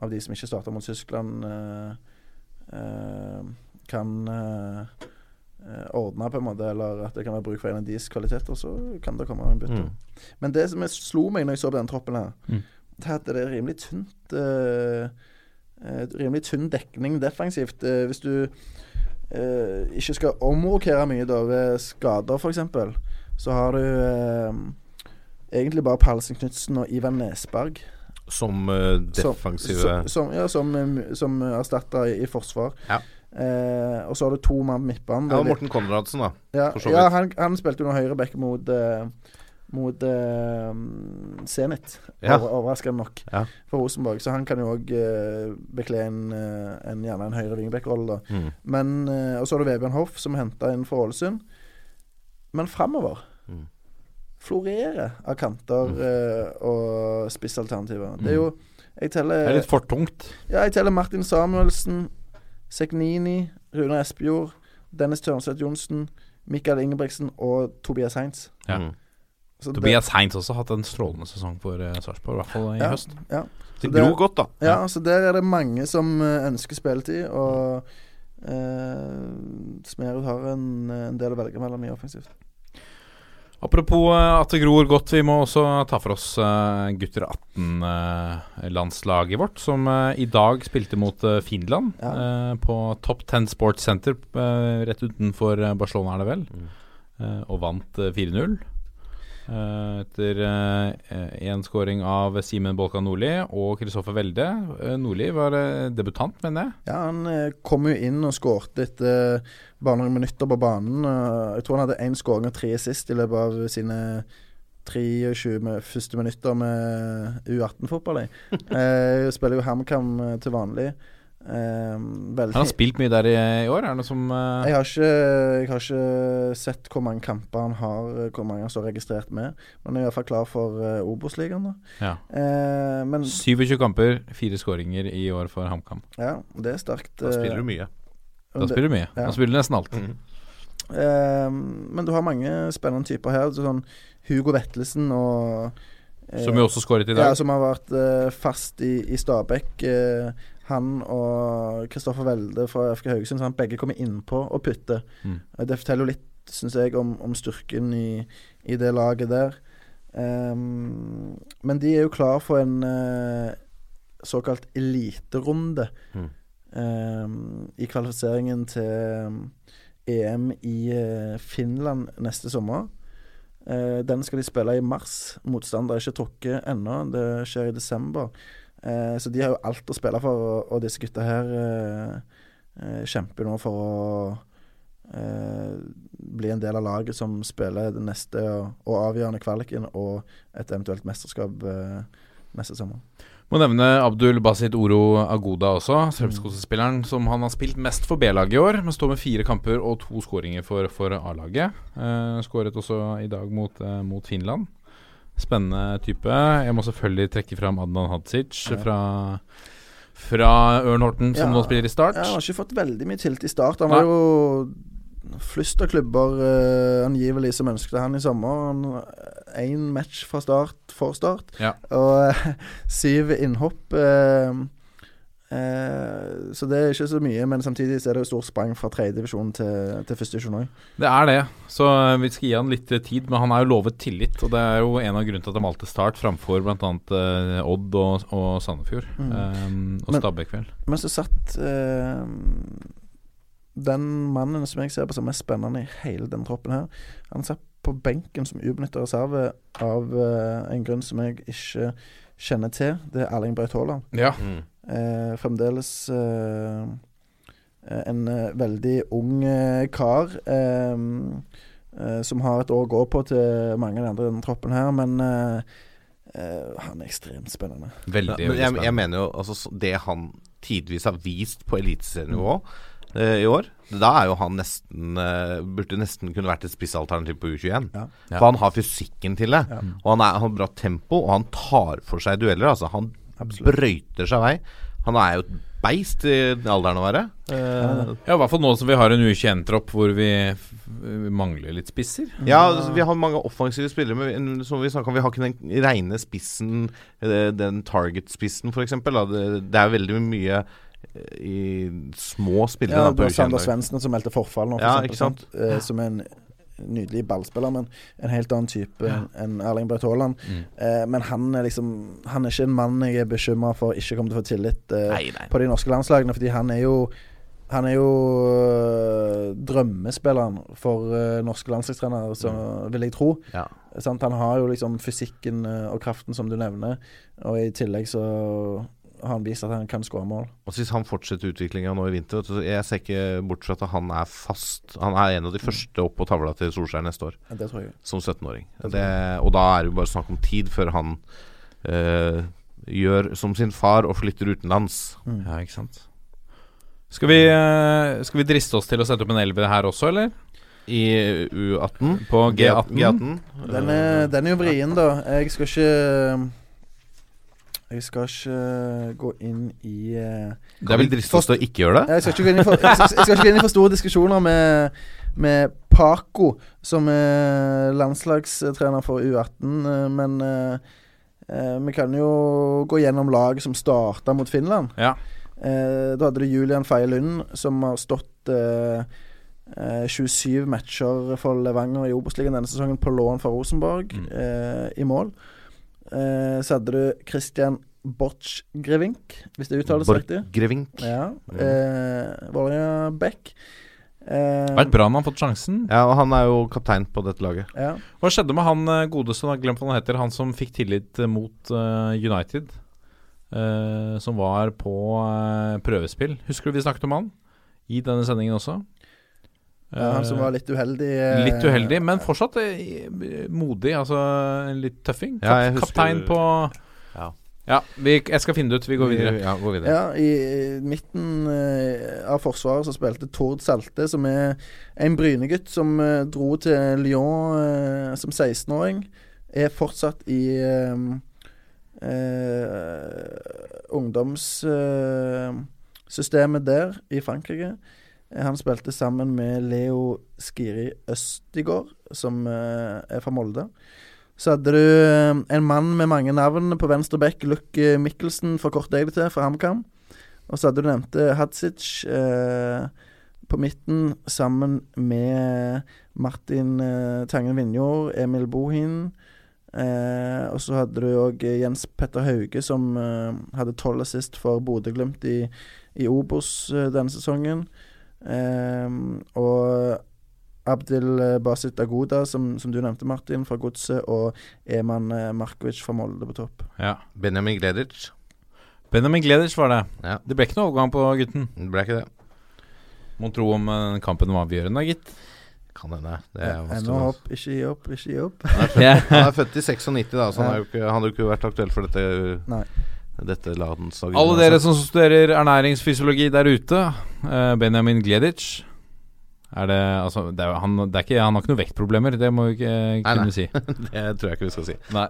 av de som ikke starta mot Tyskland, eh, eh, kan eh, ordne, på en måte, eller at det kan være bruk for en av deres kvaliteter, så kan det komme en bytte. Mm. Men det som jeg slo meg når jeg så på den troppen her, Mm. det er at det er rimelig tynt uh, uh, Rimelig tynn dekning defensivt. Uh, hvis du ikke skal omrokere mye da ved skader, f.eks., så har du egentlig bare Palsen Knutsen og Ivan Nesberg. Som eh, Som- defensive Som, som, ja, som, eh, som erstatter i, i forsvar. Ja. Eh, og så har du to mann på midtbanen. Ja, er litt- Morten Konradsen, da. ja, for ja han, han spilte jo noe høyreback mot uh, Mot eh, Zenit, Ja. overraskende nok, Ja. for Rosenborg. Så han kan jo òg uh, bekle en, en, gjerne en høyre wingback-rolle, da. Mm. Men Og så har du Vebjørn Hoff, som henta inn fra Ålesund. Men framover. Florerer av kanter Mm. eh, og spissalternativer. Det er jo Jeg teller Det er litt for tungt. ja, jeg teller Martin Samuelsen, Seknini, Rune Espejord, Dennis Tørnstedt Johnsen, Mikael Ingebrigtsen og Tobias Heinz. Ja. Mm. Så det- Tobias Heinz også har hatt en strålende sesong for uh, Sarpsborg, i hvert fall i ja, høst. Ja. Det Så det- gror godt, da. ja, så der er det mange som eh, ønsker spilletid, og uh, Smerud har en, en del å velge mellom i offensivt. Apropos eh, at det gror godt, vi må også ta for oss eh, gutter 18-landslaget vårt, som eh, i dag spilte mot eh, Finland Ja. eh, på Top 10 Sports Center eh, rett utenfor eh, Barcelona, er det vel, eh, og vant eh, 4-0. Eh, etter én skåring av Simen Bolka Nordli og Kristoffer Welde. Uh, Nordli var eh, debutant, mener jeg. Ja, han eh, kom jo inn og skåret etter bare noen minutter på banen. jeg tror han hadde én skåring og tre sist i løpet av sine 23 første minutter med U18-fotball. jeg. Eh, spiller jo HamKam eh, til vanlig. Veldig Han har spilt mye der i, i år. Er det noe som uh... jeg har, ikke, jeg har ikke sett hvor mange kamper han har, eh, hvor mange han står registrert med. Men han er i hvert fall klar for uh, Obos-ligaen. da. Ja. uh, men 27 kamper, fire skåringer i år for HamKam. ja, det er sterkt. Da spiller du mye. Da spiller du mye. ja. Da spiller du nesten alt. Mm. Men du har mange spennende typer her. Sånn Hugo Vetlesen og Som jo også skåret i Ja, som har vært uh, fast i, i Stabæk. Eh, han og Kristoffer Welde fra FK Haugesund, han begge kommer innpå og putter. Mm. Det forteller jo litt, syns jeg, om, om styrken i, i det laget der. Um, men de er jo klar for en uh, såkalt eliterunde Mm. um, i kvalifiseringen til EM i uh, Finland neste sommer. Uh, den skal de spille i mars. Motstander er ikke trukket ennå. Det skjer i desember. Eh, så de har jo alt å spille for, og, og disse gutta her eh, eh, kjemper nå for å eh, bli en del av laget som spiller den neste og, og avgjørende kvaliken og et eventuelt mesterskap eh, neste sommer. Må nevne Abdul Basit Oro Agoda også, serbskosespilleren som han har spilt mest for B-laget i år. Men står med fire kamper og to skåringer for, for A-laget. Uh, skåret også i dag mot, mot, Finland. Spennende type. Jeg må selvfølgelig trekke fram Adnan Hadzic ja. fra fra Ørn Horten, som ja, nå spiller i Start. Ja, han har ikke fått veldig mye tilt i Start. Han var jo flust av klubber uh, angivelig som ønsket han i sommer. Én match fra start for Start, ja. og uh, syv innhopp. Uh, så det er ikke så mye, men samtidig er det jo stort sprang fra tredjedivisjon til, til førstedivisjon òg. Det er det, så vi skal gi han litt tid, men han er jo lovet tillit. Og det er jo en av grunnene til at han valgte Start framfor bl.a. Uh, Odd og, og Sandefjord. Mm. Um, og Stabæk, vel. Men så satt den mannen som jeg ser på som mest spennende i hele denne troppen her, han satt på benken som ubenytta reserve av uh, en grunn som jeg ikke kjenner til. Det er Erling Braut Haaland. Ja. Mm. Uh, fremdeles eh, en veldig ung kar. som har et år å gå på til mange av de andre i denne troppen her, men han er ekstremt spennende. Veldig, veldig spennende. Jeg, jeg, mener jo altså, det han tidvis har vist på eliteserienivå mm eh, i år. Da er jo han nesten eh, Burde nesten kunne vært et spissalternativ på U21. Ja. For han har fysikken til det. Ja. Og han, er, han har bra tempo, og han tar for seg dueller. Altså, han Absolutt. brøyter seg vei. Han er jo et beist i alderen å være. Uh, ja, I hvert fall nå som vi har en U21-tropp hvor vi, vi, mangler litt spisser. Ja, altså, vi har mange offensive spillere, men som vi snakket om, vi har ikke den rene spissen, eh, den target-spissen f.eks. Det, det er veldig mye i små spillere. Ja, du har Sander Svendsen som meldte forfall nå, for ja, eksempel, eh, som er en nydelig ballspiller, men en helt annen type ja. enn Erling Braut Haaland. Mm. Eh, men han er liksom Han er ikke en mann jeg er bekymra for ikke kommer til å få tillit eh, nei, nei. på de norske landslagene, fordi han er jo han er jo øh, drømmespilleren for øh, norske landslagstrenere, så mm. vil jeg tro. Ja. Han har jo liksom fysikken øh, og kraften som du nevner, og i tillegg så han vist at han kan skåre mål. Og Hvis han fortsetter utviklinga nå i vinter Jeg ser ikke bort fra at han er fast Han er en av de mm. første opp på tavla til Solskjær neste år. Det tror jeg Som 17-åring. Og da er det jo bare snakk om tid før han øh, gjør som sin far og flytter utenlands. Mm. Ja, ikke sant. Skal vi, øh, skal vi driste oss til å sette opp en elver her også, eller? I U18? På G18? G18. Den, er, den er jo vrien, da. Jeg skal ikke jeg skal ikke eh, gå inn i Det er vel dristig å ikke gjøre det? Jeg skal ikke gå inn i for, jeg skal, jeg skal ikke gå inn i for store diskusjoner med, med Paco, som er landslagstrener for U18, uh, men uh, vi kan jo gå gjennom laget som starta mot Finland. Ja. da hadde du Julian Feie Lund, som har stått 27 matcher for Levanger i Obos-ligaen denne sesongen på lån fra Rosenborg, mm. i mål. Eh, så hadde du Christian Borchgrevink, hvis det uttales riktig. Borchgrevink. Ja. Eh, Vålerenga Beck. Eh, Vært bra når han har fått sjansen. Ja, og han er jo kaptein på dette laget. Ja. Hva skjedde med han eh, godeste, jeg har glemt hva han heter, han som fikk tillit eh, mot uh, United? Uh, som var på uh, prøvespill. Husker du vi snakket om han? I denne sendingen også. Ja, han som var litt uheldig. Litt uheldig, men fortsatt modig. Altså litt tøffing. Ja, Kaptein på Ja, ja vi, jeg skal finne det ut. Vi går videre. Ja, går videre. ja I midten av Forsvaret så spilte Tord Salte, som er en Bryne-gutt som dro til Lyon som 16-åring. Er fortsatt i ungdomssystemet der i Frankrike. Han spilte sammen med Leo Skiri Østigård, som uh, er fra Molde. Så hadde du uh, en mann med mange navn på venstre bekk, Lukke Mikkelsen, forkorter jeg det til, fra HamKam. Og så hadde du nevnte Hadzic uh, på midten, sammen med Martin Tangen Vinjord, Emil Bohin. og så hadde du òg Jens Petter Hauge, som hadde tolv assist for Bodø-Glimt i, i Obos denne sesongen. Um, og Abdel Basit Agoda, som, som, du nevnte, Martin, fra Godset, og Eman eh, Markovic fra Molde på topp. Ja. Benjamin Gleditsch. Benjamin Gleditsch var det. Ja. Det ble ikke noe overgang på gutten. Det ble ikke det. Må tro om uh, kampen var avgjørende, gitt. Kan hende. Ennå opp, ikke gi opp, ikke gi opp. Han er født, han er født i 96, da, så han hadde jo ikke, ikke vært aktuell for dette. Nei. Dette landslaget. Alle dere som studerer ernæringsfysiologi der ute, uh, Benjamin Gleditsch er det, altså, det er, han, det er ikke, han har ikke noen vektproblemer, det må vi ikke nei, kunne nei. si. det tror jeg ikke vi skal si. Nei.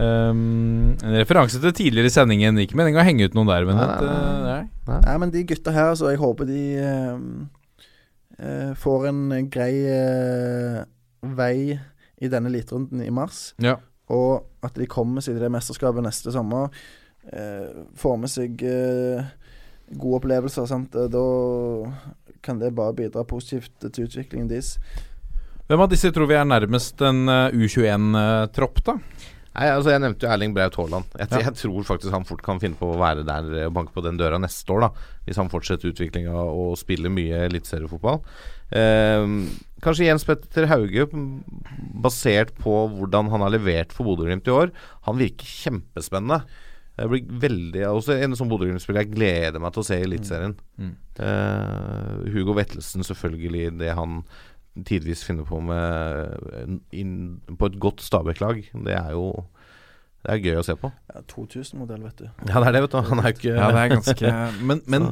um, en referanse til tidligere i sendingen. Ikke meningen å henge ut noen der, men nei, nei, uh, nei. nei, men de gutta her, så jeg håper de uh, får en grei vei i denne eliterunden i mars. Ja. Og at de kommer seg til det mesterskapet neste sommer. Eh, får med seg eh, gode opplevelser. Sant? Da kan det bare bidra positivt til utviklingen deres. Hvem av disse tror vi er nærmest en U21-tropp, da? Nei, altså Jeg nevnte jo Erling Braut Haaland. Jeg, ja. jeg, tror faktisk han fort kan finne på å være der og banke på den døra neste år. da Hvis han fortsetter utviklinga og spiller mye eliteseriefotball. Eh, kanskje Jens Petter Hauge, basert på hvordan han har levert for Bodø-Glimt i år. Han virker kjempespennende. Det blir veldig Også en sånn Bodø-Glimt-spiller jeg gleder meg til å se i Eliteserien. Mm. Mm. Eh, Hugo Vettelsen, selvfølgelig. Det han tidvis finner på med inn, på et godt Stabæk-lag. Det er jo det er gøy å se på. Ja, 2000-modell, vet du. Ja, det er det, vet du. Han er ikke Ja, det er ganske Men, men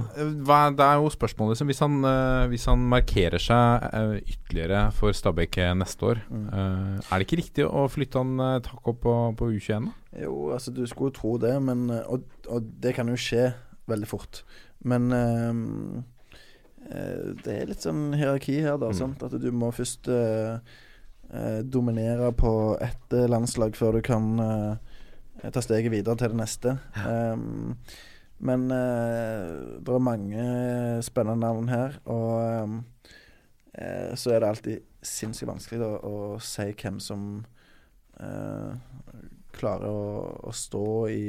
hva, det er jo spørsmålet liksom, hvis, han, uh, hvis han markerer seg uh, ytterligere for Stabæk neste år, mm. uh, er det ikke riktig å flytte han uh, tak opp på, på U21? da? Jo, altså du skulle jo tro det, men og, og, det kan jo skje veldig fort. Men det er litt sånn hierarki her, da. Mm. At du må først dominere på ett landslag før du kan ta steget videre til det neste. Ja. Um, men uh, det er mange spennende navn her, og um, uh, så er det alltid sinnssykt vanskelig da, å si hvem som uh, klarer å, å, stå i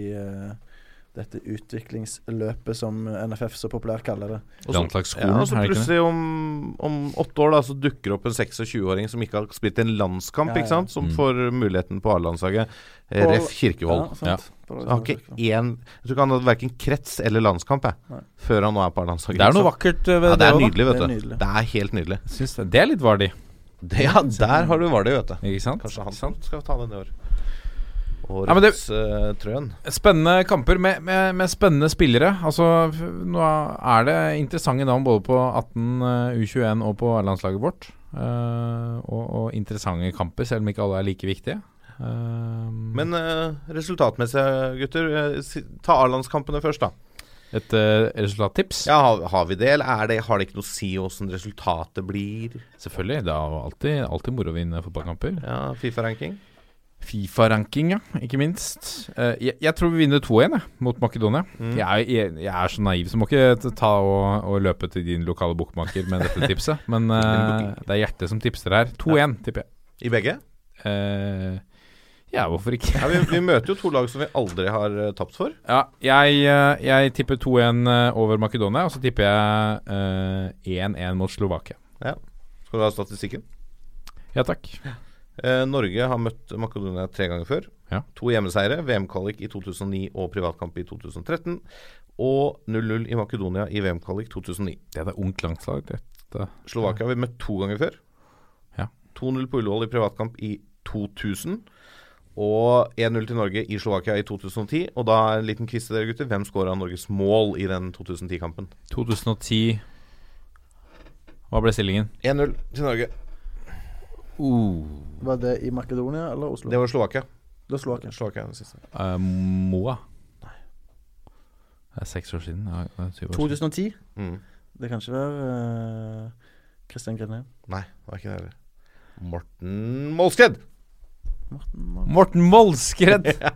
dette utviklingsløpet som NFF så populært kaller det. Landslagsskolen, ja, og så plutselig om, om, åtte år da så dukker opp en 26-åring som ikke har spilt en landskamp, ja, ja. ikke sant? som mm. får muligheten på A-landslaget. Ref. Kirkevold. Ja, han har ikke én Jeg tror ikke han hadde verken krets eller landskamp jeg, før han nå er på A-landslaget. Det er noe vakkert ved det. Ja, det er nydelig, vet du. Det er, det er helt nydelig. Det. det er litt Vardi. ja, der har du Vardi, vet du. Ikke sant? Kanskje han skal ta den i år. Årets ja, trøen. Spennende kamper med, med, med, spennende spillere. Altså, nå er det interessante navn både på 18, U21 og på landslaget vårt. Uh, og, og, interessante kamper, selv om ikke alle er like viktige. Uh, Men uh, resultatmessig, gutter. ta A-landskampene først, da. Et uh, resultattips? Ja, har, har, vi det, eller det, har det ikke noe å si hvordan resultatet blir? Selvfølgelig. Det er alltid, alltid moro å vinne fotballkamper. Ja, Fifa-ranking? Fifa-ranking, ja, ikke minst. Uh, jeg, jeg, tror vi vinner 2-1 mot Makedonia. Mm. Jeg, jeg, jeg, er så naiv, så må ikke ta og, og løpe til din lokale bokmaker med dette tipset. Men uh, det er hjertet som tipser her. 2-1, ja. tipper jeg. I begge? Uh, ja, hvorfor ikke? ja, vi, vi, møter jo to lag som vi aldri har uh, tapt for. Ja, jeg tipper 2-1 over Makedonia, og så tipper jeg 1-1 mot Slovakia. Ja. Skal du ha statistikken? Ja takk. Ja. Eh, Norge har møtt Makedonia tre ganger før. Ja. To hjemmeseiere, VM-kvalik i 2009 og privatkamp i 2013. Og 0-0 i Makedonia i VM-kvalik 2009. Det er ungt landslag, dette. Slovakia har vi møtt to ganger før. Ja. 2-0 på Ullevål i privatkamp i 2000. Og 1-0 til Norge i Slovakia i 2010. Og da en liten quiz til dere gutter. Hvem skåra Norges mål i den 2010-kampen? 2010 Hva ble stillingen? 1-0 til Norge. Uh. Var det i Makedonia eller Oslo? Det var Slovakia. Det var Slovakia. Slovakia den siste. Uh, Moa. Nei. Det er seks år siden. Ja, år 2010? Mm. Det kan ikke være uh, Christian Grené? Nei, det var ikke det heller. Morten Molskred! Morten, Morten. Morten Molskred! ja.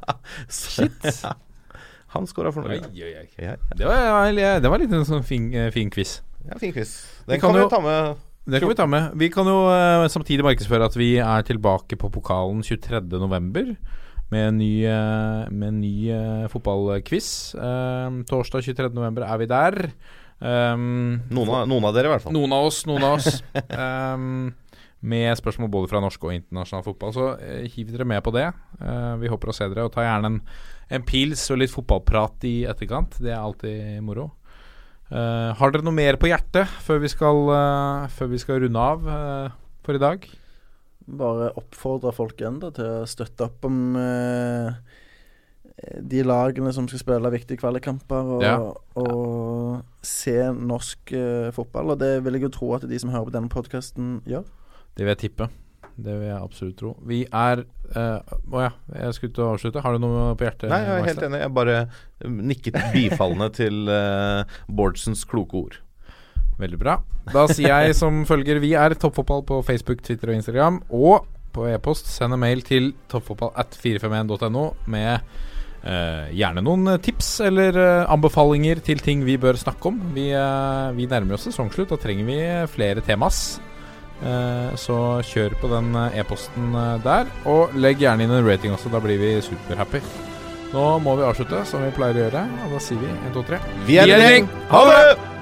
Shit! Han skåra for Norge. Oi, oi, oi. Det, var, det var litt en sånn fin, eh, fin quiz. Ja, fin quiz. Den kan, kan vi ta med det kan vi ta med. Vi kan jo uh, samtidig markedsføre at vi er tilbake på pokalen 23.11. Med en ny, uh, med en ny uh, fotballquiz. torsdag 23.11 er vi der. Um, noen, av, noen, av, dere, i hvert fall. Noen av oss. Noen av oss. um, med spørsmål både fra norsk og internasjonal fotball. Så hiv dere med på det. vi håper å se dere. Og ta gjerne en, en pils og litt fotballprat i etterkant. Det er alltid moro. Uh, har dere noe mer på hjertet før vi skal, uh, før vi skal runde av uh, for i dag? Bare oppfordre folk enda til å støtte opp om de lagene som skal spille viktige kvalikkamper, og, ja. og se norsk fotball. Og det vil jeg jo tro at de som hører på denne podkasten, gjør. Det vil jeg tippe. Det vil jeg absolutt tro. Vi er Å uh, ja, jeg skulle til å avslutte. Har du noe på hjertet? Nei, jeg er helt enig. Jeg bare nikket bifallende til uh, Bårdsens kloke ord. Veldig bra. Da sier jeg som følger Vi er Toppfotball på Facebook, Twitter og Instagram. Og på e-post send en mail til toppfotball at 451.no med Uh, gjerne noen tips eller uh, anbefalinger til ting vi bør snakke om. Vi, uh, vi nærmer oss sesongslutt, da trenger vi flere temas. Eh, så kjør på den eh, e-posten eh, der. Og legg gjerne inn en rating også, da blir vi superhappy. Nå må vi avslutte som vi pleier å gjøre, og da sier vi 1, 2, 3. Vi er en gjeng! Ha det!